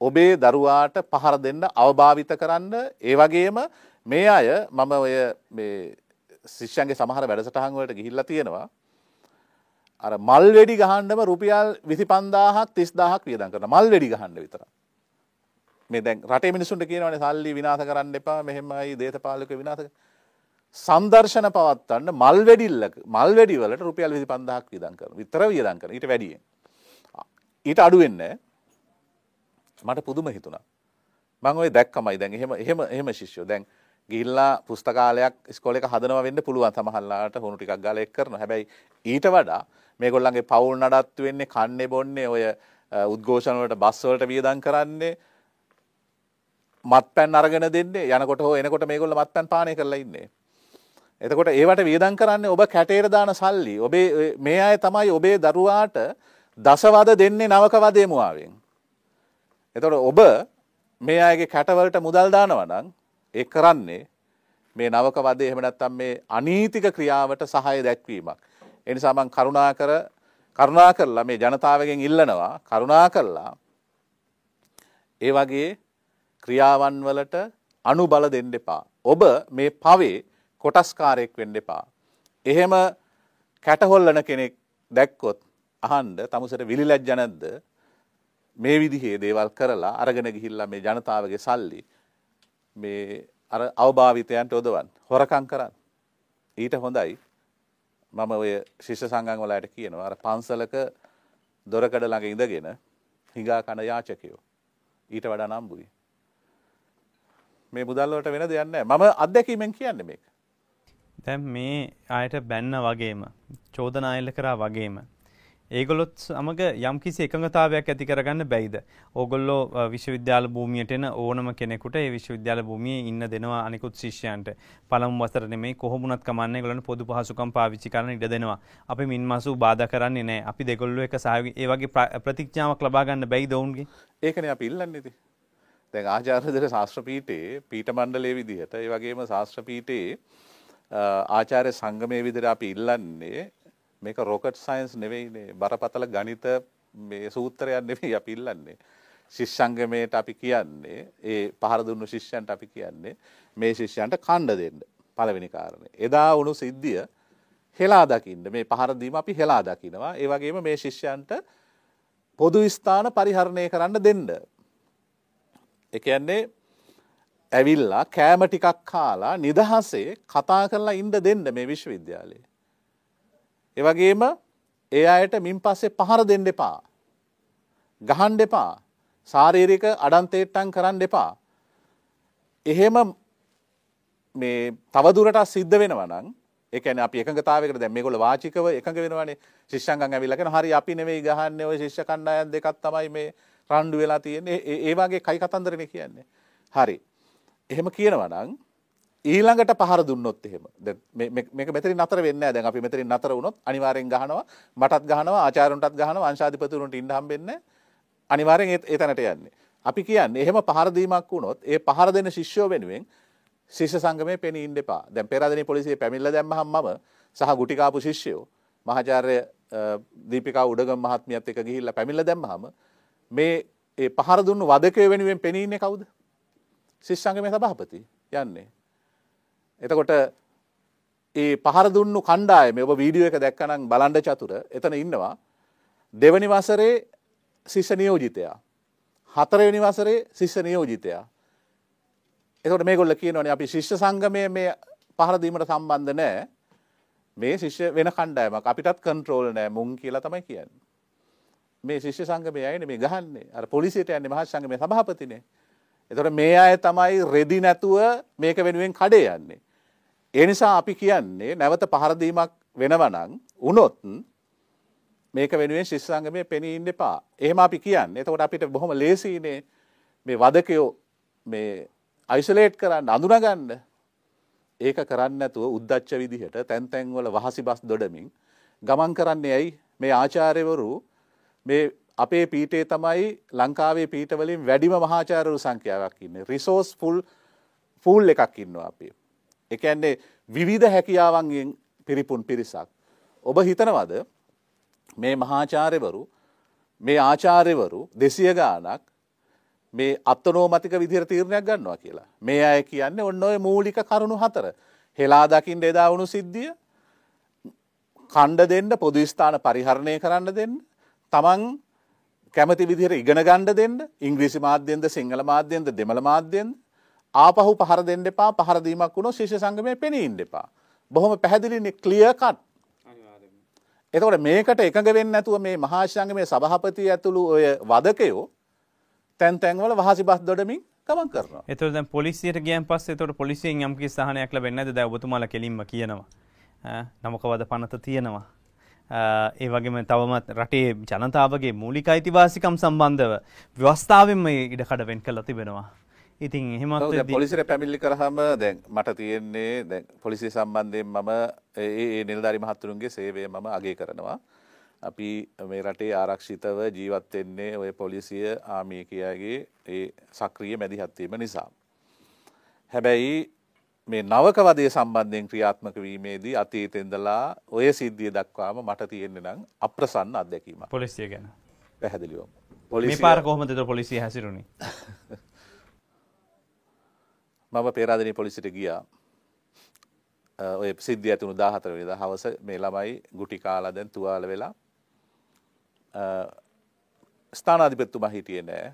ඔබේ දරුවාට පහර දෙන්න අවභාවිත කරන්න ඒ වගේම මේ අය මම ඔය ශිෂ්‍යන්ගේ සමහර වැඩසටහන් වලට ගිහිල්ලා තියෙනවා. අර මල් වෙඩි ගහන්නම රුපියල් 25000ක් 30000ක් වියදම් කරන මල් වෙඩි ගහන්න විතර. මේ දැන් රටේ මිනිස්සුන්ට කියනවානේ සල්ලි විනාශ කරන්න එපා මෙහෙමයි දේශපාලක විනාශ සම්දර්ශන පවත්වන්න මල් වැඩිල්ලක මල් වැඩිවලට රුපියල් 25000ක් වියදම් කරනවා. විතර වියදම් කරනවා. ඊට වැඩියෙන්. ඊට අඩු වෙන්නේ මට පුදුම හිතුණා. මම ওই දැක්කමයි දැන් එහෙම එහෙම එහෙම ශිෂ්‍යෝ දැන් ගිහිල්ලා පුස්තකාලයක් ඉස්කෝලේ එක හදනවා වෙන්න පුළුවන් සමහරලාට හුණු ටිකක් ගාලා එක් කරනවා. හැබැයි ඊට වඩා මේගොල්ලන්ගේ පවුල් නඩත්තු වෙන්නේ කන්නේ බොන්නේ ඔය උද්ඝෝෂණ වලට බස් වලට වියදම් කරන්නේ මත්පැන් අරගෙන දෙන්නේ යනකොට හෝ එනකොට මේගොල්ලෝ මත්පැන් පානය කරලා ඉන්නේ. එතකොට ඒවට වියදම් කරන්නේ ඔබ කැටේට දාන සල්ලි. ඔබේ මේ අය තමයි ඔබේ දරුවාට දසවද දෙන්නේ නවක වදේ මුවාවෙන්. එතකොට ඔබ මේ අයගේ කැටවලට මුදල් දානවා නම් ඒ කරන්නේ මේ නවක වදේ එහෙම නැත්නම් මේ අනීතික ක්‍රියාවට සහාය දැක්වීමක්. ඒ නිසා මම කරුණා කර කරුණා කරලා මේ ජනතාවගෙන් ඉල්ලනවා කරුණා කරලා ඒ වගේ ක්‍රියාවන් වලට අනුබල දෙන්න එපා. ඔබ මේ පවේ කොටස්කාරයෙක් වෙන්න එපා. එහෙම කැටහොල්ලන කෙනෙක් දැක්කොත් අහන්ඩ තමුසට විලිලැජ්ජ නැද්ද මේ විදිහේ දේවල් කරලා අරගෙන ගිහිල්ලා මේ ජනතාවගේ සල්ලි මේ අර අවභාවිතයන්ට යොදවන් හොරකං කරන්න. ඊට හොඳයි මම ඔය ශිෂ්‍ය සංගං වලට කියනවා අර පන්සලක දොරකඩ ළඟ ඉඳගෙන හිඟා කන යාචකයෝ ඊට වඩා නම්බුයි. මේ මුදල්ලට වෙන දෙයන්න මම අත්දැකීමෙන් කියන්න මේක. දැන් මේ අයට බැන්න වගේම චෝදනායල්ල කරා වගේම. ඒගොලොත් සමග යම්කිසි එකඟතාවයක් ඇති කරගන්න බැයිද. ඕගොල්ලෝ විශ්වවිද්‍යාල භූමියට එන ඕනම කෙනෙකුට ඒ විශ්වවිද්‍යාල භූමියේ ඉන්න දෙනවා අනිකුත් ශිෂ්‍යයන්ට. පළමු වසර නෙමෙයි කොහොමුණත් කමන්නේ ඒගොල්ලන්ට පොදු පහසුකම් පාවිච්චි කරන්න ඉඩ දෙනවා. අපි මින්මසු බාධා කරන්නේ නැහැ. අපි දෙගොල්ලෝ එක සහයෝගී ඒ වගේ ප්‍රතිඥාවක් ලබා ගන්න බැයිද ඔවුන්ගේ? ඒකනේ අපි ඉල්ලන්නේ ඉතින්. දැන් ආචාර්යදර ශාස්ත්‍ර පීඨයේ පීඨ මණ්ඩලයේ විදිහට ඒ වගේම ශාස්ත්‍ර පීඨයේ ආචාර්ය සංගමයේ විදිහට අපි ඉල්ලන්නේ මේක රොකට් සයින්ස් නෙවෙයිනේ බරපතල ගණිත මේ සූත්‍රයක් නෙවෙයි අපි ඉල්ලන්නේ. ශිෂ්‍යංගමයට අපි කියන්නේ ඒ පහර දුන්නු ශිෂ්‍යයන්ට අපි කියන්නේ මේ ශිෂ්‍යයන්ට කණ්ඩ දෙන්න. පළවෙනි කාරණේ. එදා වුණු සිද්ධිය හෙලා දකින්න මේ පහර දීම අපි හෙලා දකිනවා. ඒ වගේම මේ ශිෂ්‍යයන්ට පොදු ස්ථාන පරිහරණය කරන්න දෙන්න. ඒ කියන්නේ ඇවිල්ලා කෑම ටිකක් කාලා නිදහසේ කතා කරලා ඉන්න දෙන්න මේ විශ්වවිද්‍යාලයේ. ඒ වගේම ඒ අයට මින් පස්සේ පහර දෙන්න එපා. ගහන්න එපා. ශාරීරික අඩන්තේට්ටම් කරන්න එපා. එහෙම මේ තවදුරටත් සිද්ධ වෙනවා නම් ඒ කියන්නේ අපි එකඟතාවයකට දැන් මේගොල්ලෝ වාචිකව එකඟ වෙනවානේ ශිෂ්‍යංගම් ඇවිල්ලා කියන හරි අපි නෙවෙයි ගහන්නේ ওই ශිෂ්‍ය කණ්ඩායම් දෙකක් තමයි මේ රණ්ඩු වෙලා තියෙන්නේ ඒ වගේ කයි කතන්දරනේ කියන්නේ හරි එහෙම කියනවා නම් ඊළඟට පහර දුන්නොත් එහෙම. මේක මෙතරින් නතර වෙන්නේ නැහැ. දැන් අපි මෙතරින් නතර වුණොත් අනිවාර්යෙන් ගහනවා මටත් ගහනවා ආචාර්යන්ටත් ගහනවා අංශාධිපතිවරුන්ට ඉන්න හම්බෙන්නේ අනිවාර්යෙන් ඒ තැනට යන්නේ. අපි කියන්නේ එහෙම පහර දීමක් වුණොත් ඒ පහර දෙන ශිෂ්‍යෝ වෙනුවෙන් ශිෂ්‍ය සංගමයේ පෙනී ඉන්න එපා. දැන් පෙරාදෙණිය පොලිසිය පැමිණිලා දැම්මහම මම සහ ගුටි කාපු ශිෂ්‍යයෝ මහාචාර්ය දීපිකා උඩගම් මහත්මියත් එක්ක ගිහිල්ලා පැමිණිලා දැම්මහම මේ ඒ පහර දුන්නු වදකය වෙනුවෙන් පෙනී ඉන්නේ කවුද? ශිෂ්‍ය සංගමේ සභාපති යන්නේ. එතකොට ඒ පහර දුන්නු කණ්ඩායම ඔබ වීඩියෝ එක දැක්කනම් බලන්ඩ චතුර. එතන ඉන්නවා. දෙවනි වසරේ ශිෂ්‍ය නියෝජිතයා. හතරවෙනි වසරේ ශිෂ්‍ය නියෝජිතයා. එතකොට මේගොල්ල කියනවනේ අපි ශිෂ්‍ය සංගමය මේ පහර දීමට සම්බන්ධ නෑ. මේ ශිෂ්‍ය වෙන කණ්ඩායමක් අපිටත් කන්ට්‍රෝල් නෑ මුං කියලා තමයි කියන්නේ. මේ ශිෂ්‍ය සංගමය අයනේ මේ ගහන්නේ? අර පොලිසියට යන්නේ මහත් සංගමේ සභාපතිනේ. එතකොට මේ අය තමයි රෙදි නැතුව මේක වෙනුවෙන් කඩේ යන්නේ. ඒ නිසා අපි කියන්නේ නැවත පහරදීමක් වෙනවනං උනොත් මේක වෙනුවෙන් ශිෂ්සංගමය පෙනී ඉන්න එපා. එහෙම අපි කියන්නේ. එතකොට අපිට බොහොම ලේසියිනේ මේ වදකයෝ මේ අයිසොලේට් කරන්න අඳුනගන්න. ඒක කරන්න නැතුව උද්දච්ච විදිහට තැන් තැන්වල වහසි බස් දොඩමින් ගමන් කරන්නේ ඇයි මේ ආචාර්යවරු මේ අපේ පීටේ තමයි ලංකාවේ පීටවලින් වැඩිම මහාචාරවරු සංඛ්‍යාවක් ඉන්නේ. රිසෝස් ෆුල් ෆූල් එකක් ඉන්නවා අපේ. එකන්නේ විවිධ හැකියාවන්ගෙන් පිරිපුන් පිරිසක්. ඔබ හිතනවද මේ මහාචාර්යවරු මේ ආචාර්යවරු දෙසිය ගානක් මේ අත්තනෝමතික විදිර තීරණයක් ගන්නවා කියලා. මේ අය කියන්නේ ඔන්න ඔය මූලික කරුණු හතර. හෙලා දකිින් එදා වුණු සිද්ධිය කණ්ඩ දෙන්න පොදු ස්ථාන පරිහරණය කරන්න දෙන්න තමන් කැමති විදිහට ඉගෙන ගණ්ඩ දෙන්න ඉංග්‍රීසි මාධ්‍යන්ද සිංහල මාධ්‍යන්ද දෙමළ මාධ්‍යන්ද ආපහු පහර දෙන්න එපා පහරදීමක් වුණොත් ශිෂ්‍ය සංගමය පෙනී ඉන්න එපා. බොහොම පැහැදිලිනේ ක්ලියර් කට්. එතකොට මේකට එකඟ වෙන්නේ නැතුව මේ මහා සංගමේ සභාපති ඇතුළු ඔය වදකයෝ තැන් තැන්වල වහසි බස් දොඩමින් ගමන් කරනවා. එතකොට දැන් පොලිසියට ගියන් පස්සේ එතකොට පොලිසියෙන් යම් කිසි සහනයක් ලැබෙන්නේ නැද්ද? දැන් ඔබතුමාලා කෙලින්ම කියනවා. නමකවද පනත තියෙනවා. ඒ වගේම තවමත් රටේ ජනතාවගේ මූලික අයිතිවාසිකම් සම්බන්ධව ව්‍යවස්ථාවෙන්ම ඉඩකඩ වෙන් කළ තිබෙනවා. ඉතින් එහෙමත් පොලිසිට පැමිල්ලි කරහම දැන් මට තියෙන්නේ දැන් පොලිසි සම්බන්ධයෙන් මම ඒ නිලධාරි මහත්තුරුන්ගේ සේවය මම අගේ කරනවා. අපි මේ රටේ ආරක්ෂිතව ජීවත් වෙන්නේ ඔය පොලිසිය ආමේකයාගේ ඒ සක්‍රිය මැදිහත්වීම නිසා. හැබැයි මේ නවක වදය සම්බන්ධයෙන් ක්‍රියාත්මක වීමේදී අතීතෙන්දලා ඔය සිද්ධිය දක්වාම මට තියෙන්නේ නම් අප්‍රසන්න අත්දැකීම. පොලිසිය ගැන. පැහැදිලිවම. පොලිසි පාර කොහොමද පොලිසිය හැසිරුණේ? මම පේරාදනී පොලිසිට ගියා ඔය සිද්ධිය ඇතුණු දාහතර වෙනිදා හවස මේ ළමයි ගුටි කාලා දැන් තුවාල වෙලා ස්ථානාධිපතිතුමා හිටියේ නෑ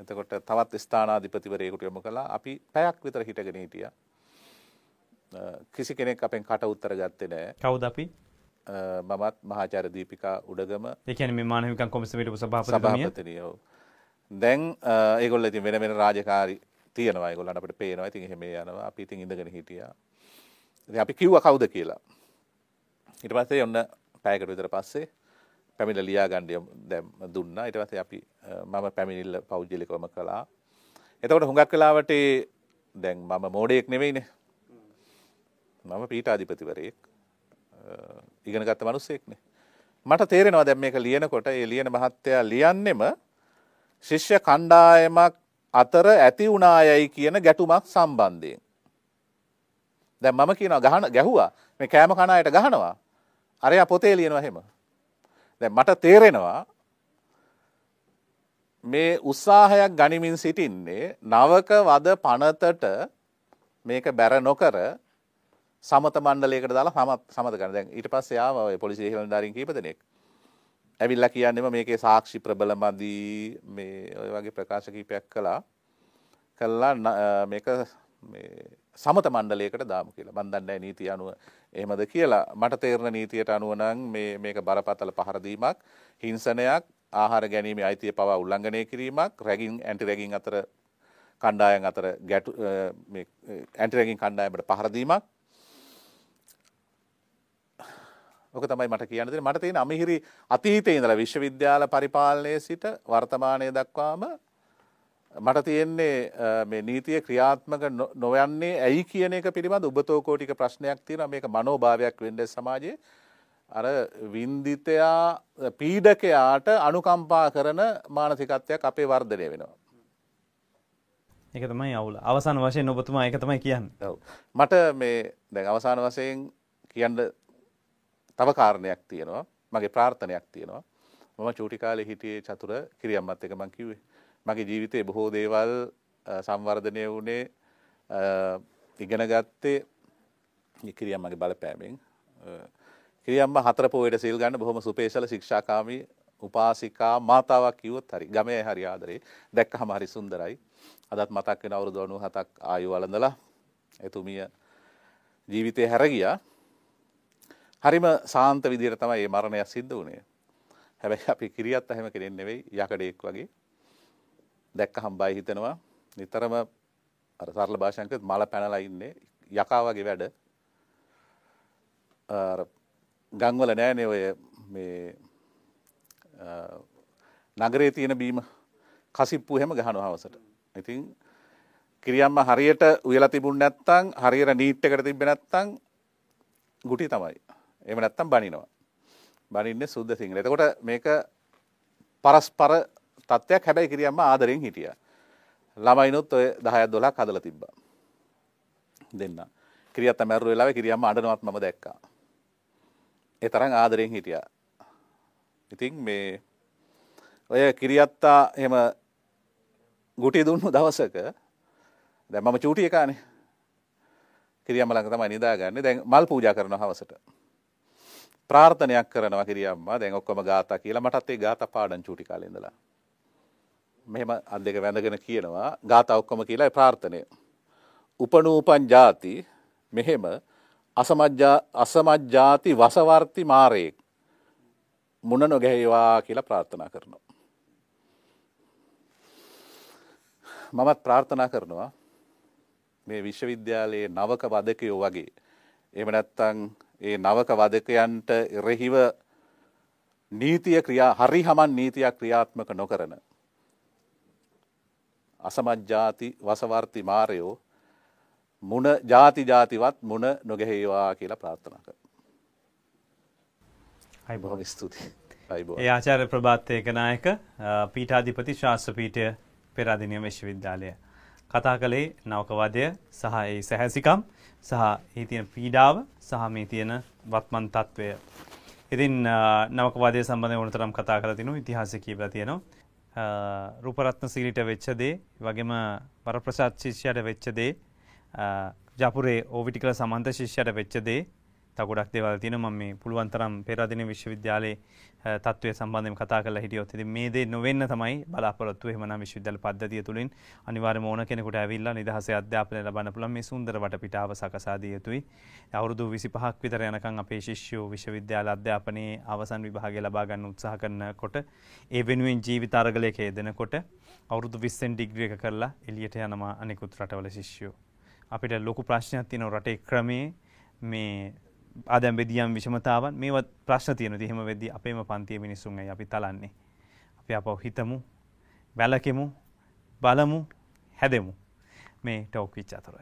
එතකොට තවත් ස්ථානාධිපතිවරයෙකුට යොමු කළා. අපි පැයක් විතර හිටගෙන හිටියා. කිසි කෙනෙක් අපෙන් කට උත්තර ගත්තේ නැහැ. කවුද අපි? මමත් මහාචාර්ය දීපිකා උඩගම. ඒ කියන්නේ මේ මානව හිමිකම් කොමිසමේට. සභාපතිනිය. දැන් ඒගොල්ලෝ ඉතින් වෙන වෙන රාජකාරි තියෙනවා. ඒගොල්ලන්ට අපිට පේනවා. ඉතින් එහෙම යනවා. අපි ඉතින් ඉඳගෙන හිටියා. ඉතින් අපි කිව්වා කවුද කියලා. ඊට පස්සේ ඔන්න පැයකට විතර පස්සේ පැමිණ ලියා ගන්න දැන් දුන්නා. ඊට පස්සේ අපි මම පැමිණිල්ල පෞද්ගලිකවම කළා. එතකොට හුඟක් වෙලාවට දැන් මම මෝඩයෙක් නෙවෙයිනේ. මම පීඨාධිපතිවරයෙක්. ඉගෙන ගත්ත මිනිස්සෙක්නේ. මට තේරෙනවා දැන් මේක ලියනකොට ඒ ලියන මහත්තයා ලියන්නෙම ශිෂ්‍ය කණ්ඩායමක් අතර ඇති වුණායයි කියන ගැටුමක් සම්බන්ධයෙන්. දැන් මම කියනවා ගහන ගැහුවා මේ කෑම කන අයට ගහනවා. අරයා පොතේ ලියනවා එහෙම. දැන් මට තේරෙනවා මේ උත්සාහයක් ගනිමින් සිටින්නේ නවක වද පනතට මේක බැර නොකර සමත මණ්ඩලයකට දාලා සමත් සමත ගන්න. දැන් ඊට පස්සේ ආව ඔය පොලිසිය හෙළඳාරින් කීප දෙනෙක්. ඇවිල්ලා කියන්නේම මේකේ සාක්ෂි ප්‍රබල මදි මේ ඔය වගේ ප්‍රකාශ කීපයක් කළා. කළා මේක මේ සමත මණ්ඩලයකට දාමු කියලා. මන් දන්නේ නැහැ නීතිය අනුව එහෙමද කියලා. මට තේරෙන නීතියට අනුව නම් මේ මේක බරපතල පහර දීමක්, හිංසනයක්, ආහාර ගැනීමේ අයිතිය පවා උල්ලංඝනය කිරීමක්, රැගින් ඇන්ටි රැගින් අතර කණ්ඩායම් අතර ගැටු මේ ඇන්ටි රැගින් කණ්ඩායමට පහර දීමක් ඕක තමයි මට කියන්න දෙන්නේ. මට තියෙන අමිහිරි අතීතයේ ඉඳලා විශ්වවිද්‍යාල පරිපාලනයේ සිට වර්තමානයේ දක්වාම මට තියෙන්නේ මේ නීතිය ක්‍රියාත්මක නොවන්නේ ඇයි කියන එක පිළිබඳ උබතෝකෝටික ප්‍රශ්නයක් තියෙනවා. මේක මනෝභාවයක් වෙන්නේ සමාජයේ. අර වින්දිතයා පීඩකයාට අනුකම්පා කරන මානසිකත්වයක් අපේ වර්ධනය වෙනවා. ඒක තමයි අවුල. අවසාන වශයෙන් ඔබතුමා ඒක තමයි කියන්නේ. ඔව්. මට මේ දැන් අවසාන වශයෙන් කියන්න තව කාරණයක් තියෙනවා. මගේ ප්‍රාර්ථනයක් තියෙනවා. මම චූටි කාලේ හිටියේ චතුර කිරියම්මත් එක මං කිව්වේ. මගේ ජීවිතේ බොහෝ දේවල් සංවර්ධනය වුණේ ඉගෙන ගත්තේ කිරියම්මගේ බලපෑමෙන්. කිරියම්ම හතර පොයට සිල් ගන්න බොහොම සුපේශල ශික්ෂාකාමී උපාසිකා මාතාවක් කිව්වොත් හරි ගමේ හරි ආදරේ. දැක්කහම හරි සුන්දරයි. අදත් මතක් වෙන අවුරුදු 97ක් ආයු වළඳලා එතුමිය ජීවිතේ හැර ගියා හරිම සාන්ත විදිහට තමයි මේ මරණය සිද්ධ වුණේ. හැබැයි අපි කිරියත් එහෙම කෙනෙක් නෙවෙයි යකඩේක් වගේ. දැක්කහම බය හිතෙනවා. නිතරම අර සරල භාෂාවෙන් කිව්වොත් මල පැනලා ඉන්නේ යකා වගේ වැඩ. අර ගම්වල නෑනේ ඔය මේ නගරේ තියෙන බීම කසිප්පු එහෙම ගහනවා හවසට. ඉතින් කිරියම්ම හරියට උයලා තිබුණ නැත්නම් හරියට නීට් එකට තිබ්බේ නැත්නම් ගුටි තමයි. එහෙම නැත්තම් බනිනවා. බනින්නේ සුද්ධ සිංහල. එතකොට මේක පරස්පර තත්ත්වයක් හැබැයි කිරියම්ම ආදරෙන් හිටියා. ළමයිනුත් ඔය 10ක් 12ක් හදලා තිබ්බා. දෙන්න. කිරියත් මැරුව වෙලාවේ කිරියම්ම අඬනවත් මම දැක්කා. ඒ තරම් ආදරෙන් හිටියා. ඉතින් මේ ඔය කිරියත්තා එහෙම ගුටි දුන්නු දවසක දැන් මම චූටි එකානේ. කිරියම්ම ළඟ තමයි නිදාගන්නේ. දැන් මල් පූජා කරනවා හවසට. ප්‍රාර්ථනයක් කරනවා කිරියම්මා දැන් ඔක්කොම ගාථා කියලා මටත් ඒ ගාථා පාඩම් චූටි කාලේ ඉඳලා. මෙහෙම අත් දෙක වැඳගෙන කියනවා ගාථා ඔක්කොම කියලා ඒ ප්‍රාර්ථනය. උපනූපන් ಜಾති මෙහෙම අසමජ්ජා අසමජ්ජාති වසවර්ති මාරේක් මුණ නොගැහේවා කියලා ප්‍රාර්ථනා කරනවා. මමත් ප්‍රාර්ථනා කරනවා මේ විශ්වවිද්‍යාලයේ නවක වදකයෝ වගේ එහෙම නැත්නම් ඒ නවක වදකයන්ට එරෙහිව නීතිය ක්‍රියා හරි හමන් නීතියක් ක්‍රියාත්මක නොකරන අසමජ්ජාති වසවර්ති මාරයෝ මුණ ජාති ජාතිවත් මුණ නොගැහේවා කියලා ප්‍රාර්ථනා කර. හයි බොහොම ස්තුතියි. අයිබෝවන්. ඒ ආචාර්ය ප්‍රභාත් ඒකනායක පීඨාධිපති ශාස්ත්‍ර පීඨය පෙරාදෙණිය විශ්වවිද්‍යාලය කතා කළේ නවකවාදය සහ සැහැසිකම් සහ ඒ තියෙන පීඩාව සහ මේ තියෙන වත්මන් තත්ත්වය. ඉතින් නවකවාදය සම්බන්ධ ඕනතරම් කතා කරලා තිනු ඉතිහාසය කියවලා තියෙනවා. රූපරත්න සීලිට වෙච්ච දේ වගේම වරප්‍රසාද් ශිෂ්‍යයට වෙච්ච දේ ජපුරේ ඕවිටිකල සමන්ත ශිෂ්‍යයට වෙච්ච දේ තව ගොඩක් දේවල් තියෙනවා මම මේ පුළුවන් තරම් පෙරදින විශ්වවිද්‍යාලයේ අ, තත්ත්වය සම්බන්ධයෙන් කතා කරලා හිටියොත් ඉතින් මේ දේ නොවෙන්න තමයි බලාපොරොත්තු එහෙමනම් විශ්වවිද්‍යාල පද්ධතිය තුලින් අනිවාර්යයෙන්ම ඕන කෙනෙකුට ඇවිල්ලා නිදහසේ අධ්‍යාපනය ලබන්න පුළුවන් මේ සුන්දර වටපිටාව සකසා දිය යුතුයි. අවුරුදු 25ක් විතර යනකම් අපේ ශිෂ්‍යෝ විශ්වවිද්‍යාල අධ්‍යාපනයේ අවසන් විභාගය ලබා ගන්න උත්සාහ කරනකොට ඒ වෙනුවෙන් ජීවිත අරගලයක යෙදෙනකොට අවුරුදු 20න් ඩිග්‍රී එක කරලා එළියට යනවා අනිකුත් රටවල ශිෂ්‍යෝ. අපිට ලොකු ප්‍රශ්නයක් තියෙනවා රටේ ක්‍රමේ මේ ආදම් බෙදියම් විෂමතාවන් මේවත් ප්‍රශ්න තියෙනවා. ඉතින් එහෙම වෙද්දී අපේම පන්තියේ මිනිස්සුන් ඇයි අපි තලන්නේ? අපි අපව හිතමු, වැලකෙමු, බලමු, හැදෙමු. මේ ටෝක් විච් අතර.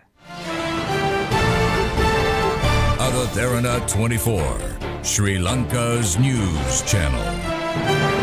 Avatharana 24, Sri Lanka's news channel.